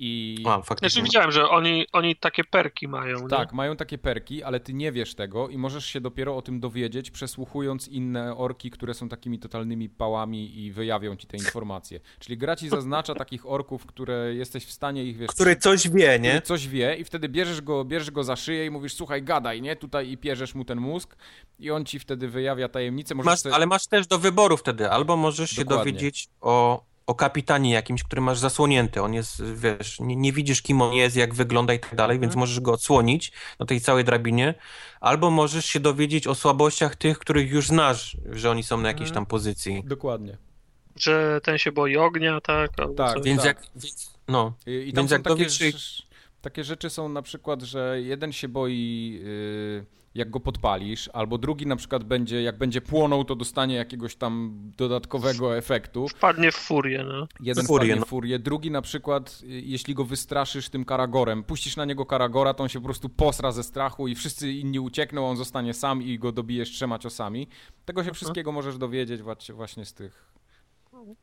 I A, Znaczy faktycznie. widziałem, że oni, oni takie perki mają. nie? tak, mają takie perki, ale ty nie wiesz tego i możesz się dopiero o tym dowiedzieć, przesłuchując inne orki, które są takimi totalnymi pałami i wyjawią ci te informacje. Czyli gra ci zaznacza takich orków, które jesteś w stanie ich, wiesz, Który coś wie, który nie? coś wie i wtedy bierzesz go, bierzesz go za szyję i mówisz, słuchaj, gadaj, nie? Tutaj i pierzesz mu ten mózg i on ci wtedy wyjawia tajemnicę. Możesz Masz, sobie- ale masz też do wyboru wtedy. Albo możesz się Dokładnie. dowiedzieć o, o kapitanie jakimś, który masz zasłonięty. On jest, wiesz, nie, nie widzisz kim on jest, jak wygląda i tak dalej, więc możesz go odsłonić na tej całej drabinie. Albo możesz się dowiedzieć o słabościach tych, których już znasz, że oni są na jakiejś Mhm. tam pozycji. Dokładnie. Że ten się boi ognia, tak? albo Tak, coś. Więc tak. jak, więc, no, I, i tam Więc są jak takie, dowiesz rz- takie rzeczy są na przykład, że jeden się boi, yy, jak go podpalisz, albo drugi na przykład będzie, jak będzie płonął, to dostanie jakiegoś tam dodatkowego efektu. Wpadnie w furię, no. Jeden Furię, wpadnie no. w furię, drugi na przykład, y, jeśli go wystraszysz tym karagorem, puścisz na niego karagora, to on się po prostu posra ze strachu i wszyscy inni uciekną, on zostanie sam i go dobijesz trzema ciosami. Tego się wszystkiego możesz dowiedzieć właśnie- z tych,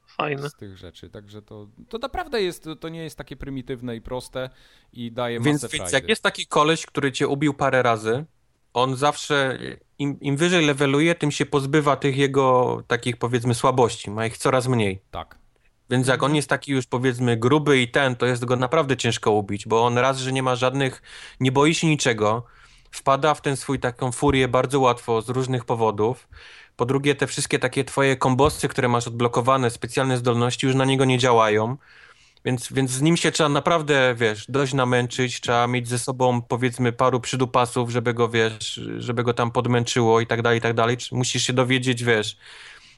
Fajne. z tych rzeczy. Także to, to naprawdę jest, to- nie jest takie prymitywne i proste i daje Więc, masę więc jak jest taki koleś, który cię ubił parę razy, on zawsze, im, im wyżej leveluje, tym się pozbywa tych jego takich powiedzmy słabości, ma ich coraz mniej. Tak. Więc jak on jest taki już powiedzmy gruby i ten, to jest go naprawdę ciężko ubić, bo on raz, że nie ma żadnych, nie boi się niczego, wpada w ten swój taką furię bardzo łatwo z różnych powodów. Po drugie, te wszystkie takie twoje kombosy, które masz odblokowane, specjalne zdolności już na niego nie działają. Więc, więc z nim się trzeba naprawdę, wiesz, dość namęczyć, trzeba mieć ze sobą powiedzmy paru przydupasów, żeby go, wiesz, żeby go tam podmęczyło i tak dalej, i tak dalej. Musisz się dowiedzieć, wiesz,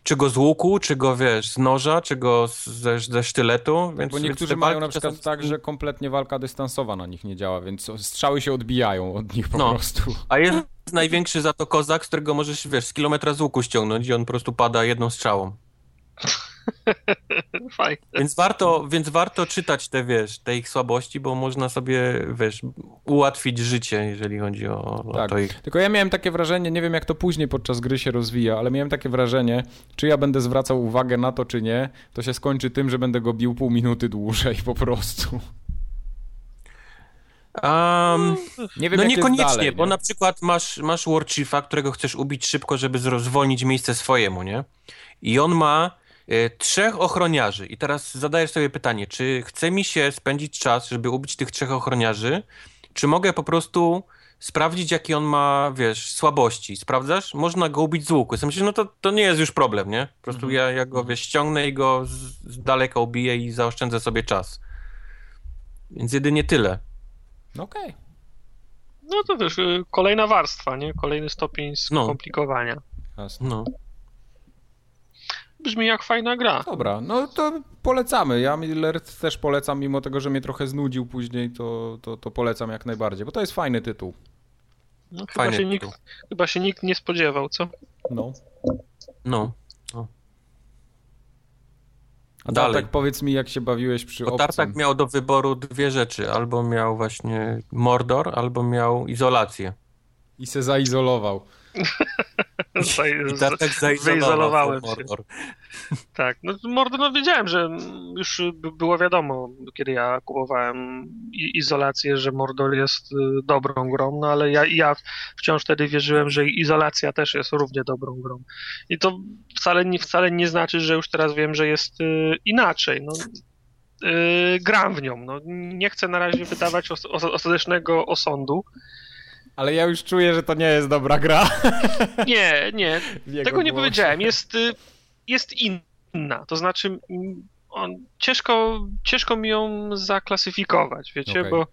czy go z łuku, czy go, wiesz, z noża, czy go z- ze, ze sztyletu. Więc, Bo więc niektórzy te mają na przykład czasem- tak, że kompletnie walka dystansowa na nich nie działa, więc strzały się odbijają od nich po No. prostu. A jest największy za to kozak, z którego możesz, wiesz, z kilometra z łuku ściągnąć i on po prostu pada jedną strzałą. Fajne. Więc warto, więc warto czytać te, wiesz, te ich słabości, bo można sobie, wiesz, ułatwić życie, jeżeli chodzi o, o Tak. to ich. Tylko ja miałem takie wrażenie, nie wiem jak to później podczas gry się rozwija, ale miałem takie wrażenie, czy ja będę zwracał uwagę na to, czy nie, to się skończy tym, że będę go bił pół minuty dłużej po prostu. Um, Nie wiem, no niekoniecznie, dalej, bo nie? na przykład masz, masz War Chiefa, którego chcesz ubić szybko, żeby zro- zwolnić miejsce swojemu, nie? I on ma trzech ochroniarzy. I teraz zadajesz sobie pytanie, czy chce mi się spędzić czas, żeby ubić tych trzech ochroniarzy, czy mogę po prostu sprawdzić, jakie on ma, wiesz, słabości. Sprawdzasz? Można go ubić z łuku. Ja myślę, no to, to nie jest już problem, nie? Po prostu Mhm. ja, ja go, wiesz, ściągnę i go z, z daleka ubiję i zaoszczędzę sobie czas. Więc jedynie tyle. No Okej. No to wiesz, y, kolejna warstwa, nie? Kolejny stopień No. skomplikowania. Jasne. No. Brzmi jak fajna gra. Dobra, no to polecamy. Ja Millard też polecam, mimo tego, że mnie trochę znudził później, to, to, to polecam jak najbardziej, bo to jest fajny tytuł. No, chyba, Fajny się nikt, tytuł. chyba się nikt nie spodziewał, co? No. No. A Dalej. Tartak, powiedz mi, jak się bawiłeś przy Bo obcym. Tartak miał do wyboru dwie rzeczy. Albo miał właśnie Mordor, albo miał izolację. I se zaizolował. I Tartak wyizolowałem się. Mordor. Tak, no Mordor, no wiedziałem, że już by- było wiadomo, kiedy ja kupowałem izolację, że Mordor jest y, dobrą grą, no ale ja, ja wciąż wtedy wierzyłem, że izolacja też jest równie dobrą grą. I to wcale nie, wcale nie znaczy, że już teraz wiem, że jest y, inaczej. No, y, gram w nią. No, nie chcę na razie wydawać os- ostatecznego osądu. Ale ja już czuję, że to nie jest dobra gra. Nie, nie, Tego nie głosie. powiedziałem. Jest, y, jest inna. To znaczy, on, ciężko, ciężko mi ją zaklasyfikować, wiecie, Okej. bo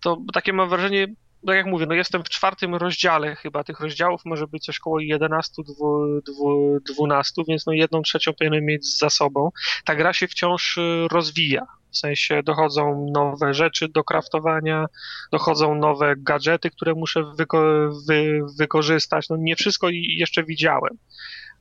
to takie mam wrażenie, tak jak mówię, no jestem w czwartym rozdziale chyba. Tych rozdziałów może być coś koło 11, dwu- dwu- 12, więc no jedną trzecią powinienem mieć za sobą. Ta gra się wciąż y, rozwija. W sensie dochodzą nowe rzeczy do kraftowania, dochodzą nowe gadżety, które muszę wyko wy wykorzystać. No nie wszystko jeszcze widziałem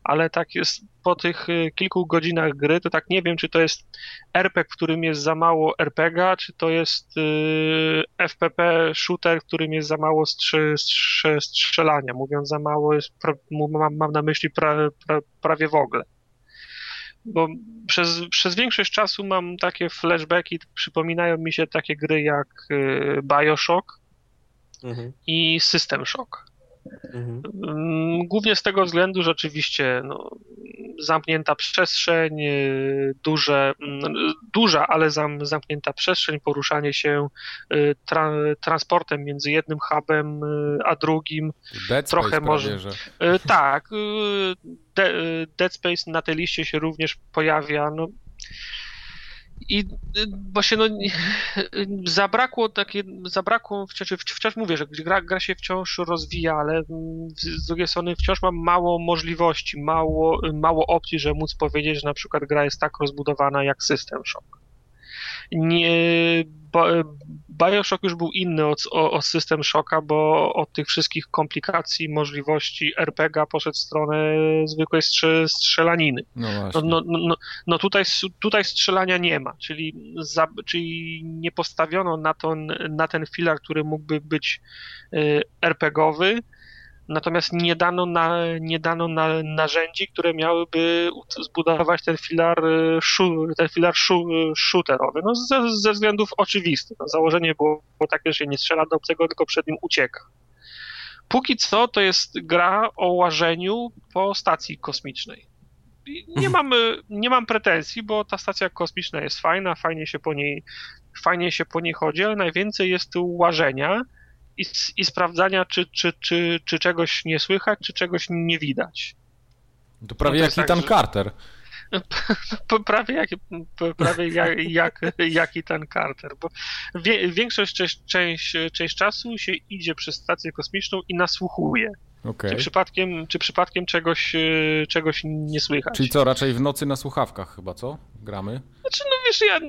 ale tak jest po tych y, kilku godzinach gry, to tak nie wiem, czy to jest RPG, w którym jest za mało RPGa, czy to jest y, FPP shooter, w którym jest za mało strze, strze, strzelania. Mówiąc za mało, jest, mam na myśli pra, pra, prawie w ogóle. Bo przez, przez większość czasu mam takie flashbacki, przypominają mi się takie gry jak y, Bioshock mhm. i System Shock Mhm. Mm, głównie z tego względu, że oczywiście no, zamknięta przestrzeń, y, duże, mm, duża, ale zam, zamknięta przestrzeń, poruszanie się y, tra, transportem między jednym hubem y, a drugim. Dead trochę może. Że... Tak. Dead Space na tej liście się również pojawia. No, i y, właśnie no, zabrakło takie, zabrakło, wciąż, wciąż mówię, że gra, gra się wciąż rozwija, ale mm, z drugiej strony wciąż mam mało możliwości, mało, mało opcji, że móc powiedzieć, że na przykład gra jest tak rozbudowana jak System Shock. Nie, Bioshock już był inny od, od System Shocka, bo od tych wszystkich komplikacji, możliwości RPG poszedł w stronę zwykłej strzelaniny. No, no, no, no, no, tutaj, tutaj strzelania nie ma, czyli, za, czyli nie postawiono na, to, na ten filar, który mógłby być y, RPGowy, Natomiast nie dano, na, nie dano na, narzędzi, które miałyby zbudować ten filar, y, ten filar shooterowy. No ze, ze względów oczywistych. No założenie było, takie, że się nie strzela do obcego, tylko przed nim ucieka. Póki co to jest gra o łażeniu po stacji kosmicznej. nie mhm. mam, nie mam pretensji, bo ta stacja kosmiczna jest fajna, fajnie się po niej, fajnie się po niej chodzi, ale najwięcej jest tu łażenia i, i sprawdzania, czy, czy, czy, czy czegoś nie słychać, czy czegoś nie widać. To prawie no to jak tak, Ethan że... Carter. prawie jak, prawie jak, jak, jak i ten Carter, bo wie, większość część, część, część czasu się idzie przez stację kosmiczną i nasłuchuje. Okay. Czy, przypadkiem, czy przypadkiem czegoś, e, czegoś nie słychać. Czyli co, raczej w nocy na słuchawkach chyba, co? Gramy? Znaczy, no wiesz, ja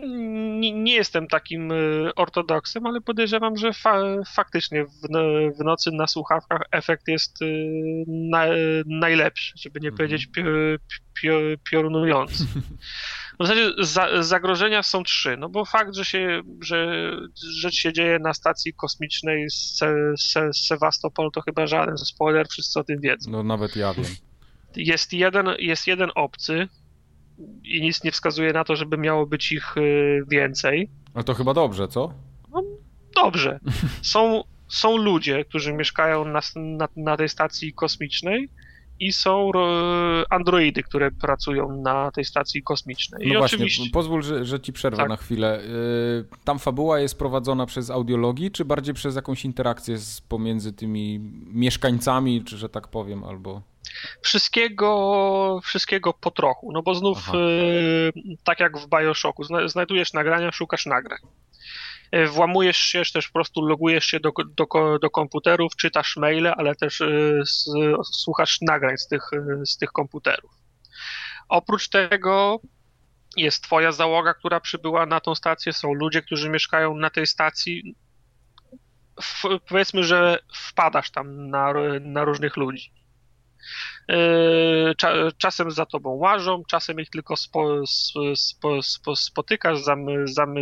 nie, nie jestem takim e, ortodoksem, ale podejrzewam, że fa faktycznie w, w, nocy na słuchawkach efekt jest e, na, najlepszy, żeby nie mhm. powiedzieć piorunujący. W zasadzie za, zagrożenia są trzy, no bo fakt, że się, że rzecz się dzieje na stacji kosmicznej z, Se, Sewastopol, to chyba żaden spoiler, wszyscy o tym wiedzą. No nawet ja wiem. Jest jeden, jest jeden obcy i nic nie wskazuje na to, żeby miało być ich y, więcej. Ale to chyba dobrze, co? No, dobrze. Są, są ludzie, którzy mieszkają na, na, na tej stacji kosmicznej i są androidy, które pracują na tej stacji kosmicznej. No I właśnie, oczywiście... pozwól, że, że ci przerwę tak. na chwilę. Y, tam fabuła jest prowadzona przez audiologii, czy bardziej przez jakąś interakcję z, pomiędzy tymi mieszkańcami, czy że tak powiem, albo... Wszystkiego, wszystkiego po trochu, no bo znów y, tak jak w Bioshocku, znajdujesz nagrania, szukasz nagrań. E, włamujesz się, też po prostu logujesz się do, do, do komputerów, czytasz maile, ale też e, słuchasz nagrań z tych, e, z tych komputerów. Oprócz tego jest twoja załoga, która przybyła na tą stację, są ludzie, którzy mieszkają na tej stacji. W, powiedzmy, że wpadasz tam na, na różnych ludzi. E, czasem za tobą łażą, czasem ich tylko spo, spo, spo, spotykasz,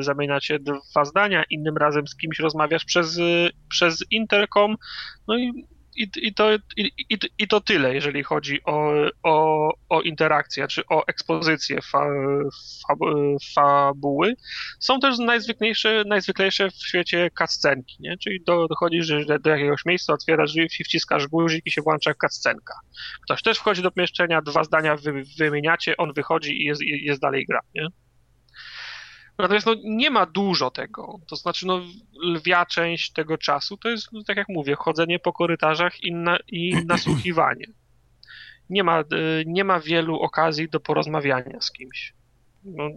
zamieniacie dwa zdania, innym razem z kimś rozmawiasz przez, przez interkom, no i i, i, to, i, i, to tyle, jeżeli chodzi o, o, o interakcję, czy o ekspozycję fa, fa, fabuły. Są też najzwyklejsze, najzwyklejsze w świecie cutscenki, nie? czyli do, dochodzisz do, do jakiegoś miejsca, otwierasz drzwi, wciskasz guzik i się włącza cutscenka. Ktoś też wchodzi do pomieszczenia, dwa zdania wy, wymieniacie, on wychodzi i jest, jest dalej gra. Nie? Natomiast no, nie ma dużo tego. To znaczy, no, lwia część tego czasu to jest, no, tak jak mówię, chodzenie po korytarzach i, na, i nasłuchiwanie. Nie ma, y, nie ma wielu okazji do porozmawiania z kimś. No,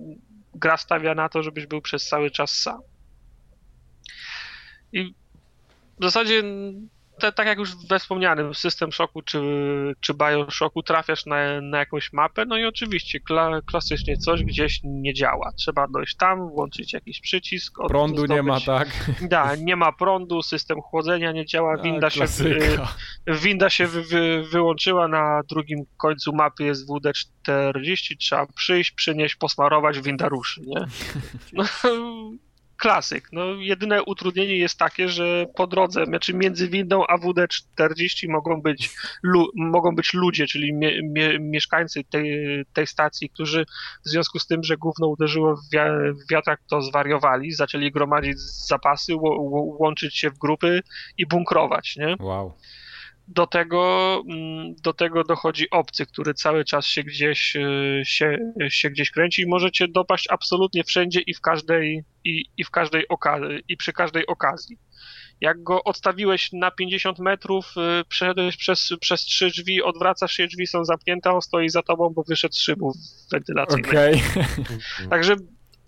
gra stawia na to, żebyś był przez cały czas sam. I w zasadzie te, tak jak już we wspomnianym, system szoku czy, czy Bioshocku trafiasz na, na jakąś mapę, no i oczywiście kla, klasycznie coś gdzieś nie działa. Trzeba dojść tam, włączyć jakiś przycisk. Od, prądu zdobyć, nie ma, tak? Da, nie ma prądu, system chłodzenia nie działa, winda A, się, winda się wy, wy, wyłączyła, na drugim końcu mapy jest WD-40, trzeba przyjść, przynieść, posmarować, winda ruszy, nie? No, klasyk. No, jedyne utrudnienie jest takie, że po drodze, znaczy między windą a WD-40 mogą być, lu, mogą być ludzie, czyli mie, mie, mieszkańcy tej, tej stacji, którzy w związku z tym, że gówno uderzyło w, w wiatrak, to zwariowali, zaczęli gromadzić zapasy, łączyć się w grupy i bunkrować, nie? Wow do tego, mm, do tego dochodzi obcy, który cały czas się gdzieś, e, się, się gdzieś kręci i możecie dopaść absolutnie wszędzie i w każdej, i, i w każdej okazji, i przy każdej okazji. Jak go odstawiłeś na 50 metrów, e, przeszedłeś przez, przez trzy drzwi, odwracasz się, drzwi są zamknięte, on stoi za tobą, bo wyszedł z szybów wentylacyjnych. Okay. Także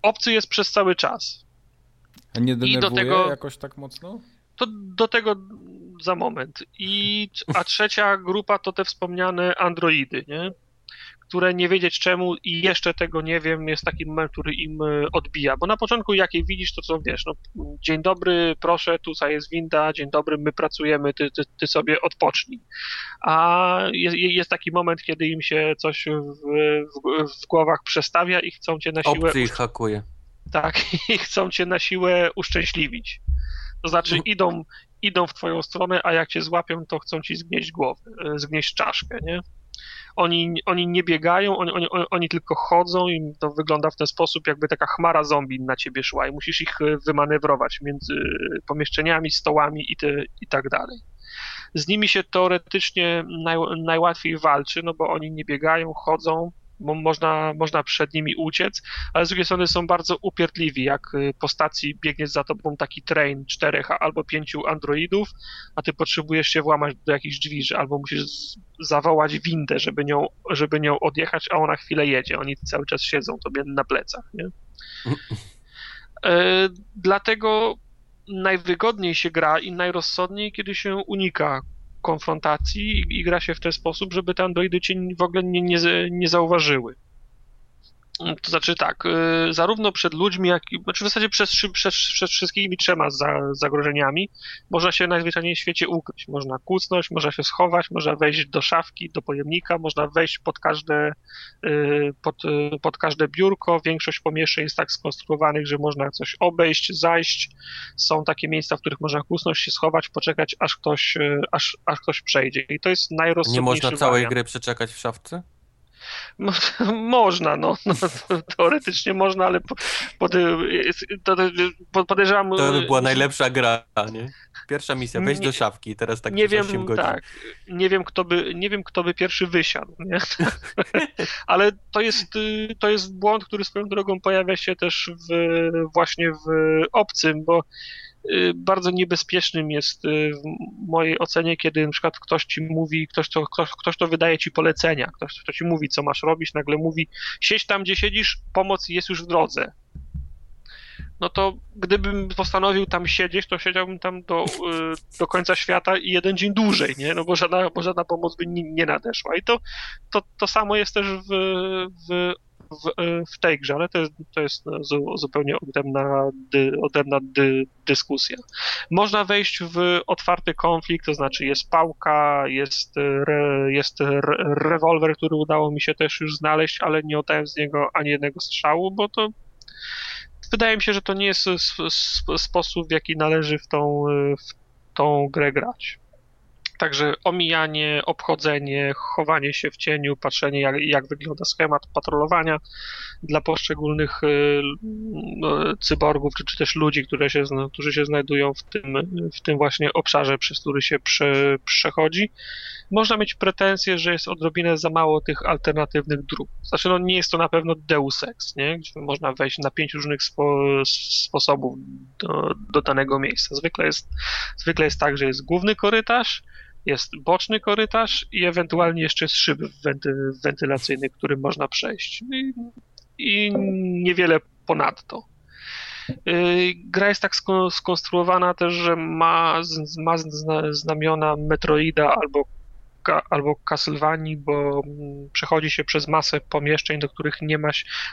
obcy jest przez cały czas. A nie denerwuje I do tego, jakoś tak mocno? To do tego za moment. I, a trzecia grupa to te wspomniane androidy, nie? które nie wiedzieć czemu i jeszcze tego nie wiem, jest taki moment, który im e, odbija. Bo na początku jak je widzisz, to co wiesz, no, dzień dobry, proszę, tutaj jest winda, dzień dobry, my pracujemy, ty, ty, ty sobie odpocznij. A jest, jest, taki moment, kiedy im się coś w, w, w głowach przestawia i chcą cię na siłę... Obcy ich hakuje. Tak, i chcą cię na siłę uszczęśliwić. To znaczy idą, idą w twoją stronę, a jak cię złapią, to chcą ci zgnieść głowę, e, zgnieść czaszkę, nie? Oni, oni nie biegają, oni, oni, oni tylko chodzą i to wygląda w ten sposób, jakby taka chmara zombie na ciebie szła i musisz ich e, wymanewrować między pomieszczeniami, stołami i, te, i tak dalej. Z nimi się teoretycznie naj, najłatwiej walczy, no bo oni nie biegają, chodzą, bo można, można przed nimi uciec, ale z drugiej strony są bardzo upierdliwi, jak y, po stacji biegnie za tobą taki train czterech albo pięciu androidów, a ty potrzebujesz się włamać do jakichś drzwi, że albo musisz zawołać windę, żeby nią, żeby nią odjechać, a ona chwilę jedzie. Oni cały czas siedzą tobie na plecach, nie? E, dlatego najwygodniej się gra i najrozsądniej, kiedy się unika konfrontacji i, i gra się w ten sposób, żeby te androidy cię w ogóle nie, nie, nie zauważyły. To znaczy tak, y, zarówno przed ludźmi, jak i znaczy w zasadzie przez, przez, przez wszystkimi trzema za, zagrożeniami można się najzwyczajniej w świecie ukryć. Można kucnąć, można się schować, można wejść do szafki, do pojemnika, można wejść pod każde, y, pod, y, pod każde biurko. Większość pomieszczeń jest tak skonstruowanych, że można coś obejść, zajść. Są takie miejsca, w których można kucnąć, się schować, poczekać, aż ktoś, aż, aż ktoś przejdzie. I to jest najrozsądniejszy Nie można całej wariant. gry przeczekać w szafce? Można, no, no, teoretycznie można, ale podejrzewam... To by była najlepsza gra, nie? Pierwsza misja, wejść do szafki teraz tak nie wiem, 8 godzin. Tak, nie wiem, kto by, nie wiem, kto by pierwszy wysiadł, nie? ale to jest, to jest błąd, który swoją drogą pojawia się też w, właśnie w obcym, bo Y, bardzo niebezpiecznym jest y, w mojej ocenie, kiedy na przykład ktoś ci mówi, ktoś to, ktoś, ktoś to wydaje ci polecenia, ktoś to ci mówi, co masz robić, nagle mówi, siedź tam, gdzie siedzisz, pomoc jest już w drodze. No to gdybym postanowił tam siedzieć, to siedziałbym tam do, y, do końca świata i jeden dzień dłużej, nie? No bo żadna, bo żadna pomoc by nie nadeszła. I to, to, to samo jest też w, w w, w tej grze, ale to jest, to jest zupełnie odrębna, dy, odrębna dy, dyskusja. Można wejść w otwarty konflikt, to znaczy jest pałka, jest, re, jest re, rewolwer, który udało mi się też już znaleźć, ale nie oddałem z niego ani jednego strzału, bo to wydaje mi się, że to nie jest sposób, w jaki należy w tą, w tą grę grać. Także omijanie, obchodzenie, chowanie się w cieniu, patrzenie jak, jak wygląda schemat patrolowania dla poszczególnych y, no, cyborgów, czy, czy też ludzi, które się, którzy się znajdują w tym, w tym właśnie obszarze, przez który się prze, przechodzi. Można mieć pretensje, że jest odrobinę za mało tych alternatywnych dróg. Znaczy, no nie jest to na pewno Deus Ex, nie? gdzie można wejść na pięć różnych spo, sposobów do, do danego miejsca. Zwykle jest, zwykle jest tak, że jest główny korytarz, jest boczny korytarz i ewentualnie jeszcze jest szyb wenty, wentylacyjny, którym można przejść. I, I, niewiele ponadto. Gra jest tak skonstruowana też, że ma, ma znamiona Metroida albo albo Castlevanii, bo mm, przechodzi się przez masę pomieszczeń, do których nie ma,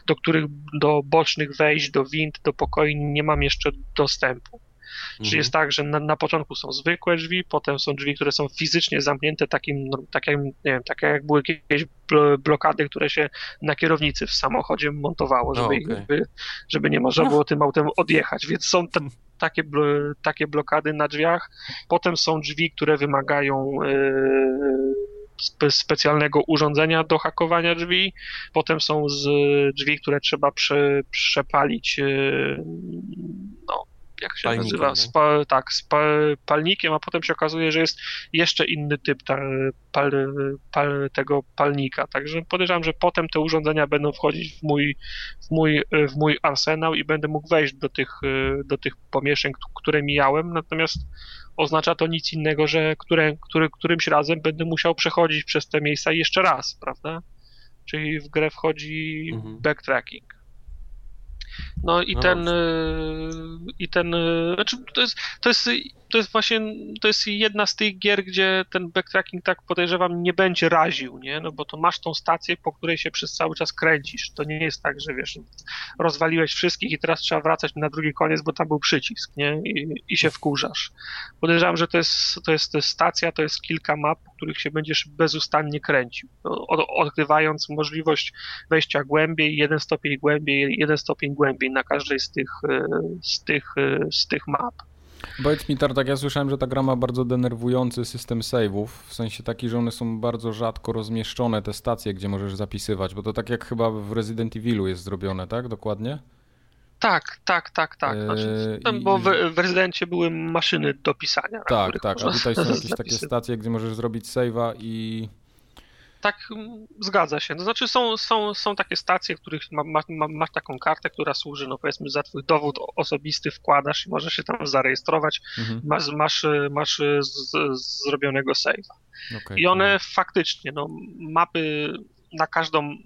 do których do bocznych wejść, do wind, do pokoi nie mam jeszcze dostępu. Mhm. Czyli jest tak, że na, na, początku są zwykłe drzwi, potem są drzwi, które są fizycznie zamknięte, takim, no, tak, jak, nie wiem, tak jak były jakieś blokady, które się na kierownicy w samochodzie montowało, żeby, okay. żeby, żeby nie można było tym autem odjechać. Więc są te, takie, takie blokady na drzwiach. Potem są drzwi, które wymagają yy, specjalnego urządzenia do hakowania drzwi. Potem są z drzwi, które trzeba prze, przepalić yy, no, jak się palnikiem, nazywa, spa, tak, z palnikiem, a potem się okazuje, że jest jeszcze inny typ ta, pal, pal, tego palnika. Także podejrzewam, że potem te urządzenia będą wchodzić w mój, w mój, w mój arsenał i będę mógł wejść do tych, do tych pomieszczeń, które mijałem, natomiast oznacza to nic innego, że które, który, którymś razem będę musiał przechodzić przez te miejsca jeszcze raz, prawda? Czyli w grę wchodzi mhm. backtracking. No i no ten, y, i ten, y, znaczy to jest, to jest to jest właśnie, to jest jedna z tych gier, gdzie ten backtracking tak podejrzewam nie będzie raził, nie? No bo to masz tą stację, po której się przez cały czas kręcisz. To nie jest tak, że wiesz, rozwaliłeś wszystkich i teraz trzeba wracać na drugi koniec, bo tam był przycisk, nie? I, i się wkurzasz. Podejrzewam, że to jest, to jest stacja, to jest kilka map, po których się będziesz bezustannie kręcił. Od, odkrywając możliwość wejścia głębiej, jeden stopień głębiej, jeden stopień głębiej na każdej z tych, z tych, z tych map. Powiedz mi, Tartak, ja słyszałem, że ta gra ma bardzo denerwujący system save'ów, w sensie taki, że one są bardzo rzadko rozmieszczone, te stacje, gdzie możesz zapisywać, bo to tak jak chyba w Resident Evilu jest zrobione, tak? Dokładnie? Tak, tak, tak, tak. Znaczy, eee, bo w, w Rezydencie były maszyny do pisania. Tak, tak, a tutaj są jakieś takie stacje, gdzie możesz zrobić save'a i tak, mm, zgadza się. To znaczy są, są, są takie stacje, w których ma, ma, ma, masz taką kartę, która służy, no powiedzmy, za twój dowód osobisty wkładasz i możesz się tam zarejestrować, mhm. masz, masz, masz z, z, zrobionego save'a. Okay, I one faktycznie, no mapy na każdą,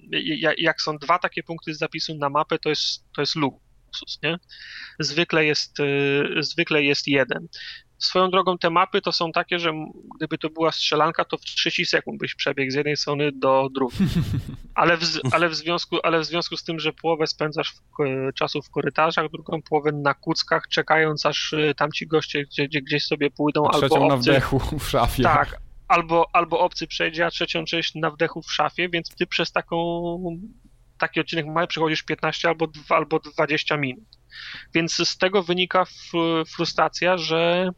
jak są dwa takie punkty zapisu na mapę, to jest, to jest luksus, nie? Zwykle jest, y, zwykle jest jeden. Swoją drogą te mapy to są takie, że gdyby to była strzelanka, to w 30 sekund byś przebiegł z jednej strony do drugiej. Ale w, ale w, związku, ale w związku z tym, że połowę spędzasz w, czasu w korytarzach, drugą połowę na kuckach, czekając aż y, tamci goście gdzie, gdzie, gdzieś sobie pójdą. Trzecią albo obcy, na wdechu w szafie. Tak, albo, albo obcy przejdzie, a trzecią część na wdechu w szafie, więc ty przez taką taki odcinek mały przechodzisz 15 albo, albo 20 minut. Więc z tego wynika frustracja, że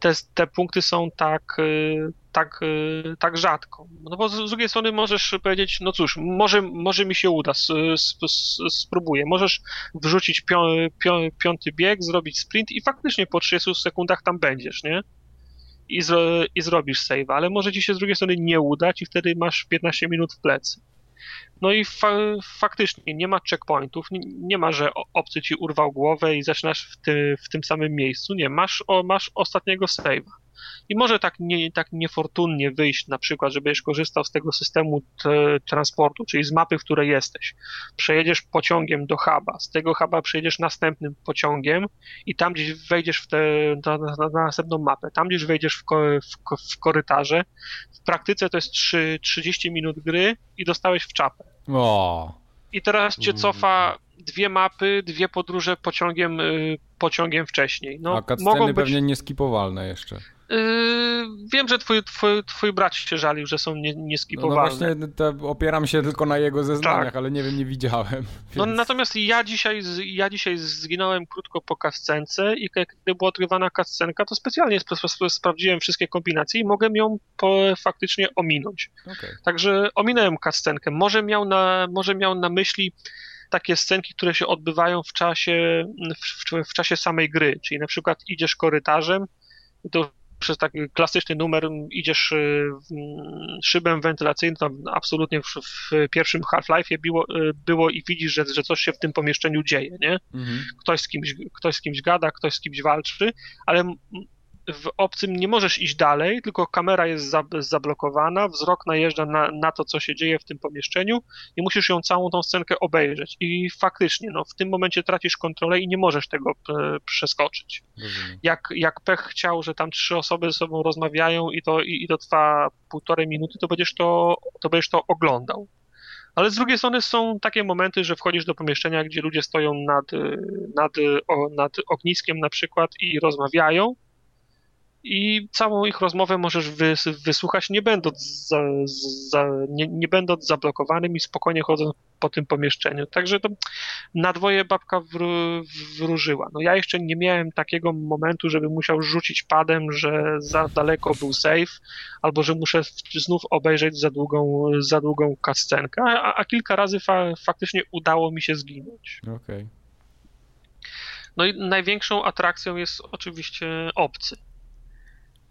te, te punkty są tak, y, tak, y, tak rzadko. No bo z drugiej strony możesz powiedzieć, no cóż, może, może mi się uda, spróbuję. Możesz wrzucić pią, pią, piąty bieg, zrobić sprint i faktycznie po 30 sekundach tam będziesz, nie? I, zro, i zrobisz save, ale może ci się z drugiej strony nie udać i wtedy masz 15 minut w plecy. No i fa faktycznie nie ma checkpointów, nie, nie, ma, że obcy ci urwał głowę i zaczynasz w, ty, w tym samym miejscu. Nie, masz, o, masz ostatniego save'a. I może tak, nie, tak niefortunnie wyjść, na przykład, żebyś korzystał z tego systemu transportu, czyli z mapy, w której jesteś. Przejedziesz pociągiem do huba, z tego huba przejedziesz następnym pociągiem i tam gdzieś wejdziesz w tę na, na, na, następną mapę. Tam gdzieś wejdziesz w, ko, w, w korytarze. W praktyce to jest 3, 30 minut gry i dostałeś w czapę. O. I teraz cię cofa dwie mapy, dwie podróże pociągiem, y, pociągiem wcześniej. No, A cutsceny mogą być... pewnie nieskipowalne jeszcze. Yy, wiem, że twój, twój, twój brat się żalił, że są nie, nieskipowalne. No, no właśnie opieram się tylko na jego zeznaniach, tak. ale nie wiem, nie widziałem. Więc... No natomiast ja dzisiaj, ja dzisiaj zginąłem krótko po kascence i kiedy była odgrywana kascenka, to specjalnie sp sp sprawdziłem wszystkie kombinacje i mogę ją faktycznie ominąć. Okay. Także ominąłem kascenkę. Może miał na, może miał na myśli takie scenki, które się odbywają w czasie, w, w, czasie samej gry, czyli na przykład idziesz korytarzem, to przez taki klasyczny numer idziesz y, szybem wentylacyjnym, to absolutnie w, w pierwszym Half-Life'ie było, y, było i widzisz, że, że coś się w tym pomieszczeniu dzieje, nie? Mhm. Ktoś, z kimś, ktoś z kimś gada, ktoś z kimś walczy, ale w obcym nie możesz iść dalej, tylko kamera jest za, zablokowana, wzrok najeżdża na, na to, co się dzieje w tym pomieszczeniu i musisz ją całą tą scenkę obejrzeć. I faktycznie, no, w tym momencie tracisz kontrolę i nie możesz tego e, przeskoczyć. Jak, jak pech chciał, że tam trzy osoby ze sobą rozmawiają i to, i, i to trwa półtorej minuty, to będziesz to, to będziesz to oglądał. Ale z drugiej strony są takie momenty, że wchodzisz do pomieszczenia, gdzie ludzie stoją nad, nad, nad ogniskiem na przykład i rozmawiają i całą ich rozmowę możesz wysłuchać, nie będąc, za, za, nie, nie będąc zablokowanym i spokojnie chodząc po tym pomieszczeniu. Także to na dwoje babka wró wróżyła. No ja jeszcze nie miałem takiego momentu, żeby musiał rzucić padem, że za daleko był safe, albo że muszę znów obejrzeć za długą, za długą cutscenkę, a, a kilka razy fa faktycznie udało mi się zginąć. Okej. Okay. No i największą atrakcją jest oczywiście obcy.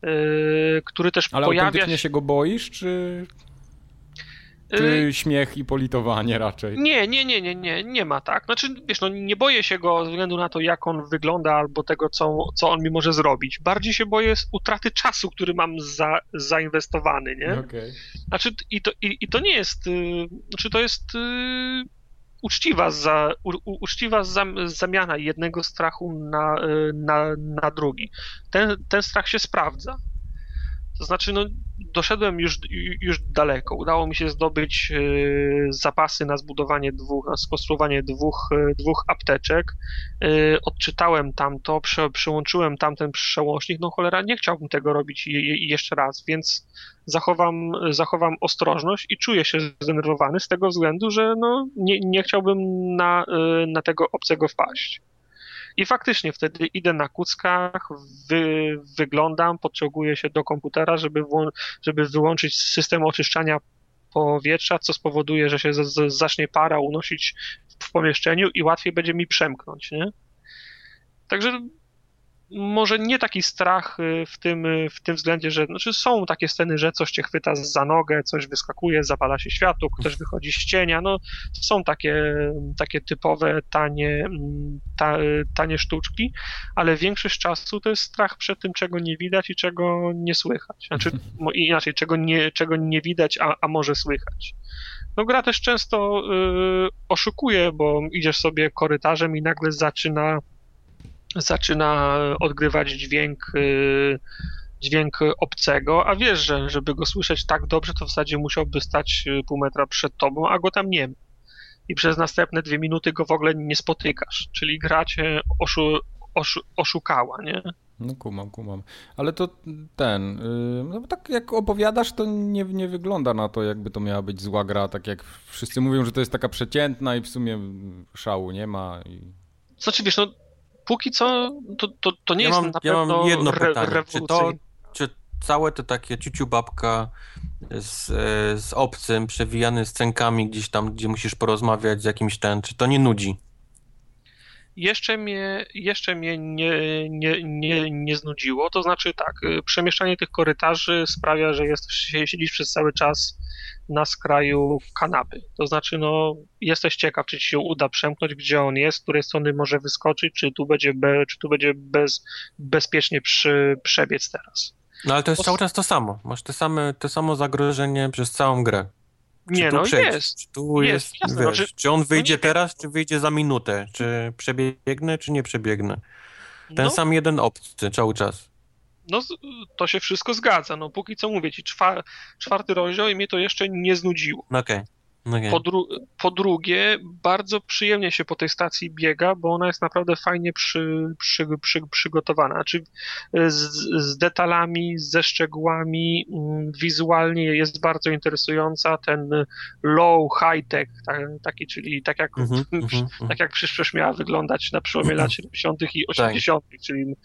Yy, który też Ale pojawia się... się go boisz, czy... Czy yy, śmiech i politowanie raczej? Nie, nie, nie, nie, nie, nie ma tak. Znaczy, wiesz, no nie boję się go ze względu na to, jak on wygląda albo tego, co, co on mi może zrobić. Bardziej się boję utraty czasu, który mam za, zainwestowany, nie? Okay. Znaczy, i to, i, i to nie jest, yy, znaczy to jest uczciwa, za, u, uczciwa zam, zamiana jednego strachu na, na, na drugi. Ten, ten strach się sprawdza. To znaczy, no, doszedłem już, już daleko. Udało mi się zdobyć y, zapasy na zbudowanie dwóch, na skonstruowanie dwóch, y, dwóch apteczek. Y, odczytałem tamto, prze, przełączyłem tamten przełącznik. No cholera, nie chciałbym tego robić jeszcze raz, więc zachowam, zachowam ostrożność i czuję się zdenerwowany z tego względu, że no, nie, nie chciałbym na, na tego obcego wpaść. I faktycznie wtedy idę na kuckach, wy, wyglądam, podciąguję się do komputera, żeby, żeby wyłączyć system oczyszczania powietrza, co spowoduje, że się z, z, zacznie para unosić w pomieszczeniu i łatwiej będzie mi przemknąć, nie? Także może nie taki strach y, w tym, y, w tym względzie, że znaczy są takie sceny, że coś cię chwyta za nogę, coś wyskakuje, zapala się światło, ktoś wychodzi z cienia, no są takie, takie typowe tanie, mm, ta, tanie sztuczki, ale większość czasu to jest strach przed tym, czego nie widać i czego nie słychać. Znaczy, inaczej, czego nie, czego nie widać, a, a może słychać. No gra też często y, oszukuje, bo idziesz sobie korytarzem i nagle zaczyna zaczyna odgrywać dźwięk y, dźwięk obcego, a wiesz, że żeby go słyszeć tak dobrze, to w zasadzie musiałby stać y, pół metra przed tobą, a go tam nie ma. I przez następne dwie minuty go w ogóle nie spotykasz, czyli gra cię oszu, oszu, oszukała, nie? No kumam, kumam. Ale to ten, y, no tak jak opowiadasz, to nie, nie wygląda na to, jakby to miała być zła gra, tak jak wszyscy mówią, że to jest taka przeciętna i w sumie szału nie ma. I... Znaczy wiesz, no póki co to, to, to nie ja jest mam, na ja mam jedno re, pytanie. Czy to, czy całe to takie ciuciu babka z, e, z obcym, przewijany scenkami gdzieś tam, gdzie musisz porozmawiać z jakimś ten, czy to nie nudzi? Jeszcze mnie, jeszcze mnie nie, nie, nie, nie znudziło. To znaczy tak, y, przemieszczanie tych korytarzy sprawia, że jest, siedzisz przez cały czas na skraju kanapy. To znaczy, no, jesteś ciekaw, czy ci się uda przemknąć, gdzie on jest, z której strony może wyskoczyć, czy tu będzie, be, czy tu będzie bez, bezpiecznie przy, przebiec teraz. No ale to jest cały czas to samo. Masz te same, to samo zagrożenie przez całą grę. Nie, no przejść? jest. Czy tu jest, jest wiesz, znaczy, czy on no wyjdzie no teraz, czy wyjdzie za minutę? Czy przebiegnę, czy nie przebiegnę? Ten no, sam jeden obcy cały czas. No, to się wszystko zgadza. No, póki co mówię ci, czwar, czwarty rozdział i mnie to jeszcze nie znudziło. Okej. Okay. Okay. Po, dru po, drugie, bardzo przyjemnie się po tej stacji biega, bo ona jest naprawdę fajnie przy, przy, przy, przygotowana. Znaczy z, z, detalami, ze szczegółami, mm, wizualnie jest bardzo interesująca. Ten low high-tech, tak, taki, czyli tak jak, mm -hmm, tak jak przyszłość miała wyglądać na przełomie lat 70. i 80., tak. czyli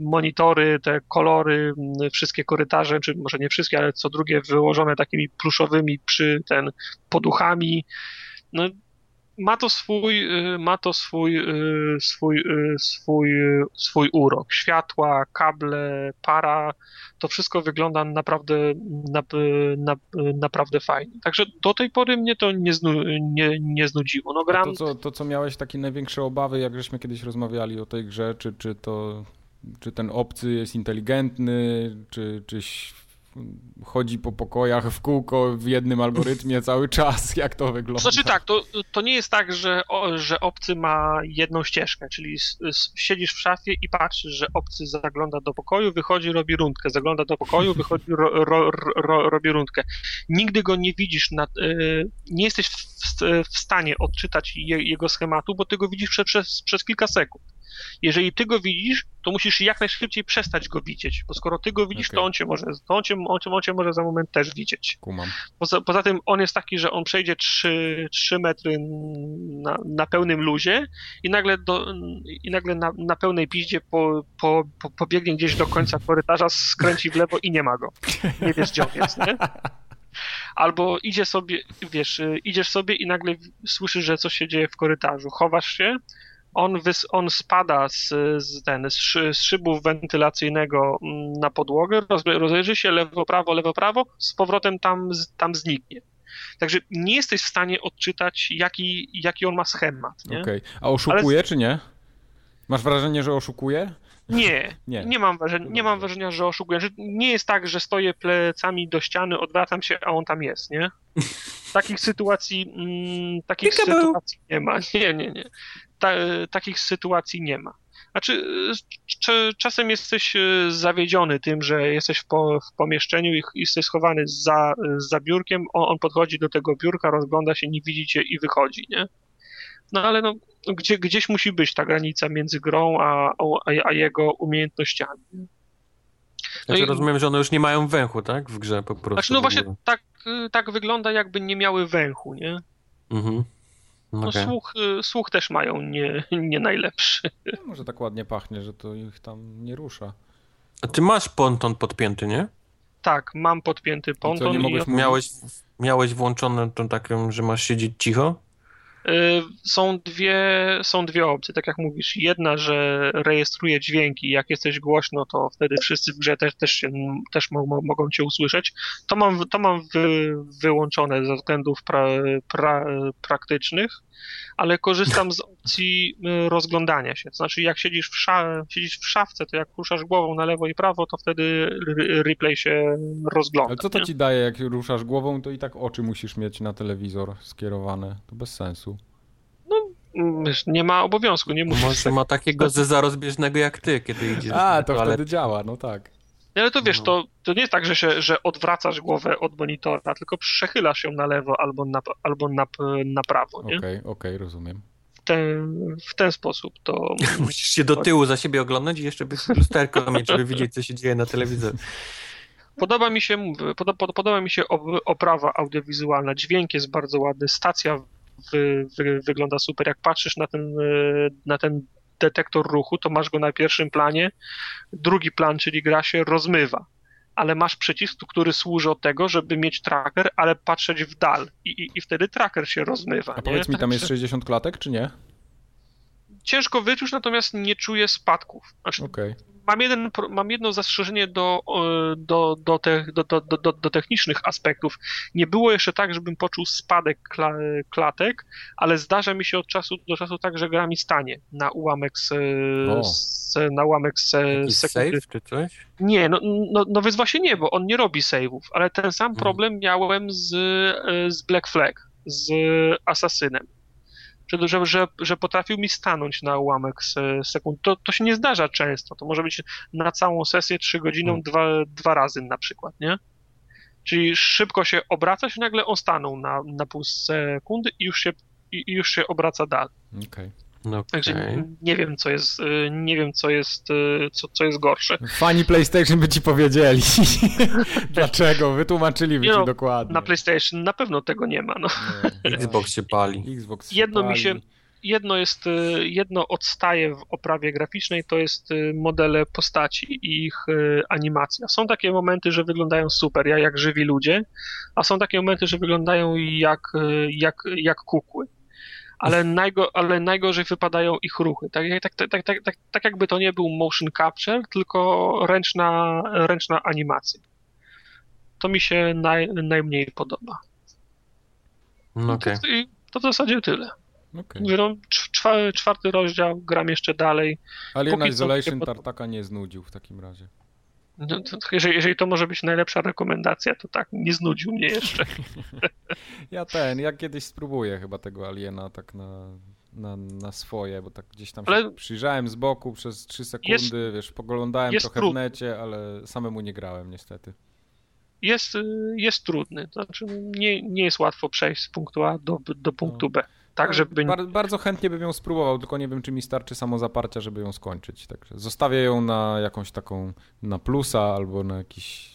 monitory, te kolory, wszystkie korytarze, czy może nie wszystkie, ale co drugie wyłożone takimi pluszowymi przy ten poduchami. No, ma to swój, y, ma to swój, y, swój, y, swój, swój urok. Światła, kable, para, to wszystko wygląda naprawdę, na, na, naprawdę fajnie. Także do tej pory mnie to nie, znu, nie, nie znudziło. No, gram... to, co, to, co miałeś takie największe obawy, jak żeśmy kiedyś rozmawiali o tej grze, czy, czy to czy ten obcy jest inteligentny, czy, czy chodzi po pokojach w kółko w jednym algorytmie cały czas, jak to wygląda? Znaczy tak, to, to nie jest tak, że, o, że obcy ma jedną ścieżkę, czyli s, s, siedzisz w szafie i patrzysz, że obcy zagląda do pokoju, wychodzi, robi rundkę, zagląda do pokoju, wychodzi, ro, ro, ro, robi rundkę. Nigdy go nie widzisz, na, y, nie jesteś w, w, stanie odczytać je, jego schematu, bo ty go widzisz prze, przez, przez kilka sekund. Jeżeli ty go widzisz, to musisz jak najszybciej przestać go widzieć, bo skoro ty go widzisz, okay. to on cię może, to on cię, on, cię, on cię może za moment też widzieć. Kumam. Poza, poza tym on jest taki, że on przejdzie 3, 3 metry na, na pełnym luzie i nagle, do, i nagle na, na pełnej piździe po, po, po, pobiegnie gdzieś do końca korytarza, skręci w lewo i nie ma go. Nie wiesz, gdzie on jest, nie? Albo idzie sobie, wiesz, idziesz sobie i nagle słyszysz, że coś się dzieje w korytarzu. Chowasz się, on, wys, on spada z, z, ten, z, szy, z szybu wentylacyjnego mm, na podłogę, roz, rozejrzy się lewo, prawo, lewo, prawo, z powrotem tam, tam zniknie. Także nie jesteś w stanie odczytać, jaki, jaki on ma schemat. Okej, okay. a oszukuje Ale... czy nie? Masz wrażenie, że oszukuje? Nie, nie, nie, mam wrażenia, nie mam wrażenia, że oszukuje. Że nie jest tak, że stoję plecami do ściany, odwracam się, a on tam jest, nie? Takich sytuacji, mm, takich sytuacji nie ma. Nie, nie, nie ta, takich sytuacji nie ma. Znaczy, czasem jesteś e, zawiedziony tym, że jesteś w, po, w pomieszczeniu i jesteś schowany za, za biurkiem, on, on, podchodzi do tego biurka, rozgląda się, nie widzi cię i wychodzi, nie? No ale no, gdzie, gdzieś musi być ta granica między grą a, a, a jego umiejętnościami. No znaczy, i, rozumiem, że one już nie mają węchu, tak? W grze po prostu. Znaczy, no właśnie tak, tak wygląda, jakby nie miały węchu, nie? Mhm. No okay. słuch, y, słuch też mają nie, nie najlepszy. No, może tak ładnie pachnie, że to ich tam nie rusza. A ty masz ponton podpięty, nie? Tak, mam podpięty ponton. I co, nie mogłeś, i... miałeś, miałeś włączone tą taką, że masz siedzieć cicho? Y, są dwie, są dwie opcje, tak jak mówisz. Jedna, że rejestruje dźwięki, jak jesteś głośno, to wtedy wszyscy w grze też, też, się, też mogą cię usłyszeć. To mam, to mam wy, wyłączone ze względów pra, pra, praktycznych ale korzystam z opcji y, rozglądania się. To znaczy, jak siedzisz w, sza, siedzisz w szafce, to jak ruszasz głową na lewo i prawo, to wtedy replay się rozgląda. Ale co to nie? ci daje, jak ruszasz głową, to i tak oczy musisz mieć na telewizor skierowane. To bez sensu. Nie ma obowiązku, nie musisz. Może ma takiego zeza rozbieżnego jak ty, kiedy idziesz A, to wtedy działa, no tak. Ale to wiesz, no. to, to nie jest tak, że, się, że odwracasz głowę od monitora, tylko przechylasz ją na lewo albo na, albo na, na prawo. Okej, okej, okay, okay, rozumiem. W ten, w ten sposób to. Musisz się do tyłu za siebie oglądać i jeszcze byś lusterko mieć, żeby widzieć, co się dzieje na telewizorze. Podoba mi się, podoba, podoba mi się oprawa audiowizualna. Dźwięk jest bardzo ładny, stacja wy, wy, wygląda super. Jak patrzysz na ten, na ten detektor ruchu, to masz go na pierwszym planie, drugi plan, czyli gra się rozmywa. Ale masz przycisk, który służy od tego, żeby mieć tracker, ale patrzeć w dal i, i, i wtedy tracker się rozmywa. A powiedz mi, tam jest 60 klatek, czy nie? Ciężko wyczuć, natomiast nie czuję spadków. Znaczy, okay mam, jeden, mam jedno zastrzeżenie do, do, do, te, do, do, do, do, technicznych aspektów. Nie było jeszcze tak, żebym poczuł spadek kla, klatek, ale zdarza mi się od czasu do czasu tak, że gra mi stanie na ułamek z, z na ułamek z, sekundy. Save czy coś? Nie, no, no, no więc właśnie nie, bo on nie robi save'ów, ale ten sam hmm. problem miałem z, z Black Flag, z Asasynem że, że, że, że potrafił mi stanąć na ułamek sekund. To, to się nie zdarza często. To może być na całą sesję 3 godziny hmm. dwa, dwa razy na przykład, nie? Czyli szybko się obraca się, nagle on stanął na, na pół sekundy i już się, i, już się obraca dalej. Okay. Okay. Także nie, wiem, co jest, y, nie wiem, co jest, y, co, co jest gorsze. Fani PlayStation by ci powiedzieli. Dlaczego? Wytłumaczyli ci no, dokładnie. Na PlayStation na pewno tego nie ma. No. Nie, Xbox się pali. Xbox się jedno pali. mi się, jedno jest, y, jedno odstaje w oprawie graficznej, to jest modele postaci i ich animacja. Są takie momenty, że wyglądają super, jak żywi ludzie, a są takie momenty, że wyglądają jak, jak, jak kukły ale, najgo, ale najgorzej wypadają ich ruchy. Tak, tak, tak, tak, tak, tak, jakby to nie był motion capture, tylko ręczna, ręczna animacja. To mi się naj, najmniej podoba. No okay. to, to w zasadzie tyle. Okay. No, czwarty, rozdział, gram jeszcze dalej. Alien Póki Isolation pod- Tartaka nie znudził w takim razie. No, to, jeżeli, jeżeli to może być najlepsza rekomendacja, to tak, nie znudził mnie jeszcze. Ja ten, ja kiedyś spróbuję chyba tego Aliena tak na, na, na swoje, bo tak gdzieś tam się Ale- przyjrzałem z boku przez 3 sekundy, wiesz, poglądałem jest trochę w necie, ale samemu nie grałem niestety. Jest, y, jest trudny, to znaczy nie, nie jest łatwo przejść z punktu A do, do punktu No. B. Tak, żeby... Bar bardzo chętnie bym ją spróbował, tylko nie wiem, czy mi starczy samozaparcia, żeby ją skończyć. Także zostawię ją na jakąś taką, na plusa albo na jakiś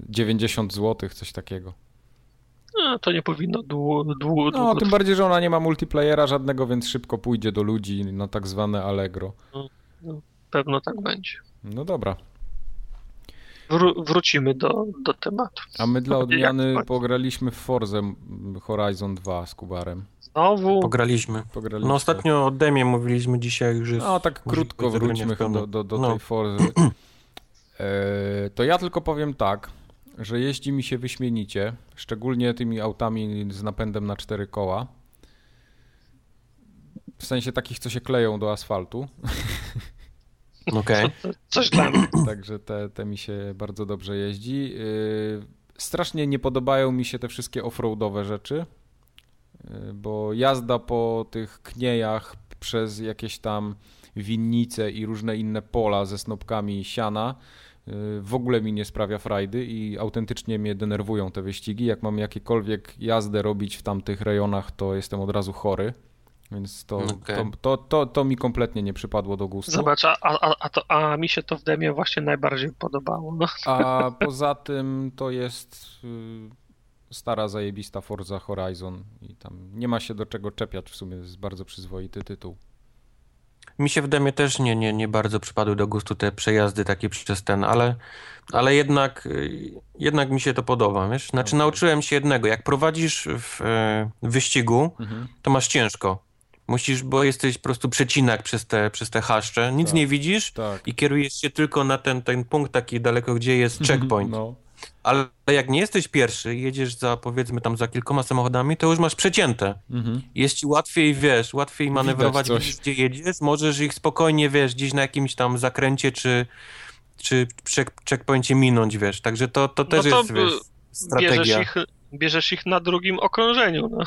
90 zł, coś takiego. No, to nie powinno długo, długo, No, tym bardziej, że ona nie ma multiplayera żadnego, więc szybko pójdzie do ludzi na tak zwane Allegro. pewno tak będzie. No dobra. Wró- wrócimy do, do tematu. A my dla Jak odmiany chodzi? pograliśmy w Forze Horizon 2 z Kubarem. Znowu, Pograliśmy. Pograliśmy. No ostatnio o demie mówiliśmy dzisiaj już jest... No tak krótko wróćmy do, do, do No. tej Forzy. E, to ja tylko powiem tak, że jeździ mi się wyśmienicie, szczególnie tymi autami z napędem na cztery koła. W sensie takich, co się kleją do asfaltu. Okej. coś dla mnie. Także te, te mi się bardzo dobrze jeździ. Yy, Strasznie nie podobają mi się te wszystkie offroadowe rzeczy, yy, bo jazda po tych kniejach przez jakieś tam winnice i różne inne pola ze snopkami siana yy, w ogóle mi nie sprawia frajdy i autentycznie mnie denerwują te wyścigi. Jak mam jakiekolwiek jazdę robić w tamtych rejonach, to jestem od razu chory. Więc to, Okej. to, to, to, to mi kompletnie nie przypadło do gustu. Zobacz, a, a, a, to, a mi się to w demie właśnie najbardziej podobało. No. A poza tym to jest y, stara zajebista Forza Horizon i tam nie ma się do czego czepiać w sumie, jest bardzo przyzwoity tytuł. Mi się w demie też nie, nie, nie bardzo przypadły do gustu te przejazdy takie przez ten, ale, ale jednak, y, jednak mi się to podoba, wiesz? Znaczy Okej. nauczyłem się jednego, jak prowadzisz w e, wyścigu, Mhm. to masz ciężko. Musisz, bo jesteś po prostu przecinak przez te, przez te chaszcze, nic Tak. nie widzisz Tak. i kierujesz się tylko na ten, ten punkt taki daleko, gdzie jest checkpoint. No, Ale jak nie jesteś pierwszy, jedziesz za powiedzmy tam za kilkoma samochodami, to już masz przecięte. mhm. Jest ci łatwiej, wiesz, łatwiej manewrować, gdzie jedziesz, możesz ich spokojnie, wiesz, gdzieś na jakimś tam zakręcie czy, czy check, checkpoincie minąć, wiesz, także to, to też No to jest, wiesz, Bierzesz strategia. ich, bierzesz ich na drugim okrążeniu. No.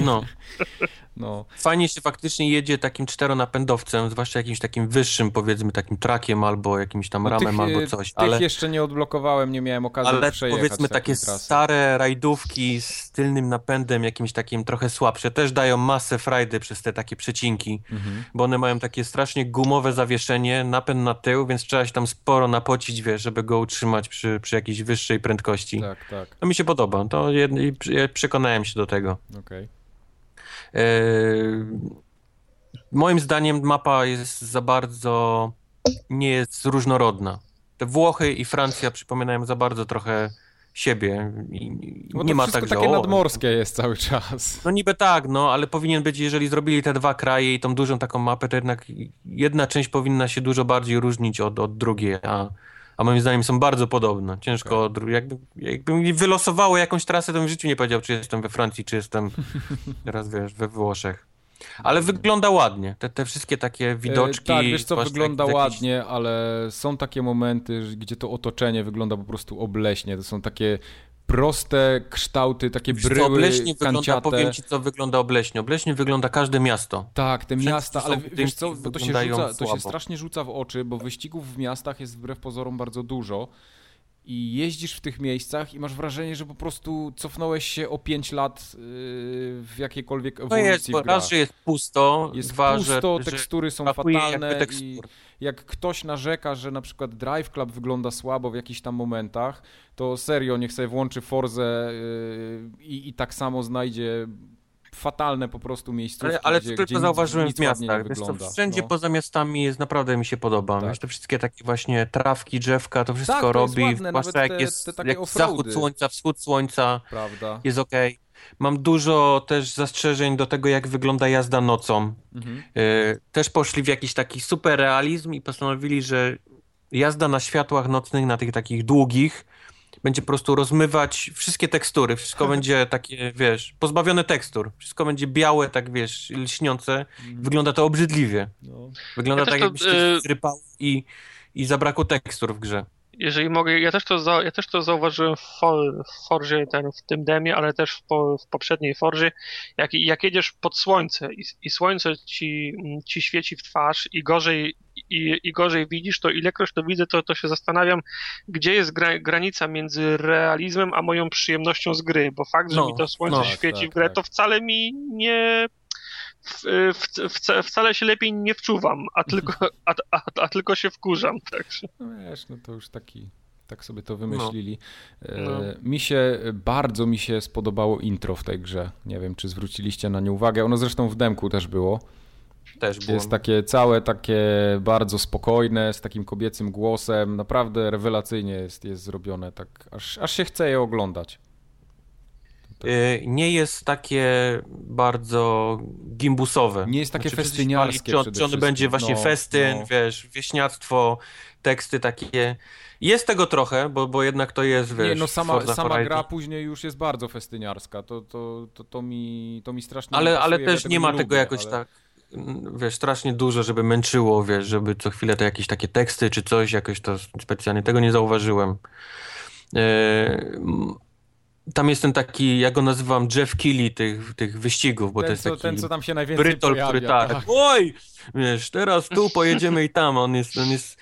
No. no. Fajnie się faktycznie jedzie takim czteronapędowcem, zwłaszcza jakimś takim wyższym, powiedzmy, takim trakiem albo jakimś tam No ramem tych, albo y, coś, Tych ale, jeszcze nie odblokowałem, nie miałem okazji ale przejechać powiedzmy takiej takie trasy. stare rajdówki z tylnym napędem, jakimś takim trochę słabsze, też dają masę frajdy przez te takie przecinki. Mhm. bo one mają takie strasznie gumowe zawieszenie, napęd na tył, więc trzeba się tam sporo napocić, wiesz, żeby go utrzymać przy, przy jakiejś wyższej prędkości. Tak, tak, To mi się podoba, to ja przekonałem się do tego. okej. Eee, moim zdaniem mapa jest za bardzo, nie jest różnorodna. Te Włochy i Francja przypominają za bardzo trochę siebie. I, Bo nie ma tak, że takie o, nadmorskie jest cały czas. no niby tak, no, ale powinien być, jeżeli zrobili te dwa kraje i tą dużą taką mapę, to jednak jedna część powinna się dużo bardziej różnić od, od drugiej, a, a moim zdaniem są bardzo podobne. Ciężko, odru- jakby, jakby mi wylosowało jakąś trasę, to bym w życiu nie powiedział, czy jestem we Francji, czy jestem teraz, wiesz, we Włoszech. Ale wygląda ładnie, te, te wszystkie takie widoczki. E, tak, wiesz co, wygląda ładnie, ale są takie momenty, gdzie to otoczenie wygląda po prostu obleśnie. To są takie proste kształty, takie Wiesz co, bryły, obleśnie wygląda, kanciate. powiem ci, co wygląda obleśnie. Obleśnie wygląda każde miasto. Tak, te miasta, ale wiesz co, to się, rzuca, to się strasznie rzuca w oczy, bo wyścigów w miastach jest wbrew pozorom bardzo dużo i jeździsz w tych miejscach i masz wrażenie, że po prostu cofnąłeś się o 5 lat yy, w jakiejkolwiek No ewolucji jest, bo raz, że jest pusto, Jest dwa, pusto, że, że tekstury są brakuje fatalne i jak ktoś narzeka, że na przykład Drive Club wygląda słabo w jakichś tam momentach, to serio niech sobie włączy Forzę yy, i, i tak samo znajdzie fatalne po prostu miejscówki, Ale, ale gdzie, tylko gdzie zauważyłem nic w miastach. Wszędzie no. poza miastami jest naprawdę mi się podoba. Tak. Wiesz, te wszystkie takie właśnie trawki, drzewka, to wszystko Tak, to robi. ładne, zwłaszcza jak jest jak zachód słońca, wschód słońca Prawda. jest okej. Mam dużo też zastrzeżeń do tego, jak wygląda jazda nocą. Mhm. Yy, też poszli w jakiś taki super realizm i postanowili, że jazda na światłach nocnych, na tych takich długich, będzie po prostu rozmywać wszystkie tekstury, wszystko będzie takie, wiesz, pozbawione tekstur, wszystko będzie białe, tak wiesz, lśniące. Wygląda to obrzydliwie. No. Wygląda ja tak, jakbyś to, y... zrypał i, i zabrakło tekstur w grze jeżeli mogę, ja też to, za, ja też to zauważyłem w, for, w Forzie, ten, w tym demie, ale też w, po, w poprzedniej Forzie, jak, jak jedziesz pod słońce i, i słońce ci, ci świeci w twarz i gorzej, i, i gorzej widzisz, to ilekroć to widzę, to, to się zastanawiam, gdzie jest gra, granica między realizmem a moją przyjemnością z gry, bo fakt, że no, mi to słońce no, świeci tak, w grę, tak. to wcale mi nie w, w, wcale się lepiej nie wczuwam, a tylko, a, a, a tylko się wkurzam. Także. No wiesz, no to już taki, tak sobie to wymyślili. No. No. Mi się, bardzo mi się spodobało intro w tej grze. Nie wiem, czy zwróciliście na nie uwagę. Ono zresztą w demku też było. Też było. Jest takie całe, takie bardzo spokojne, z takim kobiecym głosem. Naprawdę rewelacyjnie jest, jest zrobione, tak aż, aż się chce je oglądać. Y, nie jest takie bardzo gimbusowe. Nie jest takie znaczy, festyniarskie Czy, czy on będzie właśnie no, festyn, no. wiesz, wieśniactwo, teksty takie. Jest tego trochę, bo, bo jednak to jest, wiesz... Nie, no sama, sama gra później już jest bardzo festyniarska, to, to, to, to, mi, to mi strasznie Ale, ale też nie ma tego jakoś ale... tak, wiesz, strasznie dużo, żeby męczyło, wiesz, żeby co chwilę to jakieś takie teksty czy coś, jakoś to specjalnie, tego nie zauważyłem. Yy, tam jest ten taki, ja go nazywam Jeff Keighley tych, tych wyścigów, bo ten, to jest co, taki ten, co tam się najwięcej brytol, pojawia, który tak, tak, oj, wiesz, teraz tu pojedziemy i tam, on jest, on jest...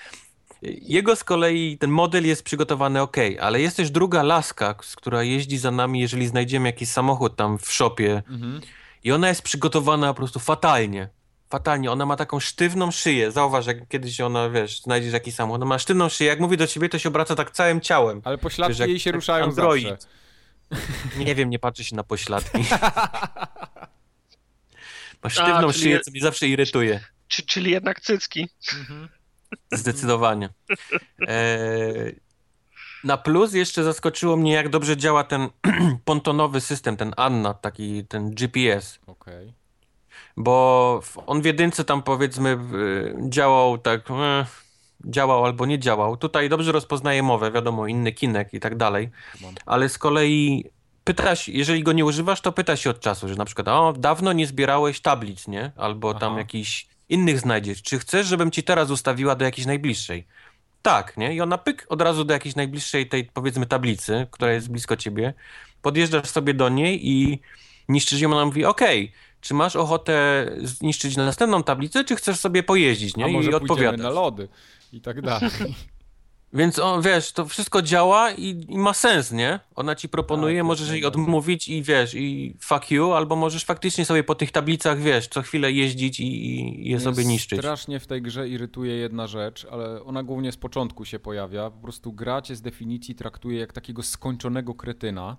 Jego z kolei, ten model jest przygotowany ok, ale jest też druga laska, która jeździ za nami, jeżeli znajdziemy jakiś samochód tam w shopie mhm. i ona jest przygotowana po prostu fatalnie. Fatalnie. Ona ma taką sztywną szyję. Zauważ, jak kiedyś ona, wiesz, znajdziesz jakiś samochód, ona ma sztywną szyję. Jak mówi do ciebie, to się obraca tak całym ciałem. Ale pośladki wiesz, jej się ruszają android. zawsze. Nie wiem, nie patrzę się na pośladki. Ma sztywną A, szyję, je... co mnie zawsze irytuje. Czy, czyli jednak cycki. Mhm. Zdecydowanie. E... Na plus jeszcze zaskoczyło mnie, jak dobrze działa ten pontonowy system, ten Anna, taki ten GPS. Okej. Okay. Bo on w jedynce tam powiedzmy działał tak... Eh działał albo nie działał. Tutaj dobrze rozpoznaje mowę, wiadomo, inny kinek i tak dalej, ale z kolei pytasz, jeżeli go nie używasz, to pyta się od czasu, że na przykład, o, dawno nie zbierałeś tablic, nie? Albo Aha. tam jakiś innych znajdziesz. Czy chcesz, żebym ci teraz ustawiła do jakiejś najbliższej? Tak, nie? I ona pyk od razu do jakiejś najbliższej tej, powiedzmy, tablicy, która jest blisko ciebie. Podjeżdżasz sobie do niej i niszczysz ją, ona mówi, okej, okay, czy masz ochotę zniszczyć następną tablicę, czy chcesz sobie pojeździć, nie? A może I odpowiadasz. na lody i tak dalej. Więc on, wiesz, to wszystko działa i, i ma sens, nie? Ona ci proponuje, tak, możesz jej odmówić i wiesz, i fuck you, albo możesz faktycznie sobie po tych tablicach, wiesz, co chwilę jeździć i, i je sobie niszczyć. Strasznie w tej grze irytuje jedna rzecz, ale ona głównie z początku się pojawia. Po prostu gra cię z definicji traktuje jak takiego skończonego kretyna.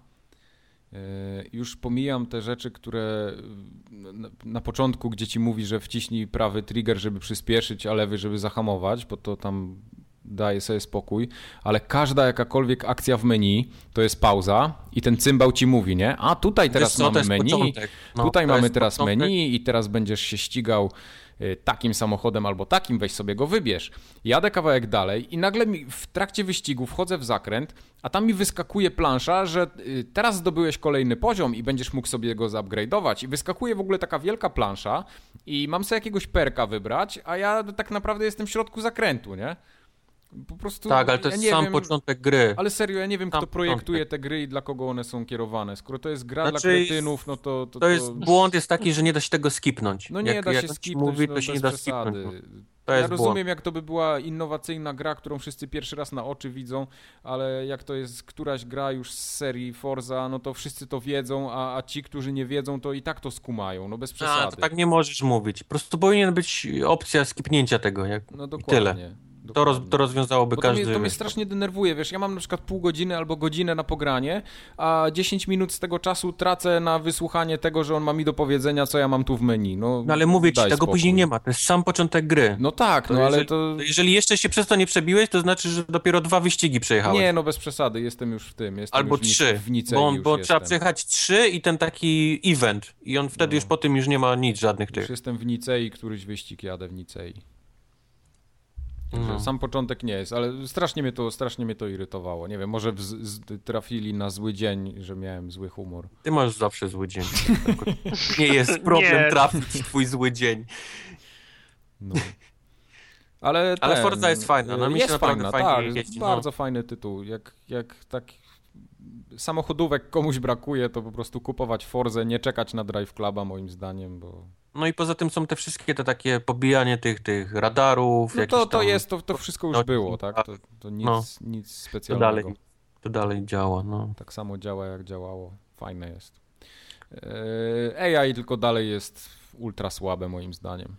E, już pomijam te rzeczy, które na początku, gdzie ci mówi, że wciśnij prawy trigger, żeby przyspieszyć, a lewy, żeby zahamować, bo to tam daje sobie spokój, ale każda jakakolwiek akcja w menu to jest pauza i ten cymbał ci mówi, nie? A tutaj teraz mamy menu, no, tutaj mamy teraz początek. menu i teraz będziesz się ścigał takim samochodem albo takim, weź sobie go wybierz. Jadę kawałek dalej i nagle w trakcie wyścigu wchodzę w zakręt, a tam mi wyskakuje plansza, że y, teraz zdobyłeś kolejny poziom i będziesz mógł sobie go zupgrade'ować. I wyskakuje w ogóle taka wielka plansza i mam sobie jakiegoś perka wybrać, a ja tak naprawdę jestem w środku zakrętu, nie? Po prostu. Tak, ale to jest ja sam wiem, początek gry. Ale serio, ja nie wiem, sam kto projektuje początek. te gry i dla kogo one są kierowane. Skoro to jest gra znaczy, dla kretynów, no to, to, to. To jest błąd jest taki, że nie da się tego skipnąć. No nie jak, da się skipnąć. Mówi, no, to się nie da skipnąć. To ja rozumiem, błąd. jak to by była innowacyjna gra, którą wszyscy pierwszy raz na oczy widzą, ale jak to jest któraś gra już z serii Forza, no to wszyscy to wiedzą, a, a ci, którzy nie wiedzą, to i tak to skumają, no bez przesady. A, to tak nie możesz mówić. Po prostu powinien być opcja skipnięcia tego, jak no dokładnie. tyle. To, roz, to rozwiązałoby Bo każdy. To mnie, to mnie strasznie denerwuje, wiesz, ja mam na przykład pół godziny albo godzinę na pogranie, a 10 minut z tego czasu tracę na wysłuchanie tego, że on ma mi do powiedzenia, co ja mam tu w menu. No, no ale mówię ci, tego spokój. później nie ma, to jest sam początek gry. No tak, to no jeżeli, ale to... Jeżeli jeszcze się przez to nie przebiłeś, to znaczy, że dopiero dwa wyścigi przejechałeś. Nie, no bez przesady, jestem już w tym, jestem Albo trzy, w Nicei bo, bo trzeba przejechać trzy i ten taki event i on wtedy no. już po tym już nie ma nic, żadnych tych. Już jestem w Nicei, któryś wyścig jadę w Nicei. No. Sam początek nie jest, ale strasznie mnie to, strasznie mnie to irytowało. Nie wiem, może w, z, trafili na zły dzień, że miałem zły humor. Ty masz zawsze zły dzień. nie jest problem nie. trafić w twój zły dzień. No. Ale, Ale ten, Forza jest fajna, no mi jest się fajna, fajnie tak, jeździ, no. bardzo fajny tytuł. Jak, jak tak samochodówek komuś brakuje, to po prostu kupować Forzę, nie czekać na Drive Cluba moim zdaniem, bo... No i poza tym są te wszystkie te takie pobijanie tych, tych radarów. No to, to jest, to, to wszystko już no, było, tak? To, to nic, no, nic specjalnego. To dalej, to dalej działa, no. Tak samo działa jak działało. Fajne jest. E, AI tylko dalej jest ultra słabe moim zdaniem.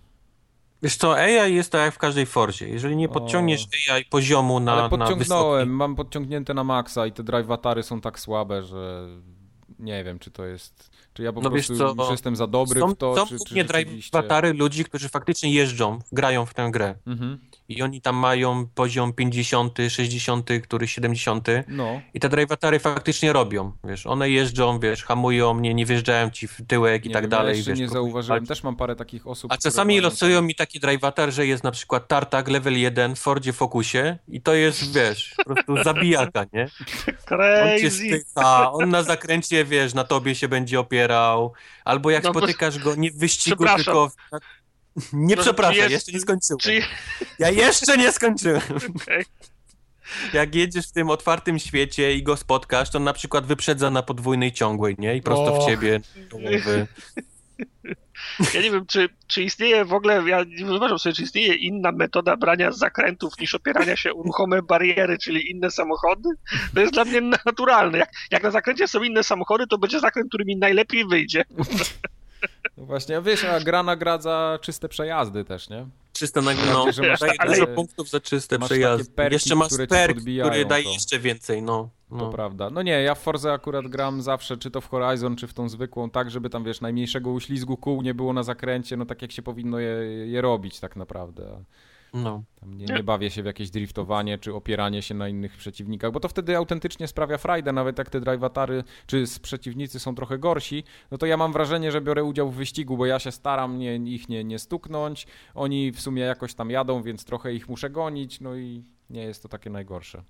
Wiesz co, AI jest tak jak w każdej Forzie. Jeżeli nie podciągniesz o... AI poziomu na Ale podciągnąłem, na mam podciągnięte na maksa i te drive atary są tak słabe, że nie wiem, czy to jest czy ja po no prostu co, już jestem za dobry są, w to, są czy, czy rzeczywiście... awatary ludzi, którzy faktycznie jeżdżą, grają w tę grę. Mhm. I oni tam mają poziom 50, 60, który 70. No. I te drivatary faktycznie robią, wiesz, one jeżdżą, wiesz, hamują mnie, nie wjeżdżają ci w tyłek nie i tak wiem, dalej. Ja jeszcze wiesz, nie zauważyłem, też mam parę takich osób. A czasami losują mi taki drivatar, że jest na przykład tartak level 1 w Fordzie Focusie i to jest, wiesz, po prostu zabijaka, nie? Crazy. On cię styka, on na zakręcie, wiesz, na tobie się będzie opierał, albo jak no, spotykasz go nie w wyścigu, tylko w, nie no, przepraszam, jest... jeszcze nie skończyłem. Czy... Ja jeszcze nie skończyłem. Okay. Jak jedziesz w tym otwartym świecie i go spotkasz, to na przykład wyprzedza na podwójnej ciągłej, nie? I prosto w ciebie. Ja nie wiem, czy, czy istnieje w ogóle, ja nie wyobrażam sobie, czy istnieje inna metoda brania zakrętów niż opierania się o ruchome bariery, czyli inne samochody? To jest dla mnie naturalne. Jak, jak na zakręcie są inne samochody, to będzie zakręt, który mi najlepiej wyjdzie. No właśnie, wiesz, a gra nagradza czyste przejazdy też, nie? Czyste nagradza, no, że masz daje dużo punktów za czyste przejazdy. Perki, jeszcze masz perk, który daje to. jeszcze więcej, no. no. To prawda. No nie, ja w Forze akurat gram zawsze, czy to w Horizon, czy w tą zwykłą, tak, żeby tam, wiesz, najmniejszego uślizgu kół nie było na zakręcie, no tak jak się powinno je, je robić tak naprawdę. No. Tam nie, nie, bawię się w jakieś driftowanie czy opieranie się na innych przeciwnikach, bo to wtedy autentycznie sprawia frajdę, nawet jak te drivatary czy przeciwnicy są trochę gorsi, no to ja mam wrażenie, że biorę udział w wyścigu, bo ja się staram nie, ich nie, nie stuknąć, oni w sumie jakoś tam jadą, więc trochę ich muszę gonić, no i nie jest to takie najgorsze.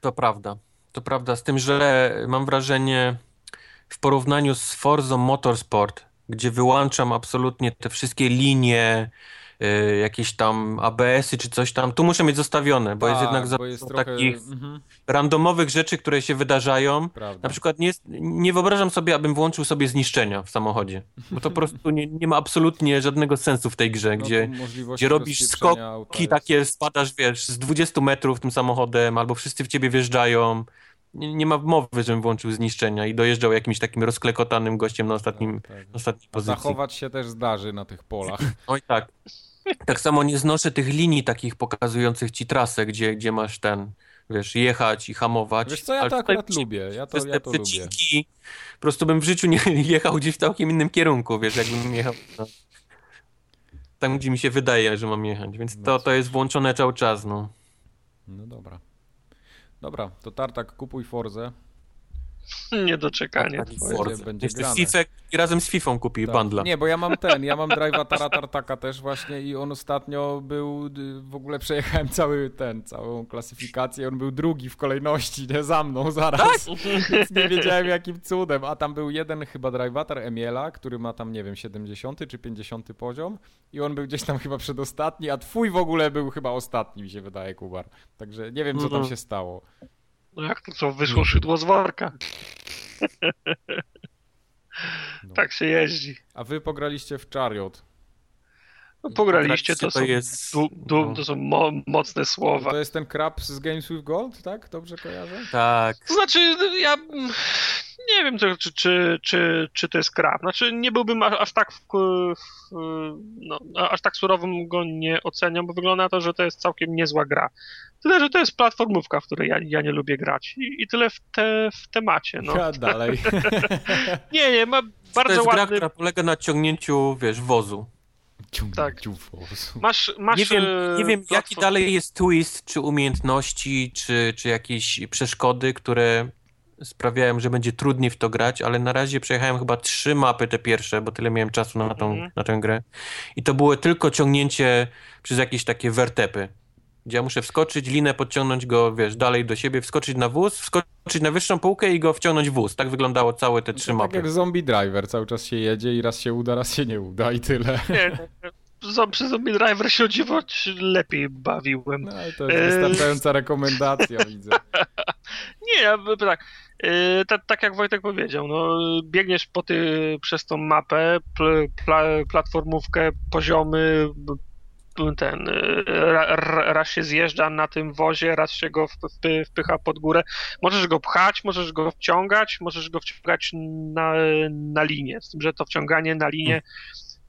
To prawda. To prawda, z tym, że mam wrażenie w porównaniu z Forza Motorsport, gdzie wyłączam absolutnie te wszystkie linie, y, jakieś tam ABS-y czy coś tam. Tu muszę mieć zostawione, bo jest tak, jednak za jest trochę... takich mhm. randomowych rzeczy, które się wydarzają. Prawda. Na przykład nie, nie wyobrażam sobie, abym włączył sobie zniszczenia w samochodzie, bo to po prostu nie, nie ma absolutnie żadnego sensu w tej grze, no, gdzie, gdzie robisz skoki takie, spadasz wiesz, z 20 metrów tym samochodem, albo wszyscy w ciebie wjeżdżają nie, nie ma mowy, żebym włączył zniszczenia i dojeżdżał jakimś takim rozklekotanym gościem na ostatnim, tak, tak. ostatniej pozycji. Zachować się też zdarzy na tych polach. Oj tak. Tak samo nie znoszę tych linii takich pokazujących ci trasę, gdzie, gdzie masz ten, wiesz, jechać i hamować. Wiesz co, ja to akurat ci, lubię, ja to, ja to lubię. Po prostu bym w życiu nie jechał gdzieś w całkiem innym kierunku, wiesz, jakbym jechał no, tam, gdzie mi się wydaje, że mam jechać, więc to, to jest włączone cały czas, no. No dobra. Dobra, to Tartak kupuj Forzę. Niedoczekanie. Tak, będzie, będzie FIFA i razem z FIFA kupi tak. bundla. Nie, bo ja mam ten, ja mam drive'a Tara Tartaka też właśnie i on ostatnio był, w ogóle przejechałem cały ten, całą klasyfikację, on był drugi w kolejności, nie za mną zaraz. Tak? Więc nie wiedziałem jakim cudem, a tam był jeden chyba drive'atar Emiela, który ma tam, nie wiem, 70 czy 50 poziom i on był gdzieś tam chyba przedostatni, a twój w ogóle był chyba ostatni, mi się wydaje, Kubar. Także nie wiem, co tam mhm. się stało. No jak to co, wyszło szydło z worka. No. Tak się jeździ. A wy pograliście w Chariot. No pograliście, to, to, są, jest... du, du, no. to są mo mocne słowa. To jest ten krab z Games with Gold, tak? Dobrze kojarzę? Tak. To znaczy, ja nie wiem, czy, czy, czy, czy to jest krab. Znaczy, nie byłbym aż tak w, w, no, aż tak surowym go nie oceniam, bo wygląda na to, że to jest całkiem niezła gra. Tyle, że to jest platformówka, w której ja, ja nie lubię grać. I, i tyle w, te, w temacie. No. Ja dalej. nie, nie, ma bardzo to jest ładny... gra, która polega na ciągnięciu, wiesz, wozu. Tak. wozu. Masz, masz, nie wiem, nie wiem jaki dalej jest twist, czy umiejętności, czy, czy jakieś przeszkody, które sprawiają, że będzie trudniej w to grać, ale na razie przejechałem chyba trzy mapy te pierwsze, bo tyle miałem czasu na, tą, Mhm. na tę grę. I to było tylko ciągnięcie przez jakieś takie wertepy. Gdzie ja muszę wskoczyć, linę podciągnąć go, wiesz, dalej do siebie, wskoczyć na wóz, wskoczyć na wyższą półkę i go wciągnąć w wóz. Tak wyglądało całe te trzy To tak mapy. jak zombie driver, cały czas się jedzie i raz się uda, raz się nie uda i tyle. Nie, przy Zombie Driver się o dziwo lepiej bawiłem. No to jest wystarczająca rekomendacja, widzę. Nie, ja bym tak. Yy, ta, tak jak Wojtek powiedział, no, biegniesz po ty, przez tą mapę, pl, pla, platformówkę, poziomy, ten, ra- raz się zjeżdża na tym wozie, raz się go wpy, wpycha pod górę. Możesz go pchać, możesz go wciągać, możesz go wciągać na, na linię. Z tym, że to wciąganie na linię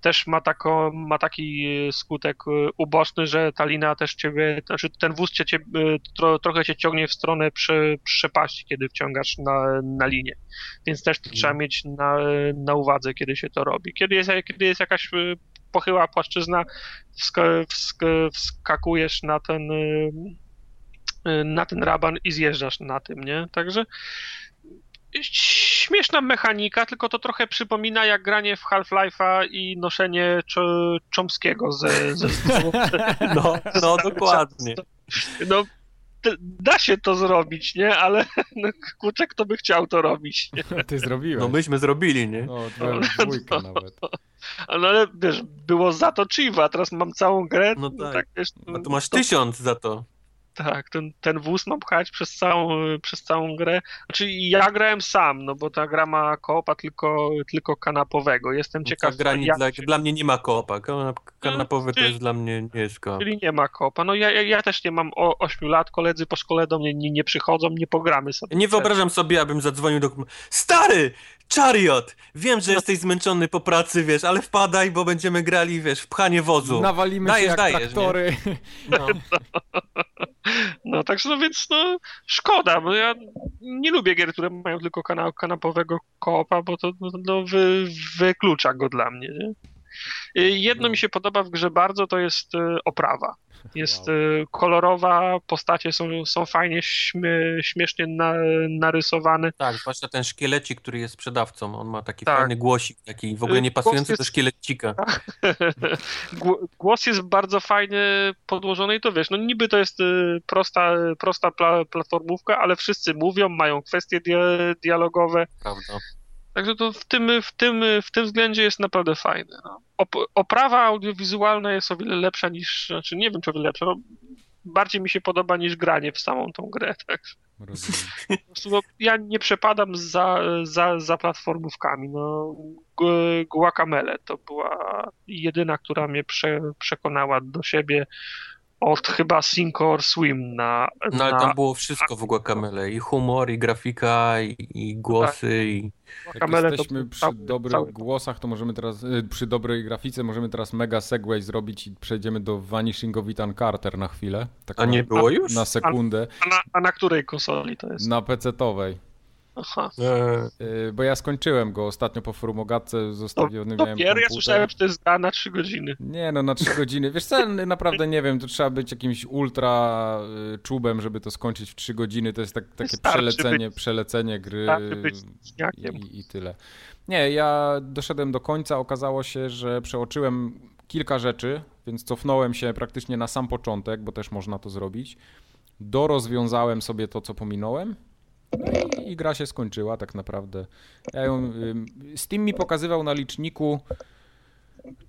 też ma, tako, ma taki skutek y, uboczny, że ta lina też ciebie, znaczy ten wóz cię, y, tro, trochę cię ciągnie w stronę prze, przepaści, kiedy wciągasz na, na linię. Więc też to trzeba mieć na, na uwadze, kiedy się to robi. Kiedy jest, kiedy jest jakaś y, pochyła płaszczyzna, wsk, wsk, wskakujesz na ten y, y, na ten raban i zjeżdżasz na tym, nie? Także śmieszna mechanika, tylko to trochę przypomina jak granie w Half-Life'a i noszenie Chomskiego ze, ze No, no dokładnie. No, da się to zrobić, nie? Ale no, kurczę, kto by chciał to robić, nie? Ty zrobiłeś. No myśmy zrobili, nie? No, dwa- dwójkę nawet. No ale wiesz, było za to Chiva, teraz mam całą grę, No no tak. tak, wiesz, A tu masz to- tysiąc za to. Tak, ten, ten wóz mam pchać przez całą, przez całą grę. Znaczy ja grałem sam, no bo ta gra ma koopa tylko, tylko kanapowego. Jestem Ta ciekaw, gra nie, jak dla, się- dla mnie nie ma koopa. Kanap- Kanapowy to czyli- jest dla mnie nie jest koop. Czyli nie ma koopa. No ja, ja, ja też nie mam o 8 lat, koledzy po szkole do mnie nie, nie przychodzą, nie pogramy sobie. Nie wyobrażam sobie, abym zadzwonił do... Stary! Chariot! Wiem, że jesteś zmęczony po pracy, wiesz, ale wpadaj, bo będziemy grali, wiesz, w pchanie wozu. Nawalimy Dajesz, się jak dajesz, traktory. No. No także no więc no szkoda, bo ja nie lubię gier, które mają tylko kana kanapowego koopa, bo to no, no, wy, wyklucza go dla mnie. Nie? Y, Jedno No. mi się podoba w grze bardzo, to jest y, oprawa. Jest Wow. y, kolorowa, postacie są, są fajnie, śmie, śmiesznie na, narysowane. Tak, zwłaszcza ten szkielecik, który jest sprzedawcą. On ma taki Tak. fajny głosik, taki w ogóle nie pasujący do jest- szkielecika. Gł- Głos jest bardzo fajnie podłożony i to wiesz, no niby to jest prosta, prosta pla, platformówka, ale wszyscy mówią, mają kwestie dia, dialogowe, Prawda. Także to w tym, w tym, w tym względzie jest naprawdę fajne. No. Op, oprawa audiowizualna jest o wiele lepsza niż, znaczy nie wiem czy o wiele lepsza, no, bardziej mi się podoba niż granie w samą tą grę. Tak. No, ja nie przepadam za, za, za platformówkami. No, Gu- Guacamele to była jedyna, która mnie prze, przekonała do siebie od chyba Sink or Swim na, No ale na tam było wszystko w Guacamele. I humor, i grafika, i, i głosy, i... Jak jesteśmy to przy dobrych cały- głosach, to możemy teraz, y, przy dobrej grafice, możemy teraz mega segway zrobić i przejdziemy do Vanishing of Ethan Carter na chwilę. Tak A na, nie było już? na sekundę. A na, a na której konsoli to jest? Na PC-towej. Aha. E, Y, Bo ja skończyłem go ostatnio po forumogatce, zostawiony to miałem pier, ja słyszałem, że to jest gra na 3 godziny. Nie no, na 3 godziny. Wiesz co, naprawdę nie wiem, to trzeba być jakimś ultra y, czubem, żeby to skończyć w 3 godziny. To jest tak, takie Wystarczy przelecenie, być- przelecenie gry i, i tyle. Nie, ja doszedłem do końca, okazało się, że przeoczyłem kilka rzeczy, więc cofnąłem się praktycznie na sam początek, bo też można to zrobić. Dorozwiązałem sobie to, co pominąłem. No i, I gra się skończyła tak naprawdę. Ja ją, Steam mi pokazywał na liczniku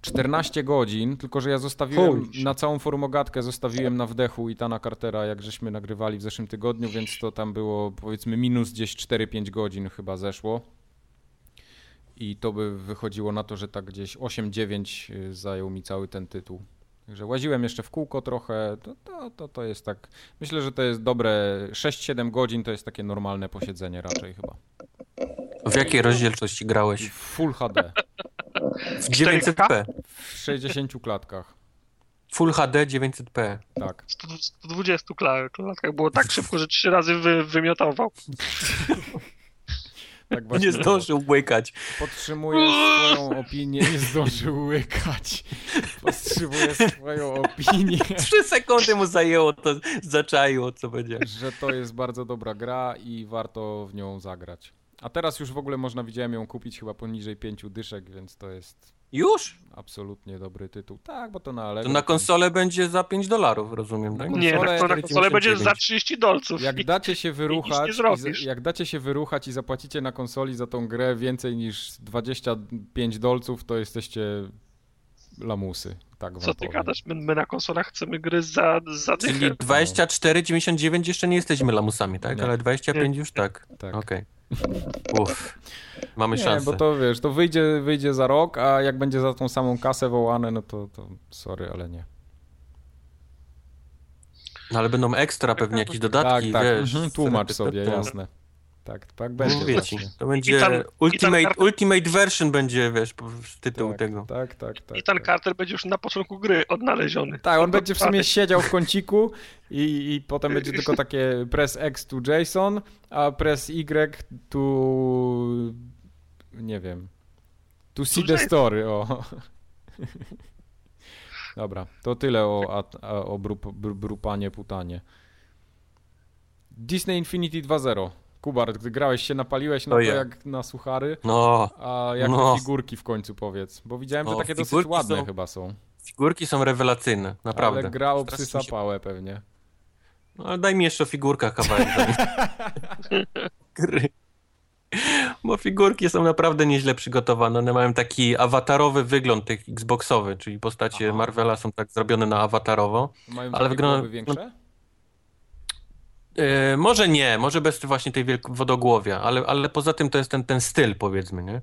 14 godzin, tylko że ja zostawiłem na całą forumogatkę, zostawiłem na wdechu Itana Cartera, jak żeśmy nagrywali w zeszłym tygodniu, więc to tam było powiedzmy minus gdzieś 4-5 godzin chyba zeszło. I to by wychodziło na to, że tak gdzieś 8-9 y, zajął mi cały ten tytuł. Także łaziłem jeszcze w kółko trochę, to, to, to, to jest tak, myślę, że to jest dobre, 6-7 godzin to jest takie normalne posiedzenie raczej chyba. w jakiej rozdzielczości grałeś? W Full HD, W 900p. w 60 klatkach, Full HD 900p. tak. 100 120 kla- klatkach było tak szybko, że trzy razy wy, wymiotował. Tak właśnie Nie zdążył łykać. Podtrzymuję swoją opinię, nie zdążył łykać. Podtrzymuję swoją opinię, Trzy sekundy mu zajęło, to zaczaiło, co będzie. że to jest bardzo dobra gra i warto w nią zagrać. A teraz już w ogóle można, widziałem ją kupić chyba poniżej pięciu dyszek, więc to jest Już? absolutnie dobry tytuł. Tak, bo to na To Allegro. na konsolę będzie za 5 dolarów, rozumiem, tak? Nie, na, to na konsolę będzie za 30 dolców. Jak dacie się wyruchać, i jak dacie się wyruchać i zapłacicie na konsoli za tą grę więcej niż 25 dolców, to jesteście lamusy. Tak Co ty powiem. gadasz? My, my na konsolach chcemy gry za, za dychę. Czyli 24,99 jeszcze nie jesteśmy lamusami, tak? Nie. Ale 25 już tak. Tak. Okej. Uff. Mamy Nie, szansę. bo to wiesz, to wyjdzie, wyjdzie za rok, a jak będzie za tą samą kasę wołane, no to, to sorry, ale nie. No ale będą ekstra pewnie jakieś dodatki, tak, tak, wiesz. mhm, tłumacz sobie, jasne. Tak, tak będzie Mówię ci, to będzie Ultimate, karta- Ultimate Version będzie, wiesz, tytuł Tak, tego. tak, tak, tak. I ten tak. kartel będzie już na początku gry odnaleziony. Tak, on będzie w sumie siedział w kąciku i, i potem będzie tylko takie press X to JSON, a press Y to... nie wiem. To see the JSON. story, o. Dobra, to tyle o, o brup, br, brupanie, putanie. Disney Infinity 2.0. Kubar, gdy grałeś się, napaliłeś na To to ja. jak na suchary, No, a jak No. figurki w końcu powiedz, bo widziałem, że No, takie dosyć ładne są- chyba są. figurki są rewelacyjne, naprawdę. Ale gra się- pałę pewnie. No, ale daj mi jeszcze o figurkach kawałek. Gry. Bo figurki są naprawdę nieźle przygotowane. One mają taki awatarowy wygląd, tych Xboxowy, czyli postacie Aha. Marvela są tak zrobione na awatarowo. Mają Ale wygląda- większe? E, może nie, może bez właśnie tej wielk- wodogłowia, ale, ale poza tym to jest ten, ten styl, powiedzmy, nie?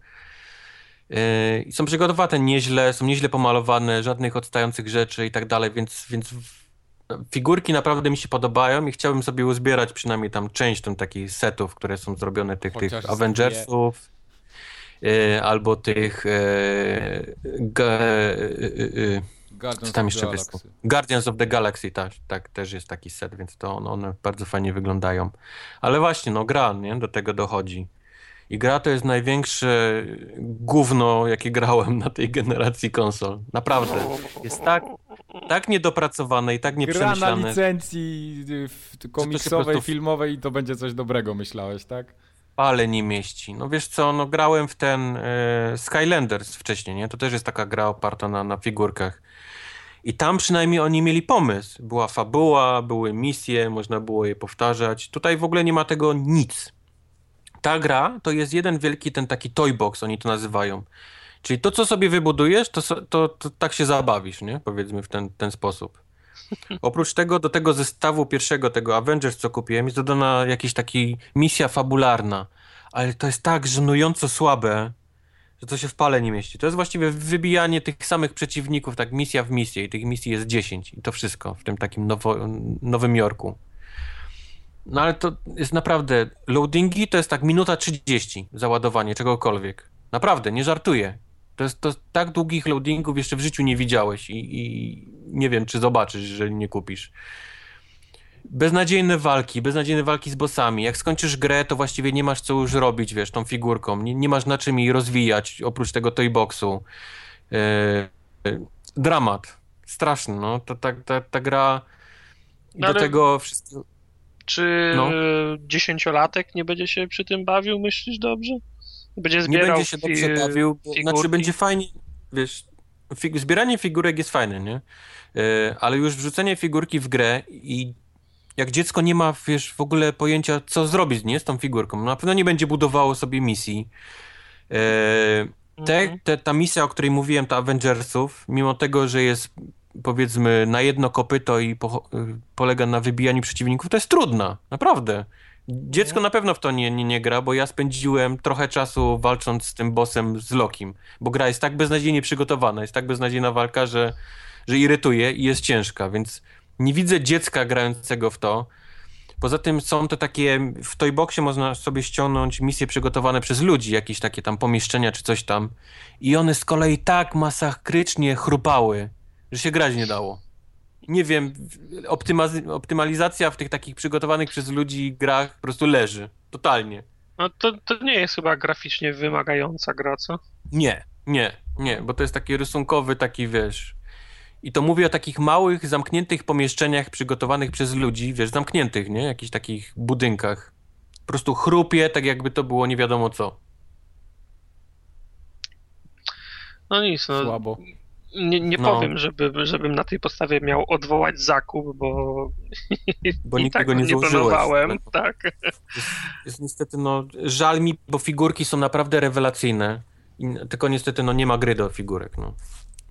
I są przygotowane nieźle, są nieźle pomalowane, żadnych odstających rzeczy i tak dalej, więc, więc figurki naprawdę mi się podobają i chciałbym sobie uzbierać przynajmniej tam część tam takich setów, które są zrobione, tych, tych Chociaż Avengersów, e, albo tych Guardians co tam of the jeszcze? Galaxy. Guardians of the Galaxy, tak, tak, też jest taki set, więc to one, one bardzo fajnie wyglądają. Ale właśnie, no gra, nie, do tego dochodzi. I gra to jest największe gówno, jakie grałem na tej generacji konsol. Naprawdę. Jest tak, tak niedopracowane i tak Gra na nieprzemyślane. licencji y, komiksowej, prostu- filmowej i to będzie coś dobrego, myślałeś, tak? ale nie mieści. No wiesz co, no grałem w ten e, Skylanders wcześniej, nie? To też jest taka gra oparta na, na figurkach. I tam przynajmniej oni mieli pomysł. Była fabuła, były misje, można było je powtarzać. Tutaj w ogóle nie ma tego nic. Ta gra to jest jeden wielki ten taki toy box, oni to nazywają. Czyli to, co sobie wybudujesz, to, to, to tak się zabawisz, nie? Powiedzmy w ten, ten sposób. Oprócz tego, do tego zestawu pierwszego, tego Avengers, co kupiłem, jest dodana jakaś taki misja fabularna. Ale to jest tak żenująco słabe, że to się w pale nie mieści. To jest właściwie wybijanie tych samych przeciwników, tak misja w misję i tych misji jest 10 i to wszystko w tym takim nowo, Nowym Jorku. No ale to jest naprawdę, loadingi to jest tak minuta 30 załadowanie czegokolwiek. Naprawdę, nie żartuję. To jest to tak długich loadingów jeszcze w życiu nie widziałeś i, i nie wiem, czy zobaczysz, jeżeli nie kupisz. Beznadziejne walki, beznadziejne walki z bossami. Jak skończysz grę, to właściwie nie masz co już robić, wiesz, tą figurką. Nie, nie masz na czym jej rozwijać, oprócz tego toyboxu. Yy, dramat. Straszny, no. Ta, ta, ta, ta gra... I No do ale- tego wszystko... Czy No. dziesięciolatek nie będzie się przy tym bawił, myślisz dobrze? Będzie nie zbierał będzie się dobrze bawił, bo, znaczy będzie fajnie, wiesz, fig zbieranie figurek jest fajne, nie? Yy, ale już wrzucenie figurki w grę i jak dziecko nie ma, wiesz, w ogóle pojęcia, co zrobić, nie, z tą figurką, na pewno nie będzie budowało sobie misji. Yy, te, Mhm. te, ta misja, o której mówiłem, ta Avengersów, mimo tego, że jest powiedzmy na jedno kopyto i po, y, polega na wybijaniu przeciwników, to jest trudna, naprawdę. Dziecko na pewno w to nie, nie, nie gra, bo ja spędziłem trochę czasu walcząc z tym bossem z Lokim, bo gra jest tak beznadziejnie przygotowana, jest tak beznadziejna walka, że, że irytuje i jest ciężka, więc nie widzę dziecka grającego w to. Poza tym są to takie, w Toyboxie można sobie ściągnąć misje przygotowane przez ludzi, jakieś takie tam pomieszczenia czy coś tam i one z kolei tak masakrycznie chrupały, że się grać nie dało. Nie wiem, optyma- optymalizacja w tych takich przygotowanych przez ludzi grach po prostu leży. Totalnie. No to, to nie jest chyba graficznie wymagająca gra, co? Nie, nie, nie, bo to jest taki rysunkowy, taki wiesz. I to mówię o takich małych, zamkniętych pomieszczeniach przygotowanych przez ludzi, wiesz, zamkniętych, nie? Jakichś takich budynkach. Po prostu chrupie, tak jakby to było nie wiadomo co. No nic, no. Słabo. Nie, nie No. powiem, żeby, żebym na tej podstawie miał odwołać zakup, bo, Bo i tak nie nie planowałem. No. Tak. Jest niestety, no, żal mi, bo figurki są naprawdę rewelacyjne. I, tylko niestety, no, nie ma gry do figurek, no.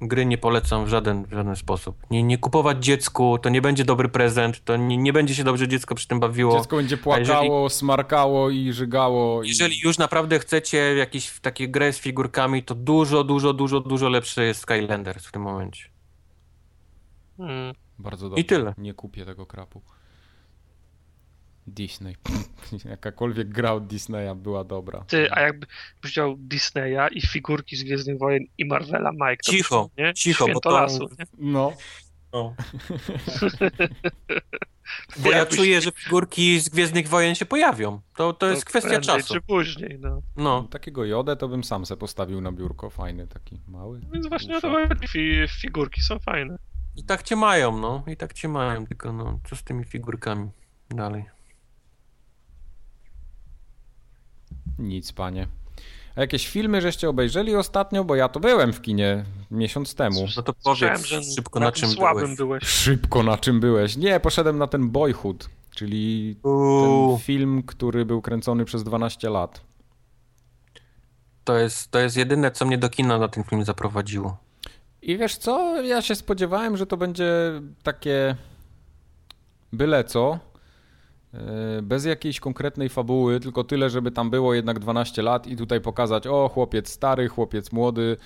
Gry nie polecam w żaden, w żaden sposób. Nie, nie kupować dziecku, to nie będzie dobry prezent, to nie, nie będzie się dobrze dziecko przy tym bawiło. Dziecko będzie płakało, smarkało i żygało. I... Jeżeli już naprawdę chcecie jakieś takie grę z figurkami, to dużo, dużo, dużo, dużo lepsze jest Skylanders w tym momencie. Mm. Bardzo dobrze. I tyle. Nie kupię tego krapu. Disney. Jakakolwiek gra od Disneya była dobra. Ty, a jakbyś wziął Disneya i figurki z Gwiezdnych Wojen i Marvela, Mike, to Cicho, byś, nie? cicho, bo Święto to- lasu, nie? No. No. Bo ja czuję, że figurki z Gwiezdnych Wojen się pojawią. To, to jest To kwestia czasu. czy później, no. No. Takiego jodę to bym sam se postawił na biurko. Fajny taki mały. Więc właśnie o to chodzi. Figurki są fajne. I tak cię mają, no. I tak cię mają, tylko no, co z tymi figurkami dalej? Nic, panie. A jakieś filmy żeście obejrzeli ostatnio? Bo ja to byłem w kinie miesiąc temu. No to Słyszałem, powiedz że szybko na tym czym słabym byłeś. byłeś. Szybko na czym byłeś? Nie, poszedłem na ten Boyhood, czyli ten film, który był kręcony przez 12 lat. to, jest, to jest jedyne, co mnie do kina na ten film zaprowadziło. I wiesz co? Ja się spodziewałem, że to będzie takie byle co. e, Bez jakiejś konkretnej fabuły, tylko tyle, żeby tam było jednak 12 lat i tutaj pokazać, o chłopiec stary, chłopiec młody,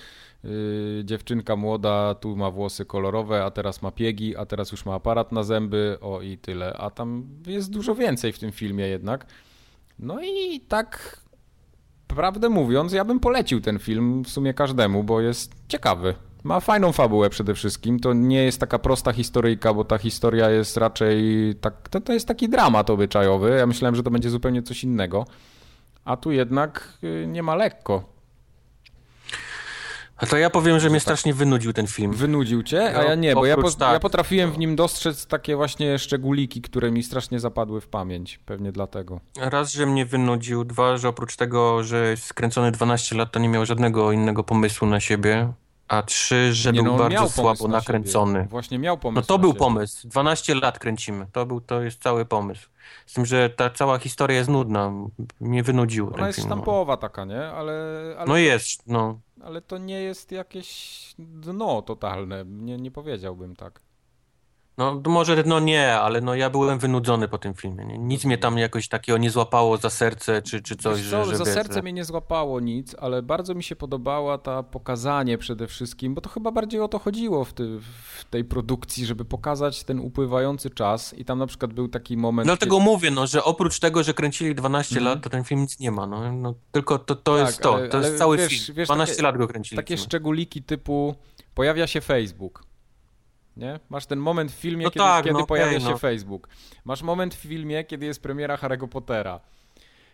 yy, dziewczynka młoda, tu ma włosy kolorowe, a teraz ma piegi, a teraz już ma aparat na zęby, o i tyle. A tam jest dużo więcej w tym filmie jednak. No i tak prawdę mówiąc, ja bym polecił ten film w sumie każdemu, bo jest ciekawy. Ma fajną fabułę przede wszystkim. To nie jest taka prosta historyjka, bo ta historia jest raczej. Tak, to, to jest taki dramat obyczajowy. Ja myślałem, że to będzie zupełnie coś innego. A tu jednak y, nie ma lekko. A to ja powiem, że mnie strasznie wynudził ten film. Wynudził cię, a No, ja nie, bo ja, po, tak, ja potrafiłem w nim dostrzec takie właśnie szczególiki, które mi strasznie zapadły w pamięć. Pewnie dlatego. Raz, że mnie wynudził, dwa, że oprócz tego, że skręcony 12 lat, to nie miał żadnego innego pomysłu na siebie, a trzy, że nie, był no, bardzo słabo na nakręcony. Siebie. Właśnie miał No pomysł. to na był siebie. pomysł. 12 lat kręcimy. To, był, to jest cały pomysł. Z tym, że ta cała historia jest nudna. Mnie wynudził Ona jest film. no. sztampowa taka, nie? Ale, ale, No jest, no. ale to nie jest jakieś dno totalne. Nie, nie powiedziałbym tak. No może no nie, ale no ja byłem wynudzony po tym filmie. Nie? Nic mnie tam jakoś takiego nie złapało za serce czy, czy coś, Wiesz co, że, że za wiesz, serce że... mnie nie złapało nic, ale bardzo mi się podobała ta pokazanie przede wszystkim, bo to chyba bardziej o to chodziło w, ty, w tej produkcji, żeby pokazać ten upływający czas i tam na przykład był taki moment... Dlatego mówię, no, że oprócz tego, że kręcili 12 Mhm. lat, to ten film nic nie ma. No, no tylko to, to Tak, jest to. ale- to jest cały wiesz- film. wiesz, 12 takie- lat go kręcili. takie no. szczególiki typu pojawia się Facebook. Nie? Masz ten moment w filmie, No kiedy, tak, kiedy no pojawia się no. Facebook. Masz moment w filmie, kiedy jest premiera Harry'ego Pottera.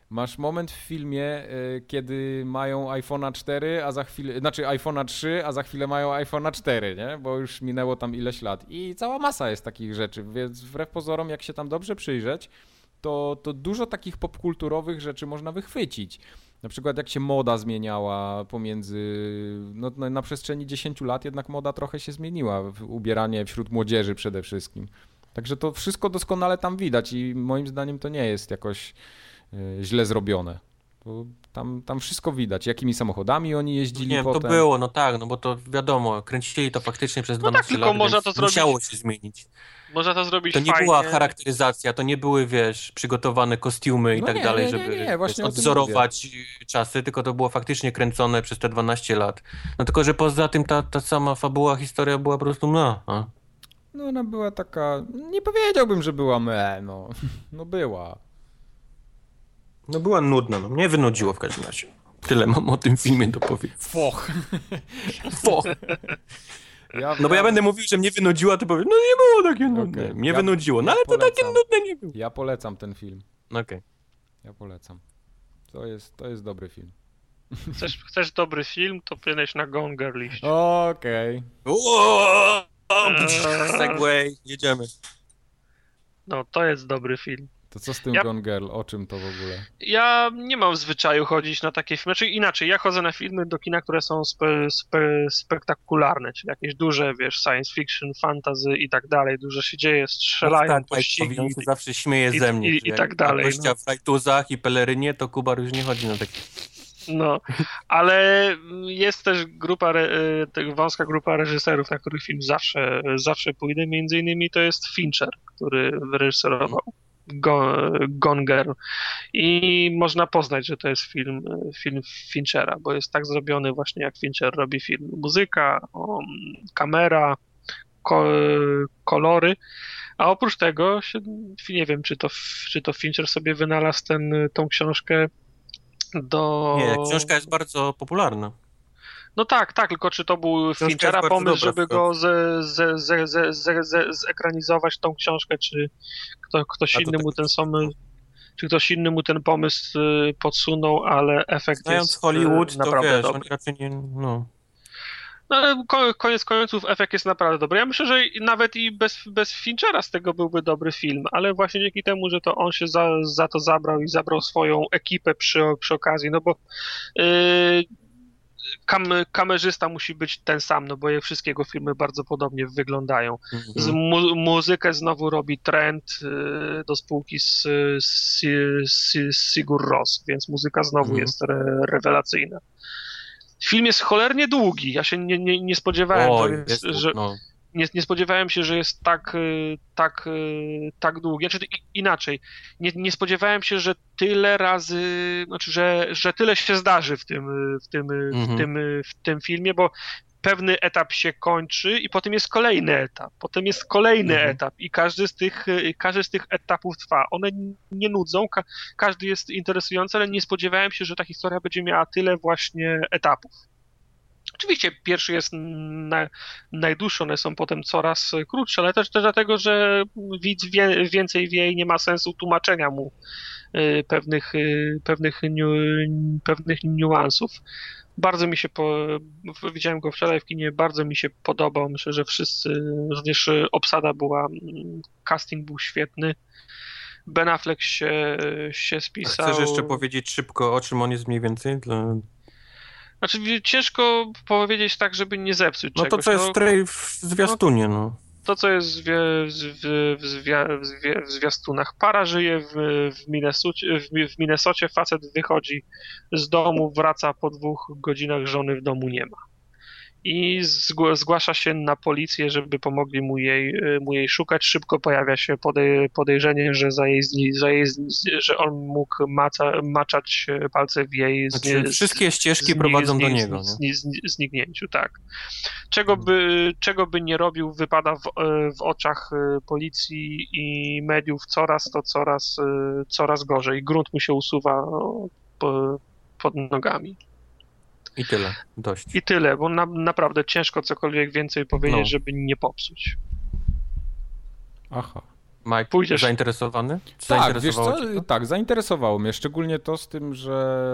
Masz moment w filmie, y, kiedy mają iPhone'a 4, a za chwilę, znaczy iPhone'a 3, a za chwilę mają iPhone'a 4, nie? Bo już minęło tam ileś lat. I cała masa jest takich rzeczy, więc wbrew pozorom, jak się tam dobrze przyjrzeć, to, to dużo takich popkulturowych rzeczy można wychwycić. Na przykład jak się moda zmieniała pomiędzy, no, no na przestrzeni 10 lat jednak moda trochę się zmieniła, ubieranie wśród młodzieży przede wszystkim. Także to wszystko doskonale tam widać i moim zdaniem to nie jest jakoś e, źle zrobione. Tam, tam wszystko widać, jakimi samochodami oni jeździli Nie wiem, to potem. było, no tak, no bo to wiadomo, kręcili to faktycznie przez No tak, 12 tylko lat, można to zrobić- musiało się zmienić. Można to zrobić To nie fajnie. była charakteryzacja, to nie były, wiesz, przygotowane kostiumy i No tak nie, dalej, nie, nie, żeby nie, właśnie wiesz, odzorować czasy, tylko to było faktycznie kręcone przez te 12 lat. No tylko, że poza tym ta, ta sama fabuła, historia była po prostu no. A. No ona była taka, nie powiedziałbym, że była me, no, no była. No była nudna, no mnie wynudziło w każdym razie. Tyle mam o tym filmie do powiedzenia. Foch. Fo. Ja, No bo ja będę mówił, że mnie wynudziło, a ty powiesz, no nie było takie nudne. Okej. Mnie Ja- wynudziło, no ja ale to takie nudne nie było. Ja polecam ten film. Okej. Ja polecam. To jest, to jest dobry film. Chcesz, chcesz dobry film, to powinieneś na Gone Girl iść. Okej. Uuu, Eee. Segway, jedziemy. No, to jest dobry film. To co z tym Ja- Gone Girl? O czym to w ogóle? Ja nie mam w zwyczaju chodzić na takie filmy, znaczy inaczej, ja chodzę na filmy do kina, które są spe, spe, spektakularne, czyli jakieś duże, wiesz, science fiction, fantasy i tak dalej, dużo się dzieje, strzelają, tak, pościgi. Się zawsze śmieje i- ze mnie. i- i jak tak dalej, Gościa no. w fajtuzach i pelerynie, to Kubar już nie chodzi na takie... No, ale jest też grupa, tych- wąska grupa reżyserów, na których film zawsze, zawsze pójdę, między innymi to jest Fincher, który wyreżyserował Gone Girl i można poznać, że to jest film, film Finchera, bo jest tak zrobiony właśnie jak Fincher robi film. Muzyka, kamera, ko- kolory, a oprócz tego nie wiem, czy to, czy to Fincher sobie wynalazł ten, tą książkę do... Nie, książka jest bardzo popularna. No tak, tak, tylko czy to był Finchera pomysł, żeby go ze, ze, ze, ze, zekranizować tą książkę, czy kto, ktoś to inny tak- mu ten sam, czy ktoś inny mu ten pomysł y, podsunął, ale efekt Znając jest Hollywood, y, to naprawdę wiesz, dobry. raczej nie... No. No, ale ko- koniec końców efekt jest naprawdę dobry. Ja myślę, że nawet i bez, bez Finchera z tego byłby dobry film, ale właśnie dzięki temu, że to on się za, za to zabrał i zabrał swoją ekipę przy, przy okazji, no bo yy, kam, kamerzysta musi być ten sam, no bo je wszystkie jego filmy bardzo podobnie wyglądają. Z Mhm. mu, muzykę znowu robi Trent y, do spółki z, z, z, z Sigur Ros, więc muzyka znowu Mhm. jest re, rewelacyjna. Film jest cholernie długi. Ja się nie, nie, nie spodziewałem, jest, że no. Nie, nie spodziewałem się, że jest tak, y, tak, y, tak długi. Znaczy inaczej. Nie, nie spodziewałem się, że tyle razy, znaczy, że, że tyle się zdarzy w tym, w tym, y, w Mhm. tym, w tym filmie, bo pewny etap się kończy i potem jest kolejny etap, potem jest kolejny Mhm. etap i każdy z tych, y, każdy z tych etapów trwa. One nie nudzą, ka- każdy jest interesujący, ale nie spodziewałem się, że ta historia będzie miała tyle właśnie etapów. Oczywiście pierwszy jest na, najdłuższy, one są potem coraz krótsze, ale też, też dlatego, że widz wie, więcej wie i nie ma sensu tłumaczenia mu y, pewnych, y, pewnych, niu, pewnych niuansów. Bardzo mi się, po, widziałem go wczoraj w kinie, bardzo mi się podobał. Myślę, że wszyscy, również obsada była, mm, casting był świetny. Ben Affleck się, się spisał. Chcesz jeszcze powiedzieć szybko, o czym on jest mniej więcej? Dla... Znaczy, ciężko powiedzieć tak, żeby nie zepsuć No to, co jest w trej- w zwiastunie, no. to, co jest w, w, w, zwia- w, zwiastunach. Para żyje w, w, Minnesocie, w, w Minnesocie, facet wychodzi z domu, wraca po dwóch godzinach, żony w domu nie ma. I zgł- zgłasza się na policję, żeby pomogli mu jej, mu jej szukać. Szybko pojawia się podej- podejrzenie, że, za jej, za jej, że on mógł maca, maczać palce w jej Znaczy, wszystkie ścieżki prowadzą do niego, nie? zni- zni- Zniknięciu, tak. Czego by, czego by nie robił, wypada w, e, w oczach e, policji i mediów coraz to coraz, coraz gorzej. Grunt mu się usuwa pod nogami. I tyle, dość. I tyle, bo na, naprawdę ciężko cokolwiek więcej powiedzieć, No. żeby nie popsuć. Aha. Mike, Pójdziesz- zainteresowany? Tak, wiesz Zainteresowało co? cię? Tak, zainteresowało mnie. Szczególnie to z tym, że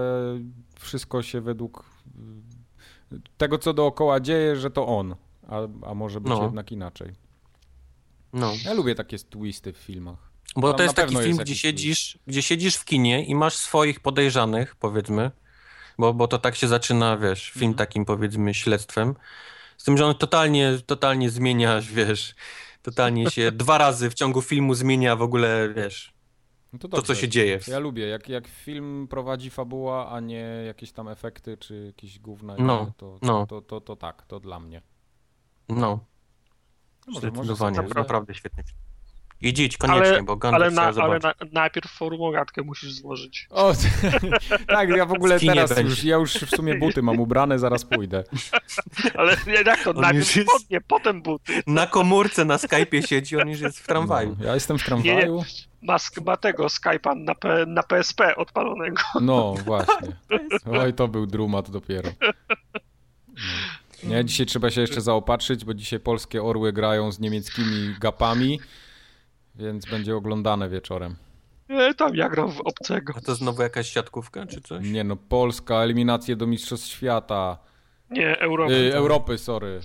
wszystko się według y, tego, co dookoła dzieje, że to on. A, a może być No. jednak inaczej. No. Ja lubię takie twisty w filmach. Bo Tam to jest taki film, jest gdzie siedzisz, gdzie siedzisz w kinie i masz swoich podejrzanych, powiedzmy, bo, bo to tak się zaczyna, wiesz, film Mhm. takim, powiedzmy, śledztwem. Z tym, że on totalnie, totalnie zmienia, wiesz, totalnie się dwa razy w ciągu filmu zmienia w ogóle, wiesz, No to, to, co się dzieje. Ja lubię, jak, jak film prowadzi fabuła, a nie jakieś tam efekty czy jakieś gówna, No, to, to, no. To, to, to tak, to dla mnie. No, No może, może zdecydowanie, naprawdę świetny film. Idź koniecznie, Ale- bo Gandalf Ale, na, ale na, najpierw formogatkę musisz złożyć. O, tak, ja w ogóle teraz będzie. już, ja już w sumie buty mam ubrane, zaraz pójdę. Ale jak to? On Najpierw jest- spodnie, potem buty. Na komórce na Skype'ie siedzi, on już jest w tramwaju. No, ja jestem w Nie, nie. tramwaju. Ma, ma tego Skype'a na, P, na PSP odpalonego. No, właśnie. Oj, to był drumat dopiero. No. Nie, dzisiaj trzeba się jeszcze zaopatrzyć, bo dzisiaj polskie orły grają z niemieckimi gapami, więc będzie oglądane wieczorem. Nie, tam ja gram w obcego. A to znowu jakaś siatkówka czy coś? Nie no, Polska, eliminacje do Mistrzostw Świata. Nie, Europa. Yy, Europy, sorry.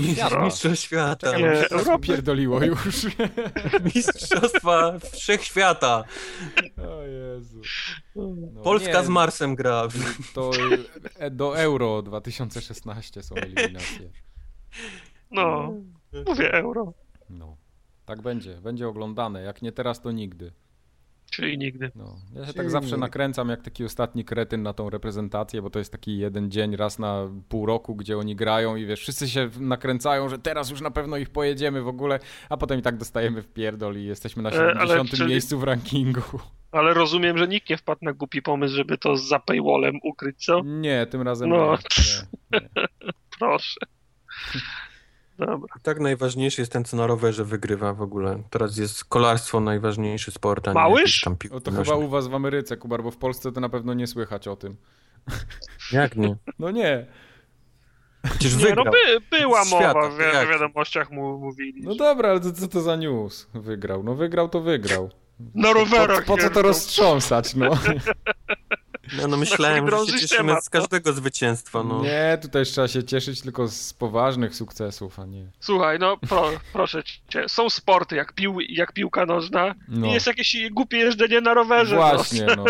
Nie, Świata. Mistrzostw świata. Nie, Europy. pierdoliło już. Mistrzostwa Wszechświata. O Jezu. No, Polska nie, z Marsem gra. To e, do Euro 2016 są eliminacje. No, mówię euro. No. Tak będzie, będzie oglądane. Jak nie teraz, to nigdy. Czyli nigdy. No. Ja się tak Czyli zawsze nigdy. nakręcam jak taki ostatni kretyn na tą reprezentację, bo to jest taki jeden dzień raz na pół roku, gdzie oni grają i wiesz, wszyscy się nakręcają, że teraz już na pewno ich pojedziemy w ogóle, a potem i tak dostajemy w pierdol i jesteśmy na E, ale 70 czyli- miejscu w rankingu. Ale rozumiem, że nikt nie wpadł na głupi pomysł, żeby to za paywallem ukryć, co? Nie, tym razem No. nie. nie, nie. Proszę. Dobra. Tak najważniejszy jest ten, co na rowerze wygrywa w ogóle. Teraz jest kolarstwo najważniejszy sport, a nie Małyż? tam piłka to nożna. chyba u was w Ameryce, Kubar, bo w Polsce to na pewno nie słychać o tym. Jak nie? No nie. Przecież Nie, no wygrał. by, była świata, mowa, w, wiadomościach mu, mówili. No dobra, ale to, co to za news? Wygrał. No wygrał, to wygrał. Na rowerach. Po, po co to roztrząsać, no? No, no myślałem, że się cieszymy temat, z każdego zwycięstwa. No. Nie, tutaj trzeba się cieszyć tylko z poważnych sukcesów, a nie... Słuchaj, no pro, proszę cię, są sporty jak, pił, jak piłka nożna No. i jest jakieś głupie jeżdżenie na rowerze. Właśnie, no,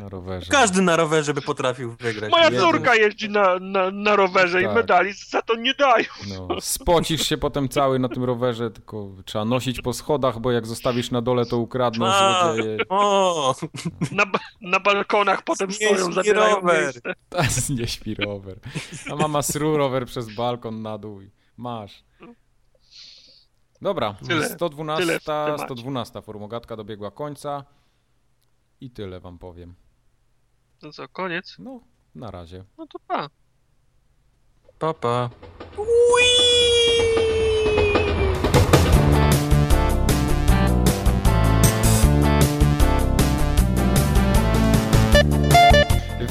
na rowerze. Każdy na rowerze by potrafił wygrać. No. Moja Jeden. córka jeździ na, na, na rowerze Tak. i medali za to nie dają. No, spocisz się potem cały na tym rowerze, tylko trzeba nosić po schodach, bo jak zostawisz na dole, to ukradną A, złodzieje. o, Na, na balkonach potem stoją, zabierają rower. miejsce. A nie śpi rower. A mama sru rower przez balkon na dół masz. Dobra, Tyle. 112, Tyle w temacie. 112 formogatka dobiegła końca i tyle wam powiem. No co, koniec? No, na razie. No to pa. papa. W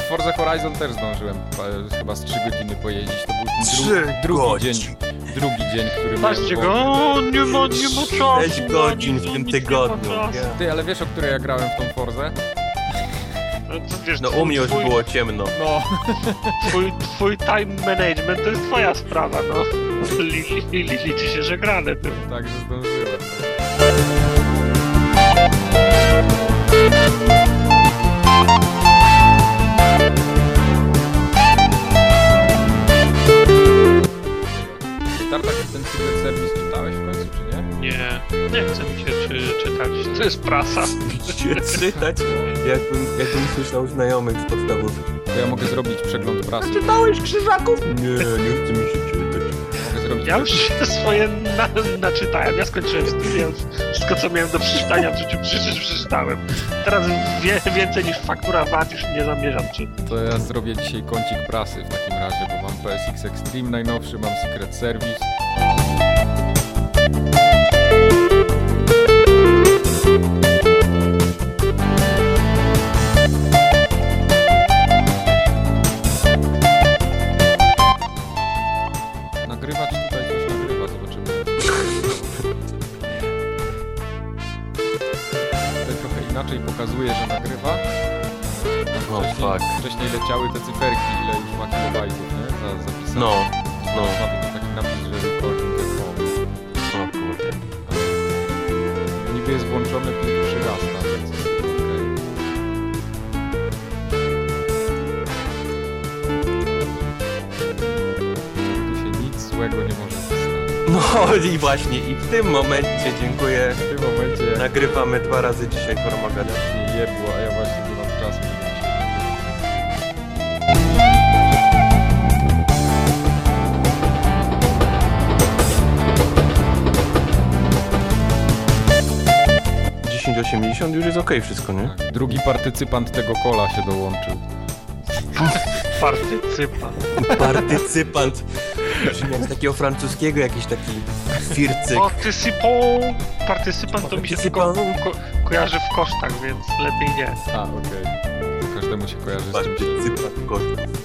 Forza Horizon też zdążyłem chyba z 3 godziny pojeździć. To był dru drugi godzin. dzień. Drugi dzień, który Patrzcie go, o, nie ma, nie ma czasu. 6 godzin w tym tygodniu. Ty, ale wiesz, o której ja grałem w tą Forzę? No, wiesz, No u mnie już twój, było ciemno. No. Twój, twój time management to jest twoja sprawa, no. Li, li, li, liczy się, że grane było. Także zdążyłem. Nie, chce mi się czy, czytać. To jest prasa. się czytać, jakbym, jakbym słyszał znajomych z podstawówki. To ja mogę zrobić przegląd prasy. Czytałeś Krzyżaków? Nie, nie chce mi się czytać. Mogę zrobić Ja już się swoje na, naczytałem. Ja skończyłem studia. Wszystko, co miałem do przeczytania w życiu, przeczy- przeczytałem. Teraz wie, więcej niż faktura VAT już nie zamierzam czytać. To ja zrobię dzisiaj kącik prasy w takim razie, bo mam PSX Extreme najnowszy, mam Secret Service. Pokazuje, że nagrywa. O, Wcześniej, fuck. wcześniej leciały te cyferki, ile już ma kilobajtów, nie? Za zapisane. No, no, Ma być taki napis, że recording at home. o kurde. Niby jest włączony, ping przyrasta, więc okej. Tu się nic złego nie może stać. No i właśnie, i w tym momencie dziękuję. Tym momencie Nagrywamy dwa razy dzisiaj Formogadę. mnie jebło, a ja właśnie nie mam czasu, nagrywać. 1080 już jest okej wszystko, nie? Tak. Drugi partycypant tego kola się dołączył. Partycypant. Partycypant. Brzmi z takiego francuskiego jakiś taki fircyk. Partycypant. Partycypant to mi się tylko ko kojarzy w kosztach, więc lepiej nie. A, okej. To Każdemu się kojarzy z czymś innym. Partycypant kosztów.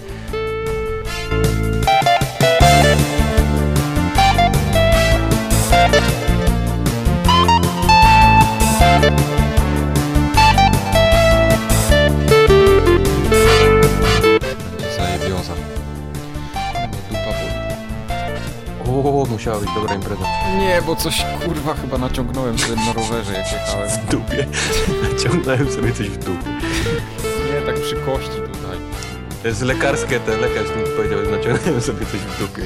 O, musiała być dobra impreza. Nie, bo coś kurwa chyba naciągnąłem sobie na rowerze jak jechałem. W dupie. Naciągnąłem sobie coś w dupie. Nie, tak przy kości tutaj. To jest lekarskie, ten lekarz mi powiedział, że naciągnąłem sobie coś w dupie.